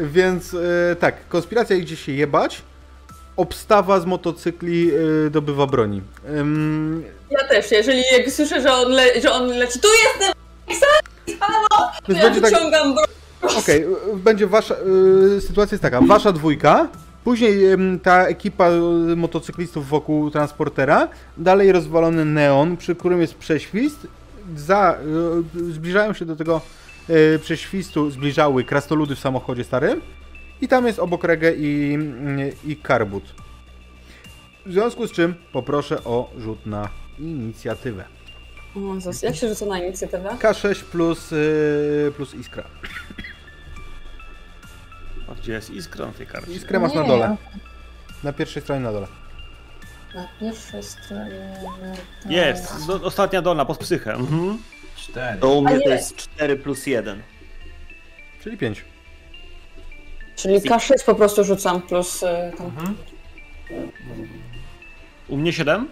Więc e, tak, konspiracja idzie się jebać. Obstawa z motocykli e, dobywa broni. Ja też, jeżeli jak słyszę, że on, le, że on leci, tu jestem! Halo! więc Ja tak. wyciągam broń. Okej, y, będzie wasza. y, sytuacja jest taka. Wasza dwójka. Później ta ekipa y, motocyklistów wokół transportera. Dalej rozwalony neon, przy którym jest prześwist. Za, y, zbliżają się do tego y, prześwistu, zbliżały krasnoludy w samochodzie starym. I tam jest obok Regę i, y, i Karbut. W związku z czym poproszę o rzut na inicjatywę. O, zas- jak się rzuca na inicjatywę? K6 plus, yy, plus iskra. A gdzie jest iskra na tej karcie? Iskrę masz na Nie. dole. Na pierwszej stronie na dole. Na pierwszej stronie. to- Jest, do, ostatnia dolna, pod psychę. Mhm. Cztery. To u mnie to jest 4 plus 1. Czyli 5. Czyli K6 po prostu rzucam plus y, tam. Mhm. U mnie 7?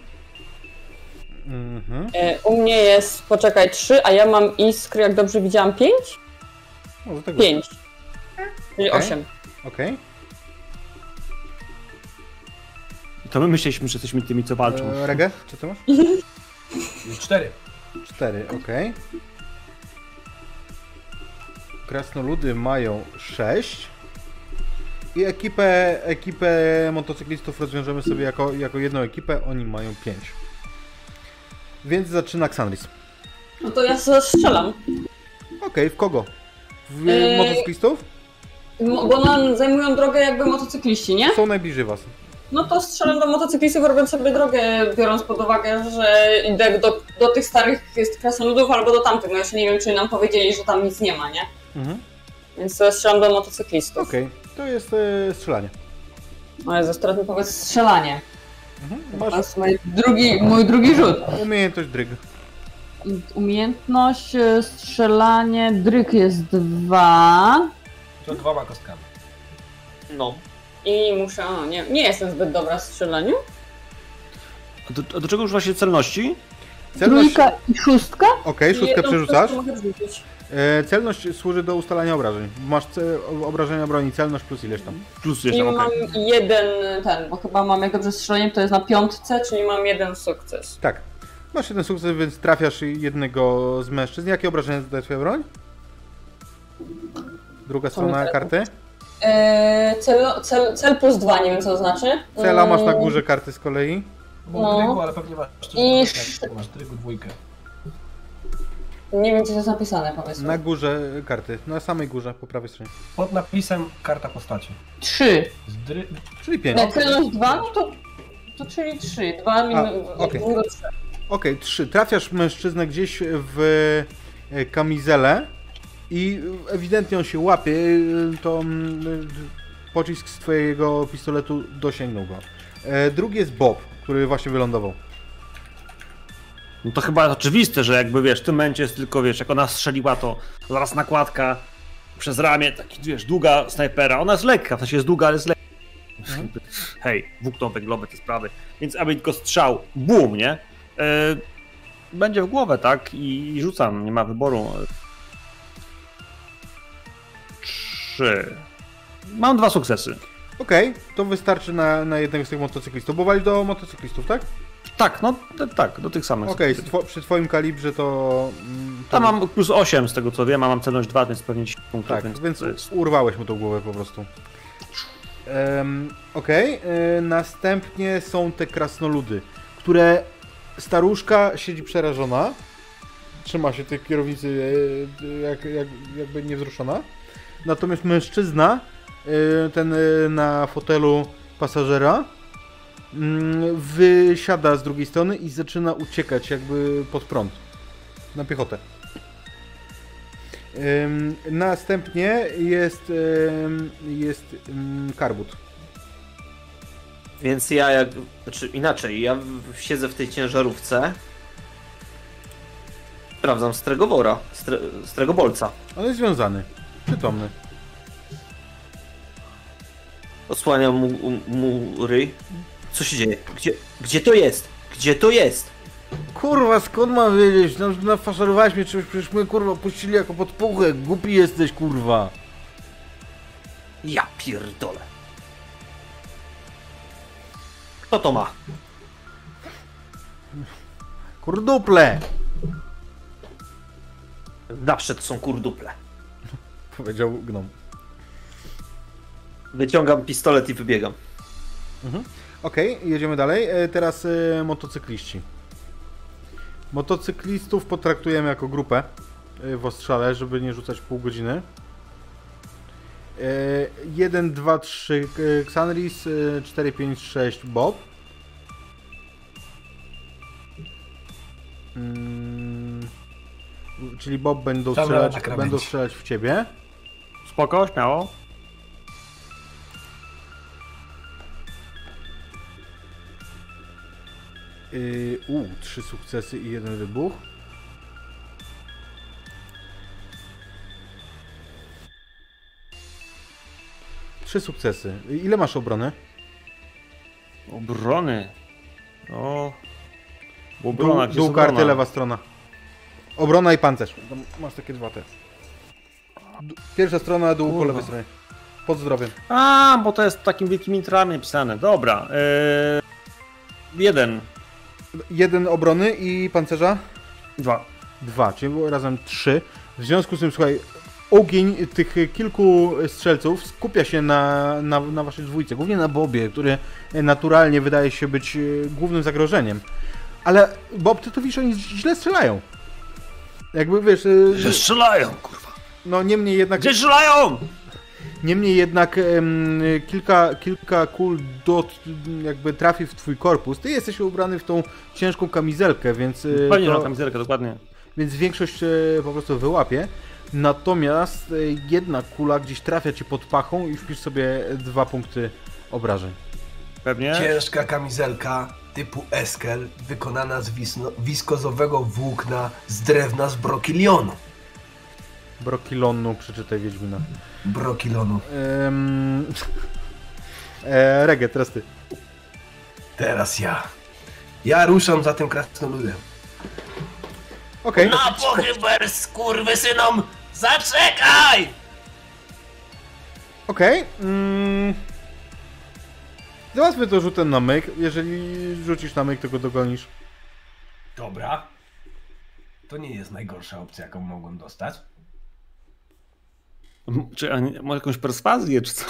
Mhm. Y, u mnie jest, poczekaj, 3, a ja mam iskry, jak dobrze widziałam, 5? Może tego. 5. Czyli Okej. 8. Okej. To my myśleliśmy, że jesteśmy tymi, co walczą. E, Regę, czy ty masz? Cztery. 4, okej. Krasnoludy mają 6. I ekipę, ekipę motocyklistów rozwiążemy sobie jako, jako jedną ekipę, oni mają 5. Więc zaczyna Xanris. No to ja strzelam. Okej, w kogo? W Eee. motocyklistów? Mo- Bo nam zajmują drogę jakby motocykliści, nie? Są najbliżej was. No to strzelam do motocyklistów, robiąc sobie drogę, biorąc pod uwagę, że idę do, do tych starych jest krasnoludów albo do tamtych. No jeszcze nie wiem, czy nam powiedzieli, że tam nic nie ma, nie? Mhm. Więc to strzelam do motocyklistów. Okej, to jest e, strzelanie. Ale ze mi powiedz strzelanie. Mhm. To Masz jest mój drugi, mój drugi rzut. umiejętność dryg. Umiejętność, e, strzelanie, dryk jest dwa. To dwoma kostkami. No. I muszę. O, nie, nie jestem zbyt dobra w strzelaniu. A do, a do czego używa się celności? Celność, Trójka i szóstka? okej, szóstkę Jedną przerzucasz. mogę wrzucić. E, celność służy do ustalania obrażeń. Masz ce, obrażenia broni, celność plus ileś tam. Plus I jeszcze, okej. mam jeden ten, bo chyba mam jak dobrze strzelanie, to jest na piątce, czyli mam jeden sukces. Tak. Masz jeden sukces, więc trafiasz jednego z mężczyzn. Jakie obrażenia zadaje twoja broń? Druga strona karty. Eee, cel, cel, cel plus dwa, nie wiem co to znaczy. Cela masz na Mm, górze karty z kolei. Bo No. drygu, ale pewnie masz I- drygu, masz drygu dwójkę. Nie wiem, to jest napisane, powiedzmy. Na górze karty. Na samej górze, po prawej stronie. Pod napisem karta postaci. Trzy. Dry... Czyli 5. Na celność dwa, no to, to czyli trzy. Dwa minus. okej. trzy. Okej, trzy. Trafiasz mężczyznę gdzieś w e, kamizelę i ewidentnie on się łapie. e, To mm, pocisk z twojego pistoletu dosięgnął go. E, Drugi jest Bob, który właśnie wylądował. No to chyba oczywiste, że jakby wiesz, w tym momencie jest tylko, wiesz, jak ona strzeliła, to zaraz nakładka przez ramię, taki, wiesz, długa snajpera. Ona jest lekka, w sensie jest długa, ale jest lekka. Hej, włókno węglowe, te sprawy. Więc aby tylko strzał, bum, nie? E, będzie w głowę, tak? I, I rzucam, nie ma wyboru. Trzy. Mam dwa sukcesy. Okej, to wystarczy na, na jednego z tych motocyklistów. Bo wali do motocyklistów, tak? Tak, no tak, do tych samych. Okej, okay, przy twoim kalibrze to... mm, Tam mam plus 8 z tego co wiem, a mam celność 2, więc pewnie 10 punktów. Tak, więc, więc urwałeś mu tą głowę po prostu. Um, Okej, e, następnie są te krasnoludy, które staruszka siedzi przerażona, trzyma się tej kierownicy e, jak, jak, jakby niewzruszona, natomiast mężczyzna, e, ten e, na fotelu pasażera, mm, wysiada z drugiej strony i zaczyna uciekać jakby pod prąd, na piechotę. Następnie jest, jest karbut. Więc ja jak. Znaczy inaczej, ja siedzę w tej ciężarówce. Sprawdzam stregowora, stre, stregobolca. On jest związany, przytomny. Osłaniam mu, mu ryj. Co się dzieje? Gdzie, gdzie to jest? Gdzie to jest? Kurwa, skąd mam wiedzieć? No, nafaszerowałeś mnie czymś, przecież my kurwa puścili jako podpuchę. Głupi jesteś, kurwa. Ja pierdolę. Kto to ma? Kurduple! Zawsze to są kurduple powiedział Gnom. Wyciągam pistolet i wybiegam. Mhm. Okej, okay, jedziemy dalej. E, teraz y, motocykliści. Motocyklistów potraktujemy jako grupę e, w ostrzale, żeby nie rzucać pół godziny. 1, 2, 3 Xanris, 4, 5, 6 Bob. Hmm, czyli Bob będą strzelać, będą strzelać w ciebie. Spoko, śmiało. Yy, u, trzy sukcesy i jeden wybuch. Trzy sukcesy. Ile masz obrony? Obrony. O. Bo Dół, obrona, gdzie dół jest karty, obrona? lewa strona. Obrona i pancerz. Tam Masz takie dwa te. Pierwsza strona, dół po lewej stronie. Pod zdrowiem. A, bo to jest takimi wielkimi literami pisane. Dobra. Yy... Jeden. Jeden obrony i pancerza? Dwa. Dwa, czyli było razem trzy. W związku z tym, słuchaj, ogień tych kilku strzelców skupia się na, na, na waszej dwójce, głównie na Bobie, który naturalnie wydaje się być e, głównym zagrożeniem. Ale Bob, ty to widzisz, oni źle strzelają. Jakby wiesz, e, Że strzelają, kurwa. No niemniej jednak, Gdzie niemniej jednak em, kilka, kilka kul dot, jakby trafi w twój korpus. Ty jesteś ubrany w tą ciężką kamizelkę, więc e, Pewnie, to- że kamizelkę, dokładnie. więc większość e, po prostu wyłapie. Natomiast e, jedna kula gdzieś trafia ci pod pachą i wpisz sobie dwa punkty obrażeń. Pewnie. Ciężka kamizelka typu Eskel, wykonana z wisno, wiskozowego włókna z drewna z brokilionu. Brokilonu, przeczytaj Wiedźmina. Brokilonu. Ehm... E, Rege, teraz ty. Teraz ja. Ja ruszam za tym krasnoludem. Okej, Na pochyber, skurwysynom! Zaczekaj! okej. Mm... Załatwmy to rzutem na myk. Jeżeli rzucisz na myk, to go dogonisz. Dobra. To nie jest najgorsza opcja, jaką mogłem dostać. Czy a nie- może jakąś perswazję, czy coś?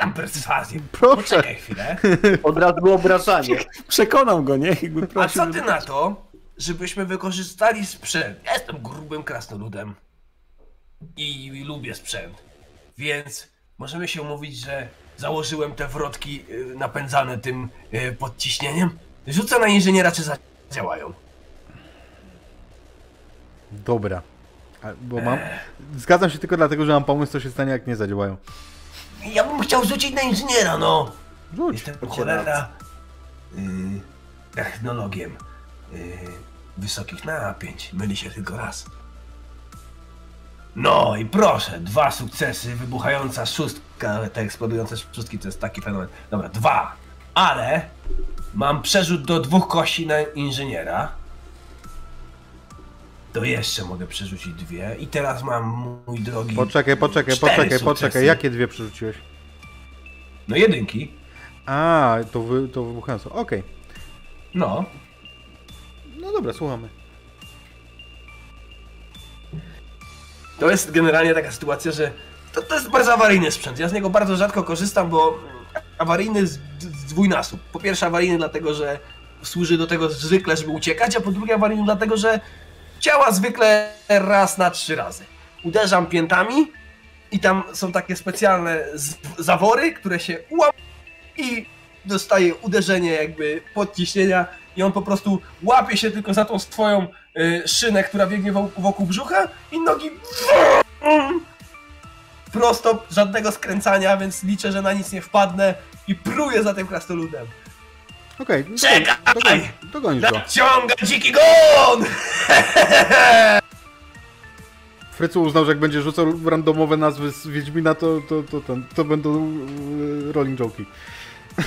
Mam perswazję. Proszę. Poczekaj chwilę. Od razu obrażanie. Przekonam go, nie? Jakby A co ty żeby- na to, żebyśmy wykorzystali sprzęt? Ja jestem grubym krasnoludem i, i lubię sprzęt, więc możemy się umówić, że założyłem te wrotki y, napędzane tym y, podciśnieniem. Rzucę na inżyniera, czy zadziałają. Dobra. Bo mam... Zgadzam się tylko dlatego, że mam pomysł, co się stanie, jak nie zadziałają. Ja bym chciał rzucić na inżyniera, no! Rzuć. Jestem cholera y, technologiem y, wysokich napięć. Myli się tylko raz. No i proszę, dwa sukcesy, wybuchająca szóstka, te eksplodujące szóstki to jest taki fenomen. Dobra, dwa, ale mam przerzut do dwóch kości na inżyniera. To jeszcze mogę przerzucić dwie i teraz mam, mój drogi... Poczekaj, poczekaj, poczekaj, sukcesy. poczekaj. Jakie dwie przerzuciłeś? No jedynki, A, to, wy, to wybuchająco. Okej. no. No dobra, słuchamy. To jest generalnie taka sytuacja, że to, to jest bardzo awaryjny sprzęt. Ja z niego bardzo rzadko korzystam, bo awaryjny z, z dwójnasób. Po pierwsze awaryjny dlatego, że służy do tego zwykle, żeby uciekać, a po drugie awaryjny dlatego, że działa zwykle raz na trzy razy. Uderzam piętami i tam są takie specjalne zawory, które się łam i dostaje uderzenie jakby podciśnienia i on po prostu łapie się tylko za tą swoją y, szynę, która biegnie wokół, brzucha i nogi prosto, żadnego skręcania, więc liczę, że na nic nie wpadnę i pruję za tym krasnoludem. Okej, okay, Czekaj! dogonisz, dogonisz go. Nadciąga dziki gon! Frycu uznał, że jak będzie rzucał randomowe nazwy z Wiedźmina, to, to, to, to, to będą e, rolling joke'i.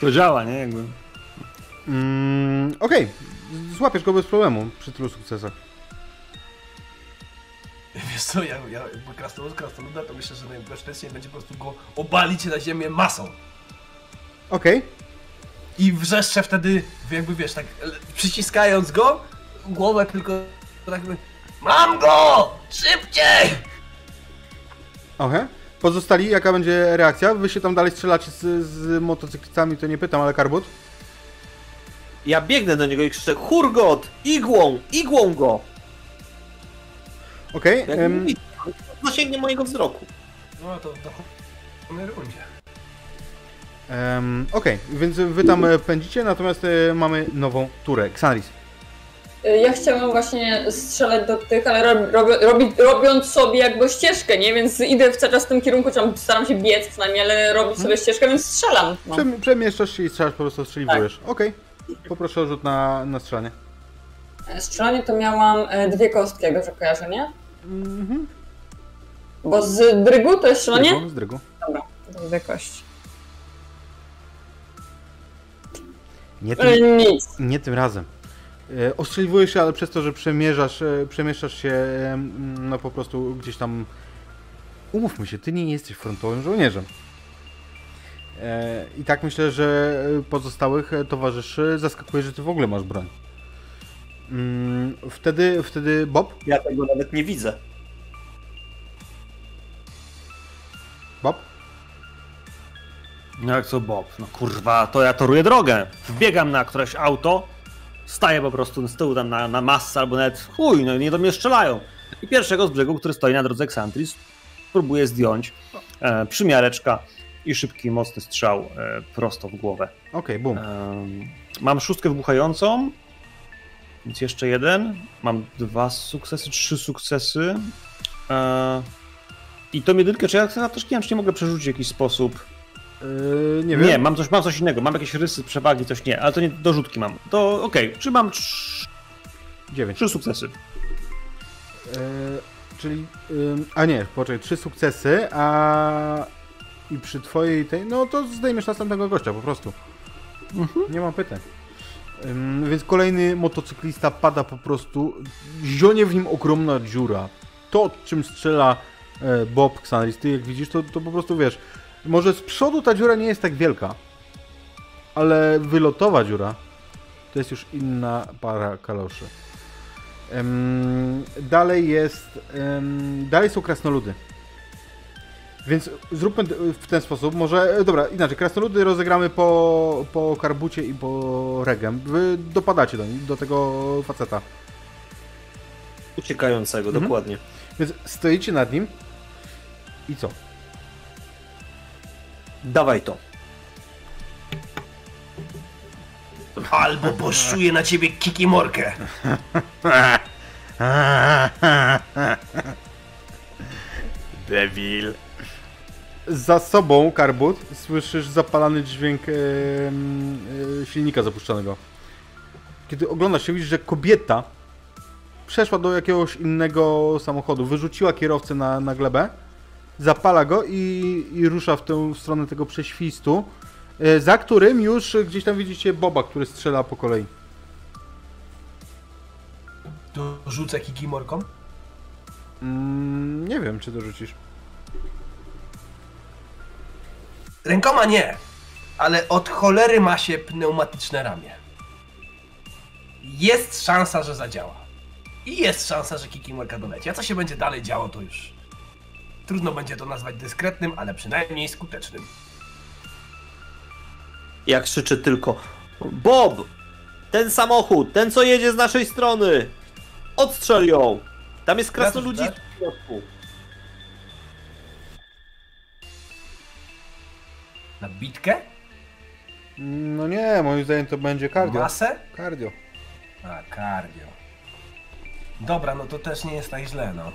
To działa, nie? Jakby. Mm, Okej, złapiesz go bez problemu przy tylu sukcesach. Wiesz co, ja, ja jakby krasnolud krasnoluda, to myślę, że najbezpieczniej będzie po prostu go obalić na ziemię masą. Okej, I wrzeszczę wtedy, jakby wiesz, tak przyciskając go, głowę tylko tak jakby Mam go! Szybciej! okej. Pozostali, jaka będzie reakcja? Wy się tam dalej strzelacie z, z motocyklistami, to nie pytam, ale Karbut? Ja biegnę do niego i krzyczę Hurgot! Igłą! Igłą go! Okej, em, mówi, zasięgnie mojego wzroku. No to do rundzie. Em, okej, więc wy tam e, pędzicie, natomiast e, mamy nową turę. Xanris. Y, Ja chciałam właśnie strzelać do tych, ale rob, rob, robi, robiąc sobie jakby ścieżkę, nie? Więc idę w cały czas w tym kierunku, tam staram się biec przynajmniej, ale robić sobie ścieżkę, więc strzelam. No. Przem- przemieszczasz się i strzelasz, po prostu strzeliwujesz. Okej. Poproszę o rzut na, na strzelanie. E, Strzelanie to miałam e, dwie kostki, jak dobrze kojarzę, nie? Mhm. Bo z drygu to jest strzelanie? Zdrygu, zdrygu. Dobra, to dwie kości. Nie tym, Nic. nie tym razem. E, Ostrzeliwujesz się, ale przez to, że przemierzasz, e, przemieszczasz się no po prostu gdzieś tam... Umówmy się, ty nie jesteś frontowym żołnierzem. E, I tak myślę, że pozostałych towarzyszy zaskakuje, że ty w ogóle masz broń. Mm, Wtedy, wtedy Bob? Ja tego nawet nie widzę. No jak co Bob? No kurwa, to ja toruję drogę. Wbiegam na któreś auto, staję po prostu z tyłu tam na, na masę albo nawet chuj, no i nie do mnie strzelają. I pierwszego z brzegu, który stoi na drodze Xantris, próbuję zdjąć e, przymiareczka i szybki, mocny strzał e, prosto w głowę. Okej, boom. Em, mam szóstkę wybuchającą, więc jeszcze jeden. Mam dwa sukcesy, trzy sukcesy. E, I tą jedynkę, czy ja też nie wiem, czy nie mogę przerzucić w jakiś sposób. E, nie wiem. Nie, mam coś, mam coś innego. Mam jakieś rysy, przewagi, coś nie, ale to nie dorzutki mam. To okej, czy mam trz- Dziewięć. trzy sukcesy? E, czyli. ym, a nie, poczekaj, trzy sukcesy, a. I przy twojej tej. No to zdejmiesz następnego gościa po prostu. Nie mam pytań. Ym, więc kolejny motocyklista pada po prostu. Zionie w nim ogromna dziura. To, czym strzela e, Bob Xanris, ty jak widzisz, to, to po prostu wiesz. Może z przodu ta dziura nie jest tak wielka, ale wylotowa dziura to jest już inna para kaloszy. Dalej jest. dalej są krasnoludy. Więc zróbmy w ten sposób. Może. e, Dobra, inaczej. Krasnoludy rozegramy po, po karbucie i po regem. Wy dopadacie do, nich, do tego faceta. Uciekającego, Mhm. dokładnie. Więc stoicie nad nim. I co? Dawaj to. Albo poszczuję na ciebie kikimorkę. Devil. Za sobą, Karbut, słyszysz zapalany dźwięk e, silnika zapuszczonego. Kiedy oglądasz się, widzisz, że kobieta przeszła do jakiegoś innego samochodu, wyrzuciła kierowcę na, na glebę, zapala go i, i rusza w tę stronę tego prześwistu, e, za którym już gdzieś tam widzicie Boba, który strzela po kolei. Tu rzucę kikimorką. Mm, nie wiem, czy dorzucisz. Rękoma nie, ale od cholery ma się pneumatyczne ramię. Jest szansa, że zadziała. I jest szansa, że kikimorka doleci. A co się będzie dalej działo, to już trudno będzie to nazwać dyskretnym, ale przynajmniej skutecznym. Jak krzyczy tylko Bob! Ten samochód, ten co jedzie z naszej strony! Odstrzel ją! Tam jest krasnoludzi w środku. Na bitkę? No nie, moim zdaniem to będzie cardio. Masę? Cardio. A, cardio. Dobra, no to też nie jest tak źle, no.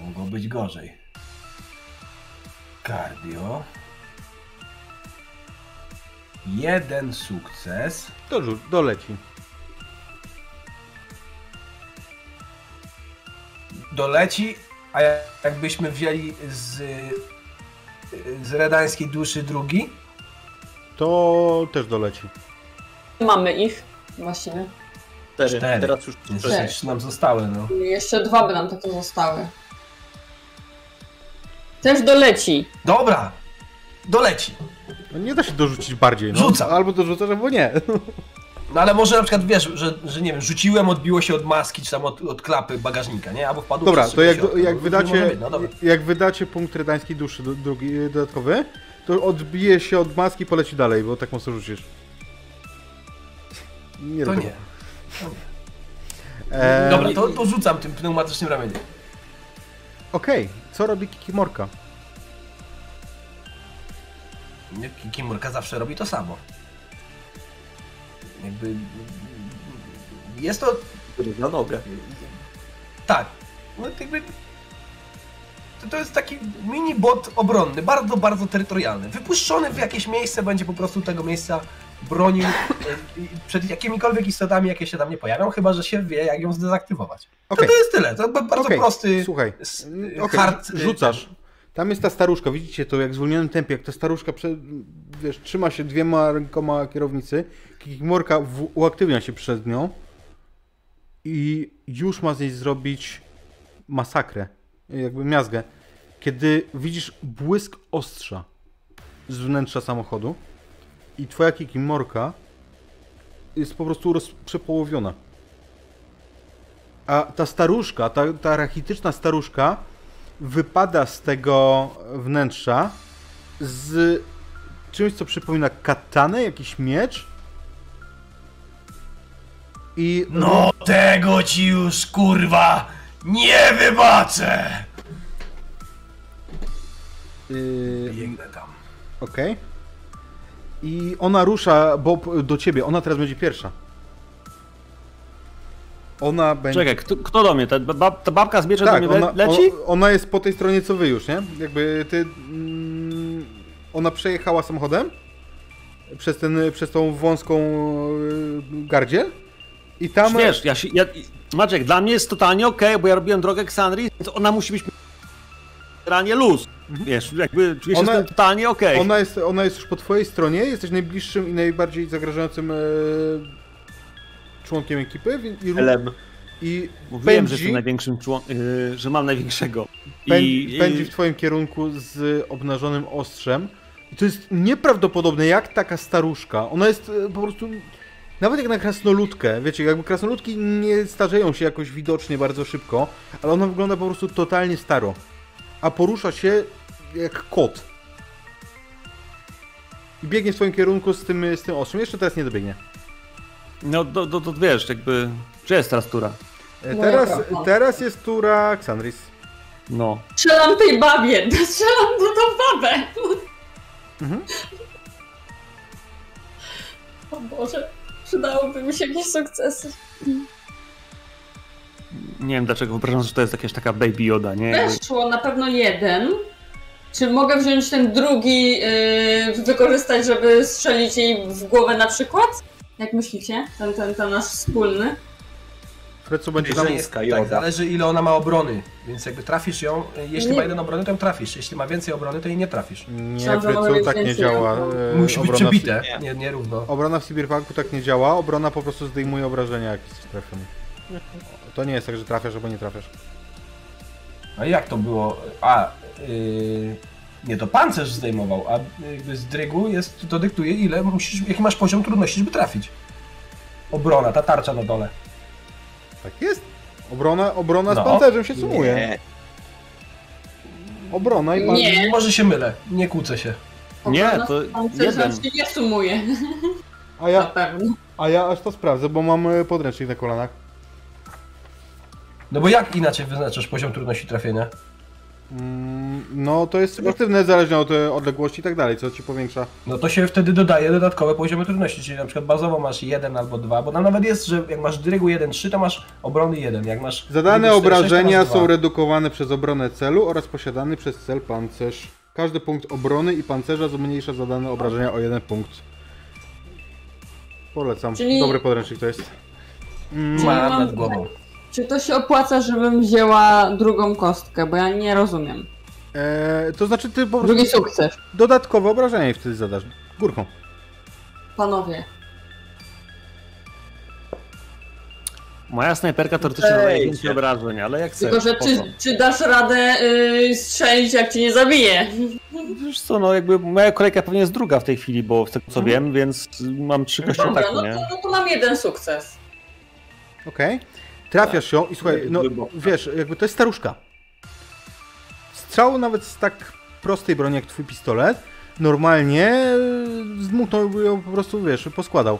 Mogło być gorzej. Cardio. Jeden sukces. To rzuć, doleci. Doleci, a jak- jakbyśmy wzięli z, z redańskiej duszy drugi, To też doleci. Mamy ich właściwie. Cztery. Cztery. Teraz już jeszcze nam zostały, no. Jeszcze dwa by nam takie zostały. Też doleci. Dobra! Doleci! No nie da się dorzucić bardziej. No. Rzucam. Albo dorzucasz, albo nie. No ale może na przykład wiesz, że, że nie wiem, rzuciłem, odbiło się od maski, czy tam od, od klapy bagażnika, nie? Albo wpadło Dobra, to jak, środka. jak, No, wydacie, No jak wydacie punkt redańskiej duszy do- drugi, dodatkowy, to odbije się od maski i poleci dalej, bo tak mocno rzucisz. Nie To nie. tego. Eee, Dobra, to, to rzucam tym pneumatycznym ramieniem. Okej, co robi Kikimorka? Nie, Kimurka zawsze robi to samo. Jakby jest to Na nogę. Tak. No, jakby, to, to jest taki mini bot obronny, bardzo, bardzo terytorialny. Wypuszczony w jakieś miejsce, będzie po prostu tego miejsca bronił i przed jakimikolwiek istotami, jakie się tam nie pojawią, chyba że się wie, jak ją zdezaktywować. Okej. To, to jest tyle. To bardzo Okej, prosty Słuchaj, mm, okej, hard. rzucasz. Tam jest ta staruszka, widzicie to jak w zwolnionym tempie, jak ta staruszka prze, wiesz, trzyma się dwiema rękoma kierownicy, Kikimorka w- uaktywnia się przed nią i już ma z niej zrobić masakrę, jakby miazgę. Kiedy widzisz błysk ostrza z wnętrza samochodu i twoja Kikimorka jest po prostu przepołowiona. A ta staruszka, ta, ta rachityczna staruszka wypada z tego wnętrza z czymś, co przypomina katanę, jakiś miecz. I No tego ci już kurwa nie wybaczę! Yy, Biegnę tam. Okej. I ona rusza, Bob, do ciebie. Ona teraz będzie pierwsza. Ona będzie. Czekaj, kto, kto do mnie? Ta, bab, ta babka z mieczem tak, do mnie ona, leci? o- ona jest po tej stronie co wy już, nie? Jakby ty. Mm, ona przejechała samochodem przez, ten, przez tą wąską yy, gardziel i tam. Wiesz, ja się, ja, Maciek, dla mnie jest totalnie okej, bo ja robiłem drogę Ksandrii, więc ona musi być generalnie luz. Wiesz, jakby czuję się Ona- tym totalnie okej. Ona jest, ona jest już po twojej stronie, jesteś najbliższym i najbardziej zagrażającym e, członkiem ekipy i, i, Elem. i Mówiłem, że pędzi, jestem największym członkiem, że mam największego. pę, I, pędzi w twoim kierunku z obnażonym ostrzem. I to jest nieprawdopodobne, jak taka staruszka. Ona jest e, po prostu. Nawet jak na krasnoludkę, wiecie, jakby krasnoludki nie starzeją się jakoś widocznie bardzo szybko, ale ona wygląda po prostu totalnie staro. A porusza się jak kot. I biegnie w swoim kierunku z tym, z tym ostrzem. Jeszcze teraz nie dobiegnie. No, to, to, to wiesz, jakby, że jest teraz tura. E, Teraz, teraz jest tura Xandris. No. Strzelam tej babie, strzelam do tą babę. Mhm. O Boże, przydałoby mi się jakieś sukcesy. Nie wiem dlaczego, wyobrażam, że to jest jakaś taka baby Yoda, nie? Weszło na pewno jeden. Czy mogę wziąć ten drugi, yy, wykorzystać, żeby strzelić jej w głowę na przykład? Jak myślicie? Ten, ten, ten nasz wspólny. Fred, co będzie Żeńska tak, joda. zależy ile ona ma obrony, więc jakby trafisz ją, jeśli Nie. ma jeden obrony, to ją trafisz, jeśli ma więcej obrony, to jej nie trafisz. Nie, być tak nie działa. e, Musi być obrona w- przebite, Nie. nie, nie równo. Obrona w Cyberpunku tak nie działa, obrona po prostu zdejmuje obrażenia, jak jest trafiony. To nie jest tak, że trafiasz albo nie trafiasz. A jak to było? A, yy, nie, to pancerz zdejmował, a jakby z drygu jest, to dyktuje ile musisz, jaki masz poziom trudności, żeby trafić. Obrona, ta tarcza na dole. Tak jest. Obrona, obrona No. z pancerzem się sumuje. Nie. Obrona i pan... Nie. Może się mylę, nie kłócę się. Nie, Obrona to pancerza jeden. się nie sumuje. A Na ja, pewno. a ja aż to sprawdzę, bo mam e, podręcznik na kolanach. No bo jak inaczej wyznaczasz poziom trudności trafienia? Mm, no to jest subiektywne, zależnie od e, odległości i tak dalej, co ci powiększa. No to się wtedy dodaje dodatkowe poziomy trudności, czyli na przykład bazowo masz 1 albo 2, bo tam nawet jest, że jak masz drygu 1-3, to masz obrony 1, jak masz... Zadane drygu 4-6, to obrażenia masz są dwa. redukowane przez obronę celu oraz posiadany przez cel pancerz. Każdy punkt obrony i pancerza zmniejsza zadane obrażenia o jeden punkt. Polecam. Czyli- Dobry podręcznik to jest. Mm, mam- nad głową. Czy to się opłaca, żebym wzięła drugą kostkę? Bo ja nie rozumiem. e, to znaczy ty po prostu Drugi sukces. dodatkowe obrażenia jej wtedy zadasz. Górką. Panowie. Moja snajperka teoretycznie więcej cie- obrażeń, ale jak chcesz, Tylko, że czy, czy dasz radę yy, strzelić, jak cię nie zabije? Wiesz co, no jakby moja kolejka pewnie jest druga w tej chwili, bo z tego co wiem, więc mam trzy kości ataku, no no to mam jeden sukces. Okej. Trafiasz ją i słuchaj, no wiesz, jakby to jest staruszka. Strzał nawet z tak prostej broni jak twój pistolet, normalnie e, zmuchnąłby ją po prostu, wiesz, poskładał.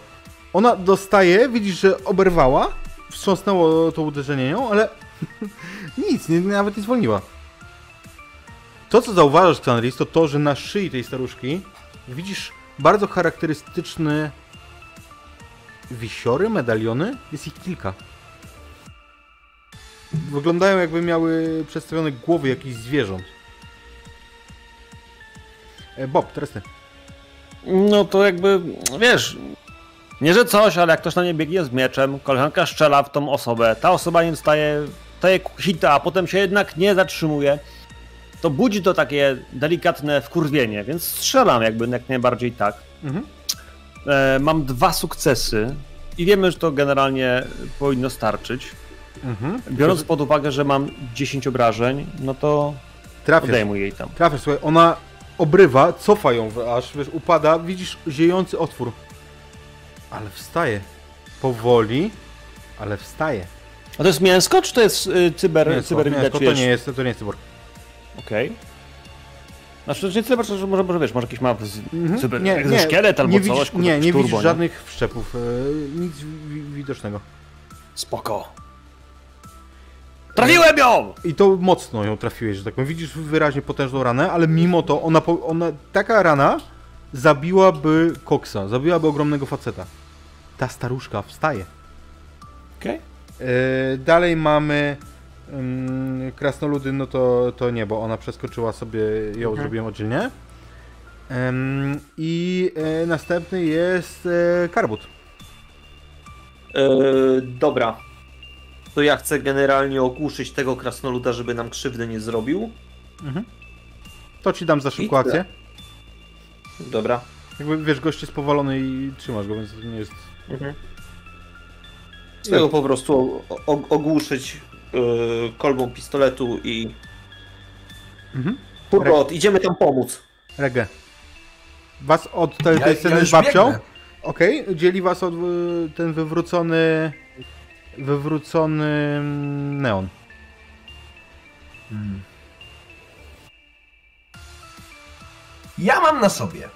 Ona dostaje, widzisz, że oberwała, wstrząsnęło to uderzenie nią, ale nic, nie, nawet nie zwolniła. To, co zauważasz, Xanris, to to, że na szyi tej staruszki widzisz bardzo charakterystyczny wisiory, medaliony. Jest ich kilka. Wyglądają jakby miały przedstawione głowy jakichś zwierząt. E, Bob, teraz ty. No to jakby, wiesz, nie że coś, ale jak ktoś na nie biegnie z mieczem, koleżanka strzela w tą osobę, ta osoba nie dostaje, daje hita, a potem się jednak nie zatrzymuje, to budzi to takie delikatne wkurwienie, więc strzelam jakby jak najbardziej tak. Mhm. E, mam dwa sukcesy i wiemy, że to generalnie powinno starczyć. Mhm. Biorąc pod uwagę, że mam 10 obrażeń, no to Trafiasz. odejmuję jej tam. Trafiasz, słuchaj, ona obrywa, cofa ją, aż wiesz, upada, widzisz ziejący otwór. Ale wstaje. Powoli, ale wstaje. A to jest mięsko, czy to jest y, cyber, Mięsko, cyber mięsko, widać, to nie jest, to nie jest cyborg. Okej. Znaczy, to nie cyber, że może, może wiesz, może jakiś ma z, Mhm. cyber, Nie, nie, szkielet albo nie coś, widzisz, Nie, nie turbo, widzisz żadnych wszczepów, e, nic wi- widocznego. Spoko. Trafiłem ją! I to mocno ją trafiłeś, że tak powiem. Widzisz wyraźnie potężną ranę, ale mimo to ona, ona taka rana zabiłaby koksa, zabiłaby ogromnego faceta. Ta staruszka wstaje. Okej. E, dalej mamy ym, krasnoludy, no to, to nie, bo ona przeskoczyła sobie, ją zrobiłem oddzielnie. I e, następny jest e, karbut. E, dobra. To ja chcę generalnie ogłuszyć tego krasnoluda, żeby nam krzywdy nie zrobił. To ci dam za szybką akcję. Dobra. Jakby wiesz, gość jest powalony i trzymasz go, więc to nie jest. Z tego po prostu ogłuszyć yy, kolbą pistoletu i... Mhm. Idziemy tam pomóc. Regę. Was od tej, tej Ja- sceny ja z babcią. Okej, dzieli was od y, ten wywrócony. Wywrócony neon. Ja mam na sobie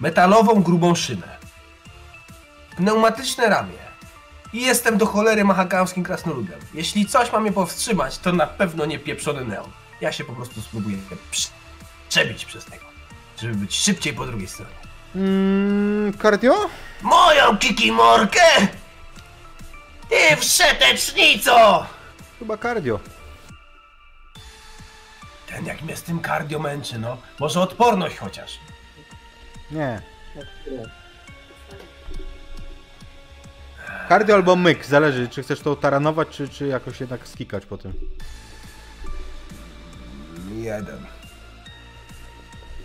metalową, grubą szynę, pneumatyczne ramię i jestem do cholery mahagamskim krasnoludem. Jeśli coś ma mnie powstrzymać, to na pewno nie pieprzony neon. Ja się po prostu spróbuję prze- przebić przez niego, żeby być szybciej po drugiej stronie. Mm, cardio? Moją kikimorkę! Ty wszetecznico! Chyba cardio. Ten jak mnie z tym cardio męczy, no. Może odporność chociaż. Nie. Cardio albo myk, zależy, czy chcesz to taranować, czy, czy jakoś jednak skikać po tym. Jeden.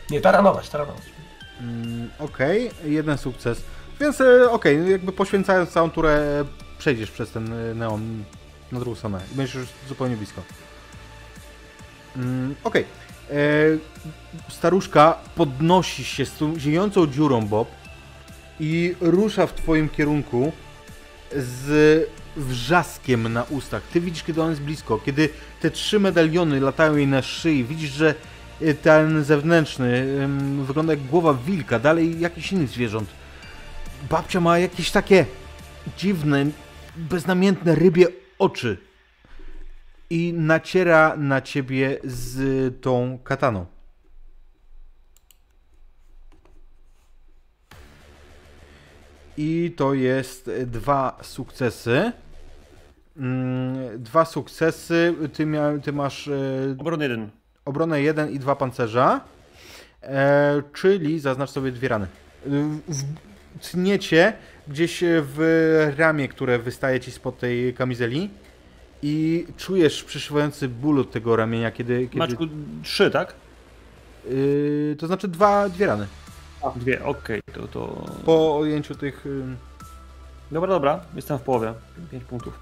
Nie, taranować, taranować. Mm, Okej, jeden sukces. Więc e, okej, jakby poświęcając całą turę, przejdziesz przez ten e, neon na drugą stronę i będziesz już zupełnie blisko. Mm, okej. E, Staruszka podnosi się z tą ziejącą dziurą, Bob, i rusza w twoim kierunku z wrzaskiem na ustach. Ty widzisz, kiedy on jest blisko, kiedy te trzy medaliony latają jej na szyi, widzisz, że y, ten zewnętrzny wygląda jak głowa wilka, dalej jakiś inny zwierząt. Babcia ma jakieś takie dziwne, beznamiętne rybie oczy i naciera na ciebie z tą kataną. I to jest dwa sukcesy. Mm, Dwa sukcesy. Ty, mia, ty masz e, Obron jeden. obronę 1 i 2 pancerza. E, czyli zaznacz sobie dwie rany. W- w- Tniecie gdzieś w ramię, które wystaje ci spod tej kamizeli. I czujesz przyszywający ból od tego ramienia, kiedy. kiedy Maczku, trzy, tak? y, to znaczy dwa, dwie rany. Dwie, okej, to, to... Po ujęciu tych. ym, Dobra, dobra, jestem w połowie. Pięć punktów.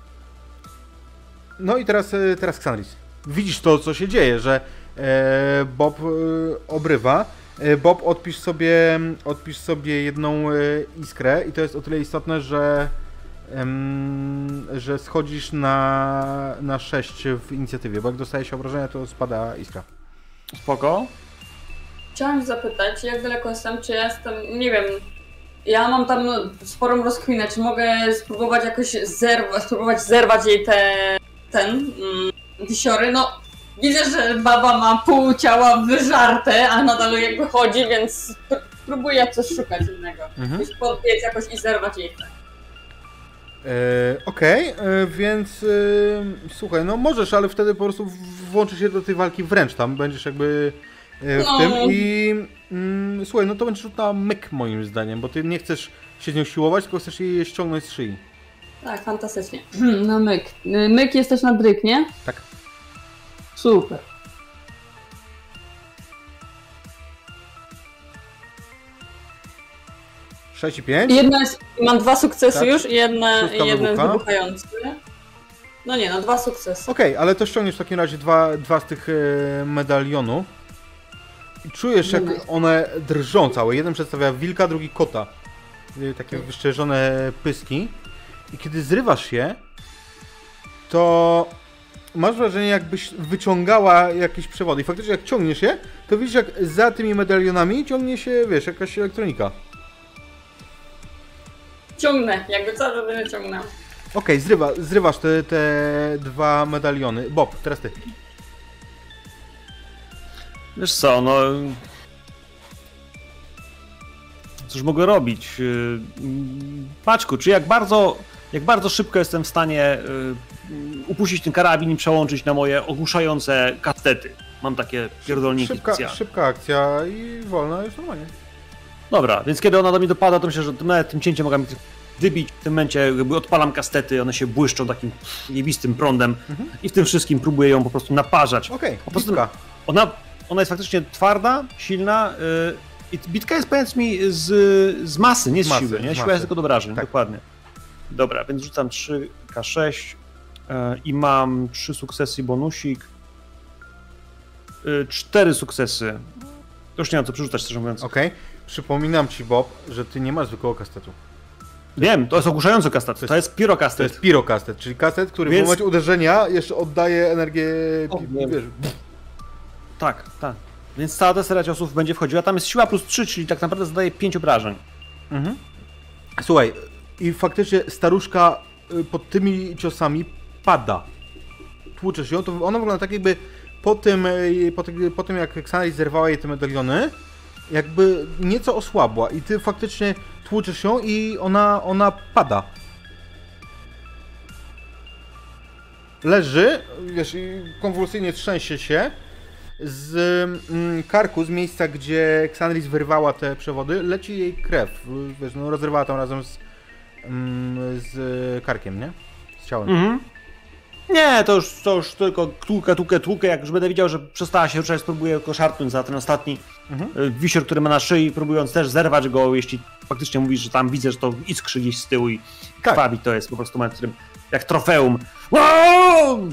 No i teraz, e, teraz Xandris. Widzisz to, co się dzieje, że e, Bob e, obrywa. E, Bob, odpisz sobie, odpisz sobie jedną e, iskrę i to jest o tyle istotne, że, że schodzisz na, na 6 w inicjatywie, bo jak dostajesz obrażenia, to spada iskra. Spoko. Chciałam zapytać, jak daleko jestem, czy ja jestem, nie wiem, ja mam tam no, sporą rozkminę, czy mogę spróbować jakoś zerwać, spróbować zerwać jej te, ten, mm, wisiory, no widzę, że baba ma pół ciała wyżarte, a nadal jakby chodzi, więc pr- próbuję coś szukać innego, Mhm. już podbiec jakoś i zerwać jej te. E, Okej, e, więc e, słuchaj, no możesz, ale wtedy po prostu włączysz się do tej walki wręcz tam, będziesz jakby w No. tym i mm, słuchaj, no to będzie rzut na myk moim zdaniem, bo ty nie chcesz się z nią siłować, tylko chcesz jej ściągnąć z szyi. Tak, fantastycznie. No myk. Y, Myk jest też na dryk, nie? Tak. Super. Sześć i pięć. Jedna jest, mam dwa sukcesy Tak. już i jedna, Szóstka jeden jest wybucha. wybuchający. No nie, no dwa sukcesy. Okej, ale to ściągniesz w takim razie dwa, dwa z tych e, medalionów. I czujesz, jak one drżą całe. Jeden przedstawia wilka, drugi kota. E, Takie wyszczerzone pyski. I kiedy zrywasz je, to masz wrażenie, jakbyś wyciągała jakieś przewody. I faktycznie, jak ciągniesz je, to widzisz, jak za tymi medalionami ciągnie się, wiesz, jakaś elektronika. Ciągnę, jakby co, to będę ciągnął. Okej, zrywa, zrywasz te, te dwa medaliony. Bob, teraz ty. Wiesz co, no... Cóż mogę robić? Yy, mm, Paczku, czy jak bardzo, jak bardzo szybko jestem w stanie yy, upuścić ten karabin i przełączyć na moje ogłuszające kastety? Mam takie pierdolniki Szybka, specjalne. szybka akcja i wolna już normalnie. Dobra, więc kiedy ona do mnie dopada, to myślę, że tym cięciem mogę mi wybić. W tym momencie jakby odpalam kastety, one się błyszczą takim niebistym prądem i w tym wszystkim próbuję ją po prostu naparzać. Okej, Po prostu- bitka. Ona, ona jest faktycznie twarda, silna yy, i bitka jest powiedz mi z, z masy, nie z, Z masy, siły, nie? Siła jest tylko do wrażeń, Tak. dokładnie. Dobra, więc rzucam 3K6 yy, i mam 3 sukcesy i bonusik. Yy, 4 sukcesy. To już nie mam co przerzucać, szczerze mówiąc. Okej. Przypominam ci, Bob, że ty nie masz zwykłego kastetu. Wiem, to jest ogłuszający kastet, to jest, To pirokastet. jest pirokastet, czyli kastet, który Więc- w momencie uderzenia jeszcze oddaje energię. O, wiesz, Tak, tak. Więc cała ta seria ciosów będzie wchodziła. Tam jest siła plus 3, czyli tak naprawdę zadaje 5 obrażeń. Mhm. Słuchaj, i faktycznie staruszka y, pod tymi ciosami pada. Tłuczesz ją, to ona wygląda tak jakby po tym, y, po, tym- po tym jak Xanaris zerwała jej te medaliony, jakby nieco osłabła i ty faktycznie tłuczesz ją i ona, ona pada. Leży, wiesz, konwulsyjnie trzęsie się. Z mm, karku, z miejsca, gdzie Xanris wyrwała te przewody, leci jej krew. Wiesz, no, rozrywała tam razem z, mm, z karkiem, nie? Z ciałem. Mhm. Nie, to już, to już tylko tłukę, tłukę, tłukę. Jak już będę widział, że przestała się ruszać, spróbuję go szarpnąć za ten ostatni Mhm. y, wisior, który ma na szyi, próbując też zerwać go, jeśli faktycznie mówisz, że tam widzę, że to iskrzy gdzieś z tyłu i Tak. krwawi. To jest po prostu moment, w którym jak trofeum. Wow!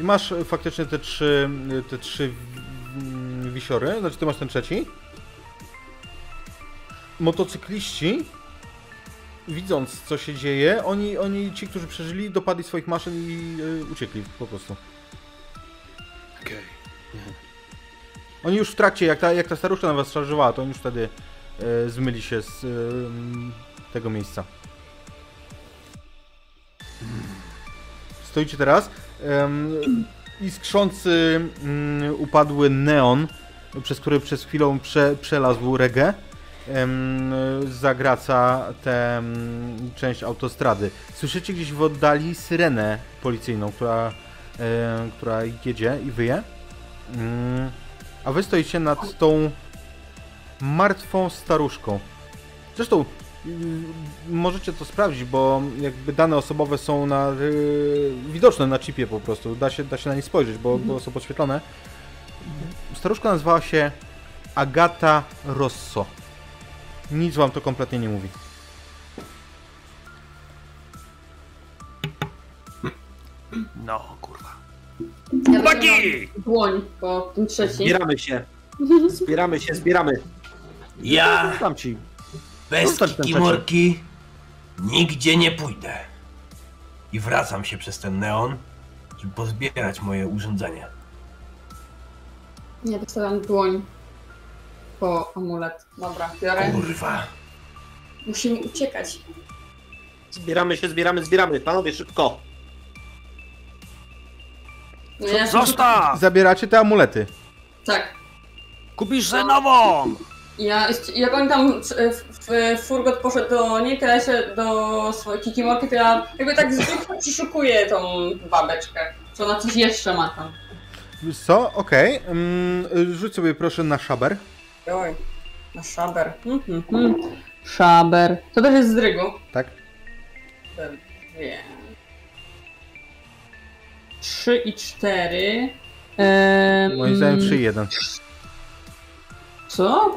I masz e, faktycznie te trzy, e, te trzy wisiory, znaczy ty masz ten trzeci. Motocykliści, widząc co się dzieje, oni, oni ci, którzy przeżyli, dopadli swoich maszyn i e, uciekli po prostu. Okej. Oni już w trakcie, jak ta, jak ta staruszka na was szarżowała, to oni już wtedy e, zmyli się z m, tego miejsca. Stoicie teraz. Iskrzący upadły neon, przez który przez chwilę prze, przelazł regę. Zagraca tę część autostrady. Słyszycie gdzieś w oddali syrenę policyjną, która, która jedzie i wyje. Mm, a wy stoicie nad tą martwą staruszką. Zresztą mm, możecie to sprawdzić, bo jakby dane osobowe są na, y, widoczne na chipie po prostu. Da się, da się na nie spojrzeć, bo, bo są podświetlone. Staruszka nazywała się Agata Rosso. Nic wam to kompletnie nie mówi. No, kurwa. Ja Chłopaki! dłoń po tym trzecim. Zbieramy się. Zbieramy się, zbieramy. Ja Tam ci. bez Zostać ten kikimorki nigdzie nie pójdę. I wracam się przez ten neon, żeby pozbierać moje urządzenie. Nie, wystawiam dłoń po amulet. Dobra, biorę. Kurwa. Musimy uciekać. Zbieramy się, zbieramy, zbieramy. Panowie, szybko. No ja Zostaw! Zabieracie te amulety. Tak. Kupisz sobie nową! Ja, jak on tam w, w, w furgot poszedł do niej, to ja się do swojej kikimorki, to ja jakby tak z ducha przeszukuję tą babeczkę. Czy ona coś jeszcze ma tam. Co? Okej. Mm, rzuć sobie proszę na szaber. Oj, na szaber. Mhm, mhm. Szaber. To też jest z drygu. Tak? Dwie. Trzy i cztery. Ehm, Moim zdaniem 3-1. Co?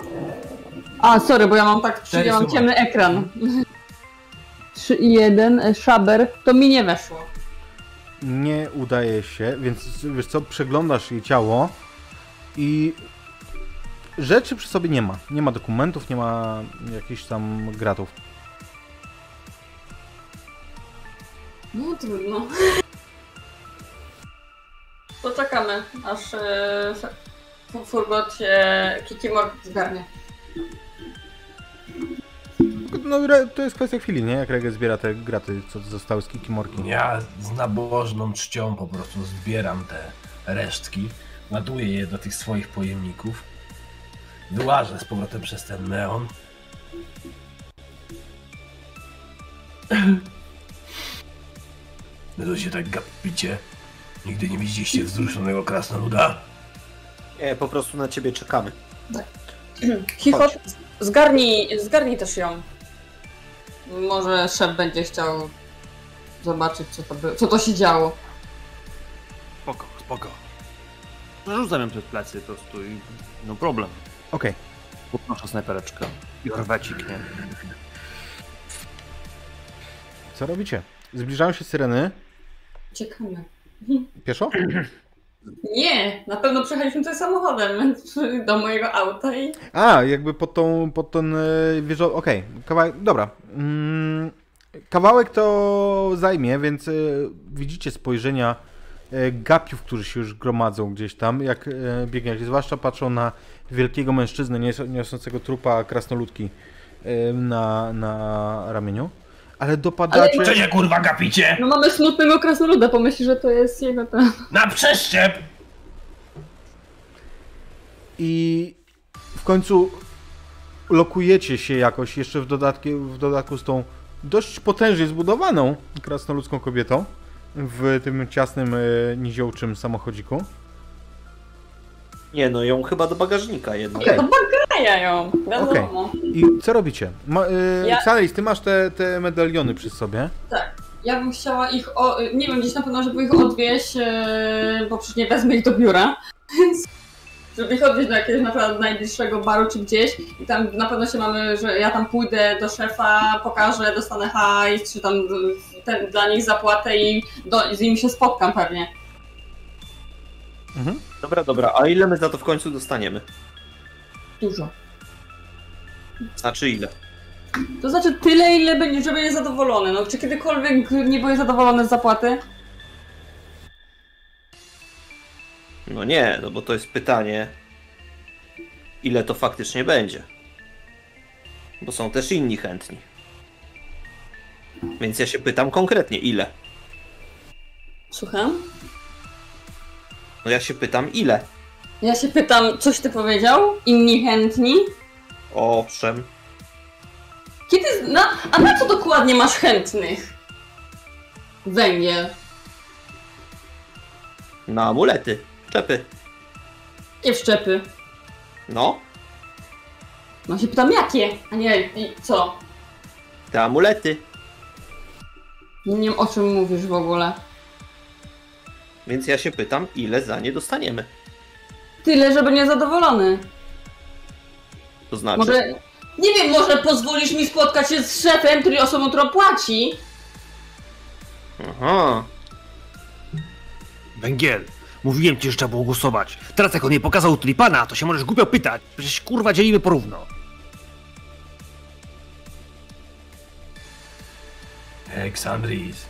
A, sorry, bo ja mam tak, ja mam ciemny ekran. 3 i 1, szaber, to mi nie weszło. Nie udaje się, więc wiesz co, przeglądasz jej ciało i rzeczy przy sobie nie ma. Nie ma dokumentów, nie ma jakichś tam gratów. No trudno. Poczekamy, aż e, fu- furgot się Kikimor zgarnie. No to jest kwestia chwili, nie? Jak Regę zbiera te graty, co zostały z Kikimorki. Ja z nabożną czcią po prostu zbieram te resztki, ładuję je do tych swoich pojemników, wyłażę z powrotem przez ten neon. Wy to się tak gapicie? Nigdy nie widzieliście wzruszonego krasnoluda? Nie, po prostu na ciebie czekamy. Chichot, zgarnij, zgarnij też ją. Może szef będzie chciał zobaczyć, co to, by, co to się działo. Spoko, spoko. Rzucam ją przez plecy po prostu i no problem. Okej. Podnoszę snajpereczkę. I orwecik, nie? Co robicie? Zbliżają się syreny. Ciekawe. Pieszo? Nie, na pewno przejechaliśmy tym samochodem do mojego auta i A, jakby pod tą, pod ten e, wieżo... Okej, kawałek, dobra. Mm, kawałek to zajmie, więc e, widzicie spojrzenia e, gapiów, którzy się już gromadzą gdzieś tam, jak biegniecie. Zwłaszcza patrzą na wielkiego mężczyznę nies- niosącego trupa krasnoludki na, na ramieniu. Ale dopadacie... Co się kurwa gapicie? no mamy smutnego krasnoluda, pomyśli, że to jest jego ten... Na przeszczep! I w końcu lokujecie się jakoś jeszcze w, dodatki, w dodatku z tą dość potężnie zbudowaną krasnoludzką kobietą w tym ciasnym, e, niziołczym samochodziku. Nie no, ją chyba do bagażnika jednak. Okej. To bagaja ją, wiadomo. I co robicie? Ma, e, Ja- Xalis, ty masz te, te medaliony przy sobie. Tak. Ja bym chciała ich, o, nie wiem, gdzieś na pewno, żeby ich odwieźć, e, bo przecież nie wezmę ich do biura, więc żeby ich odwieźć do jakiegoś naprawdę najbliższego baru czy gdzieś i tam na pewno się mamy, że ja tam pójdę do szefa, pokażę, dostanę hajs, czy tam ten, dla nich zapłatę i do, z nimi się spotkam pewnie. Dobra, dobra, a ile my za to w końcu dostaniemy? Dużo. Znaczy ile? To znaczy tyle, ile będzie, będzie zadowolony. No, czy kiedykolwiek nie byłeś zadowolony z zapłaty? No nie, no bo to jest pytanie, ile to faktycznie będzie. Bo są też inni chętni. Więc ja się pytam konkretnie, ile? Słucham? No ja się pytam, ile? Ja się pytam, coś ty powiedział? Inni chętni? Owszem. Kiedy. Na, a na co dokładnie masz chętnych? Węgiel. Na amulety, czepy. Nie wszczepy. No, No się pytam jakie, a nie i co? te amulety. Nie wiem o czym mówisz w ogóle. Więc ja się pytam, ile za nie dostaniemy. Tyle, żeby nie zadowolony. To znaczy, Może. Nie wiem, może pozwolisz mi spotkać się z szefem, który osobą, którą płaci? aha, Węgiel, mówiłem ci, że trzeba było głosować. Teraz jak on nie pokazał tulipana, to się możesz głupio pytać. Przecież kurwa dzielimy porówno. Eksandris.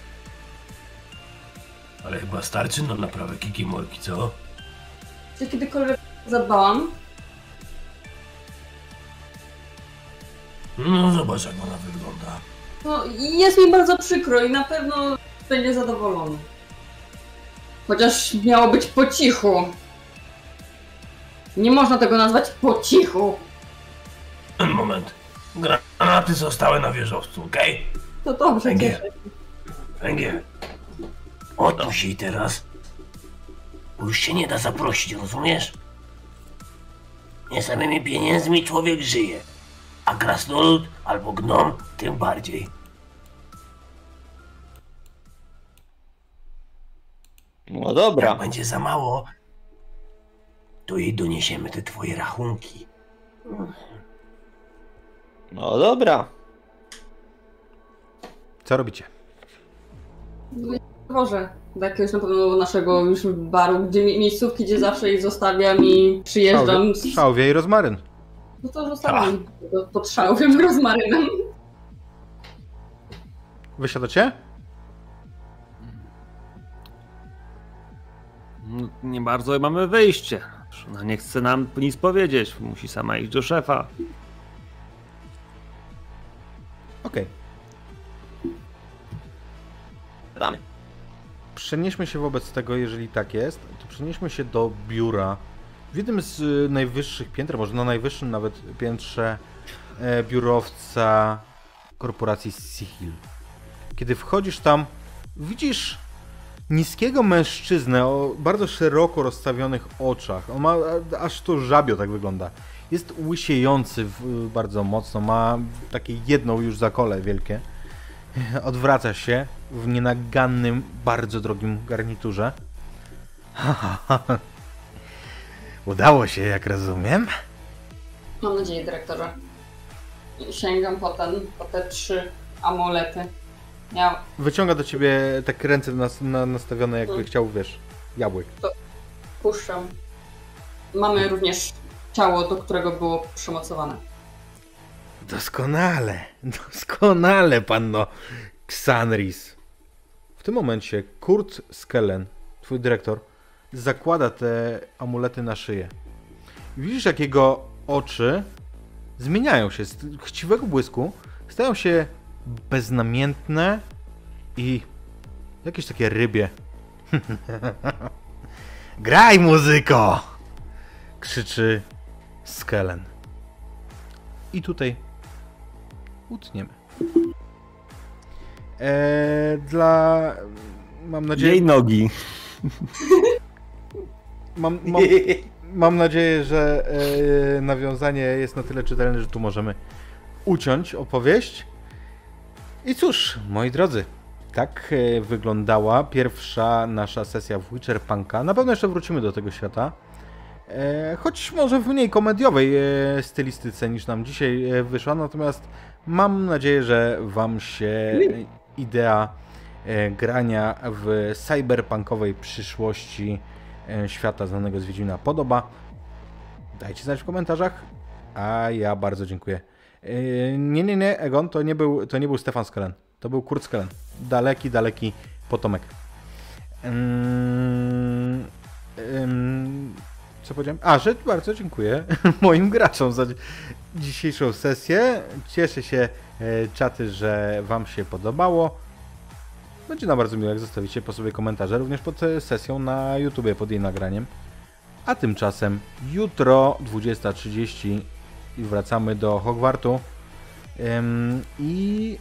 Ale chyba starczy nam naprawę kikimorki, co? Czy kiedykolwiek zadbałam? No zobacz jak ona wygląda. No, jest mi bardzo przykro i na pewno będzie zadowolony. Chociaż miało być po cichu. Nie można tego nazwać po cichu. Moment. Granaty zostały na wieżowcu, okej? To dobrze, Węgiel. Cieszę się. Jej teraz. Bo już się nie da zaprosić, rozumiesz? Nie samymi pieniędzmi człowiek żyje. A krasnolud albo gnom tym bardziej. No dobra. Jak będzie za mało, to jej doniesiemy te twoje rachunki. No dobra. Co robicie? Może do jakiegoś na pewno naszego już baru, gdzie mi- miejscówki, gdzie zawsze ich zostawiam i przyjeżdżam. Szałwie, Z... szałwie i rozmaryn. No to zostawiam go pod szałwiem rozmarynem. Wysiadacie? No, Nie bardzo mamy wyjście. Ona nie chce nam nic powiedzieć. Musi sama iść do szefa. Okej. Damy. Przenieśmy się wobec tego, jeżeli tak jest, to przenieśmy się do biura. W jednym z y, najwyższych pięter, może na najwyższym nawet piętrze e, biurowca korporacji Sihil. Kiedy wchodzisz tam, widzisz niskiego mężczyznę o bardzo szeroko rozstawionych oczach. On ma aż to żabio tak wygląda. Jest łysiejący w, bardzo mocno, ma takie jedno już zakole wielkie. Odwraca się w nienagannym, bardzo drogim garniturze. Udało się, jak rozumiem. Mam nadzieję, dyrektorze. Sięgam po, ten, po te trzy amulety. Miał Wyciąga do ciebie tak ręce nas, na, nastawione, jakby Mhm. chciał, wiesz, jabłek. puszczam. Mamy również ciało, do którego było przymocowane. Doskonale, doskonale, panno Xanris. Tym momencie Kurt Skellen, twój dyrektor, zakłada te amulety na szyję. Widzisz, jak jego oczy zmieniają się z chciwego błysku, stają się beznamiętne i jakieś takie rybie. Graj, muzyko! krzyczy Skellen. I tutaj utniemy. Eee, dla. Mam nadzieję. Jej nogi. Mam, mam, mam nadzieję, że e, nawiązanie jest na tyle czytelne, że tu możemy uciąć opowieść. I cóż, moi drodzy, tak e, wyglądała pierwsza nasza sesja w Witcher Punka. Na pewno jeszcze wrócimy do tego świata. E, choć może w mniej komediowej e, stylistyce niż nam dzisiaj e, wyszła, natomiast mam nadzieję, że Wam się idea e, grania w cyberpunkowej przyszłości e, świata znanego z Wiedźmina podoba. Dajcie znać w komentarzach, a ja bardzo dziękuję. E, Nie, nie, nie, Egon, to nie był, to nie był Stefan Skelen, to był Kurt Skelen. Daleki, daleki potomek. Ym, ym, co powiedziałem? A, że bardzo dziękuję moim graczom za dzisiejszą sesję. Cieszę się, czaty, że Wam się podobało. Będzie nam bardzo miło, jak zostawicie po sobie komentarze, również pod e, sesją na YouTube, pod jej nagraniem. A tymczasem jutro 20.30 i wracamy do Hogwartu. Ym, I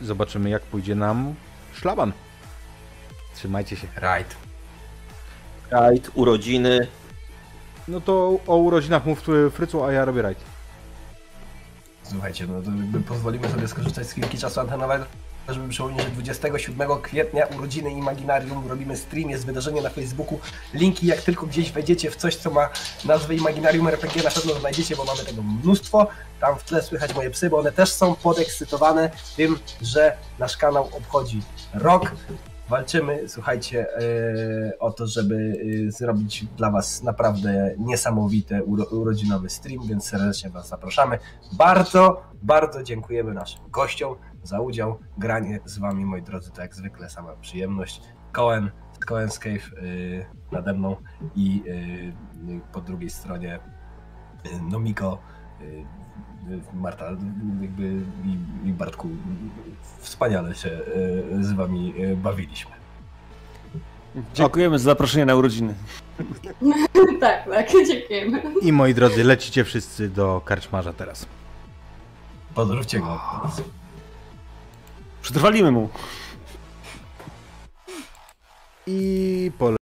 zobaczymy, jak pójdzie nam szlaban. Trzymajcie się. Right. Rajd, urodziny. No to o urodzinach mów Frycu, a ja robię rajd. Słuchajcie, no to jakby pozwolimy sobie skorzystać z chwilki czasu antenowego, żeby przypomnieć, że 27 kwietnia urodziny Imaginarium robimy stream, jest wydarzenie na Facebooku. Linki jak tylko gdzieś wejdziecie w coś, co ma nazwę Imaginarium RPG, na pewno znajdziecie, bo mamy tego mnóstwo. Tam w tle słychać moje psy, bo one też są podekscytowane tym, że nasz kanał obchodzi rok. Walczymy, słuchajcie, e, o to, żeby e, zrobić dla Was naprawdę niesamowity uro, urodzinowy stream, więc serdecznie Was zapraszamy. Bardzo, bardzo dziękujemy naszym gościom za udział. Granie z Wami, moi drodzy, to jak zwykle sama przyjemność. Cohen, Cohen's Cave y, nade mną i po drugiej stronie y, Nomiko, Marta jakby i, i Bartku. Wspaniale się y, z Wami y, bawiliśmy. Dziękujemy za zaproszenie na urodziny. tak, tak, dziękujemy. I moi drodzy, lecicie wszyscy do karczmarza teraz. Pozdrówcie go. Przetrwalimy mu. I pole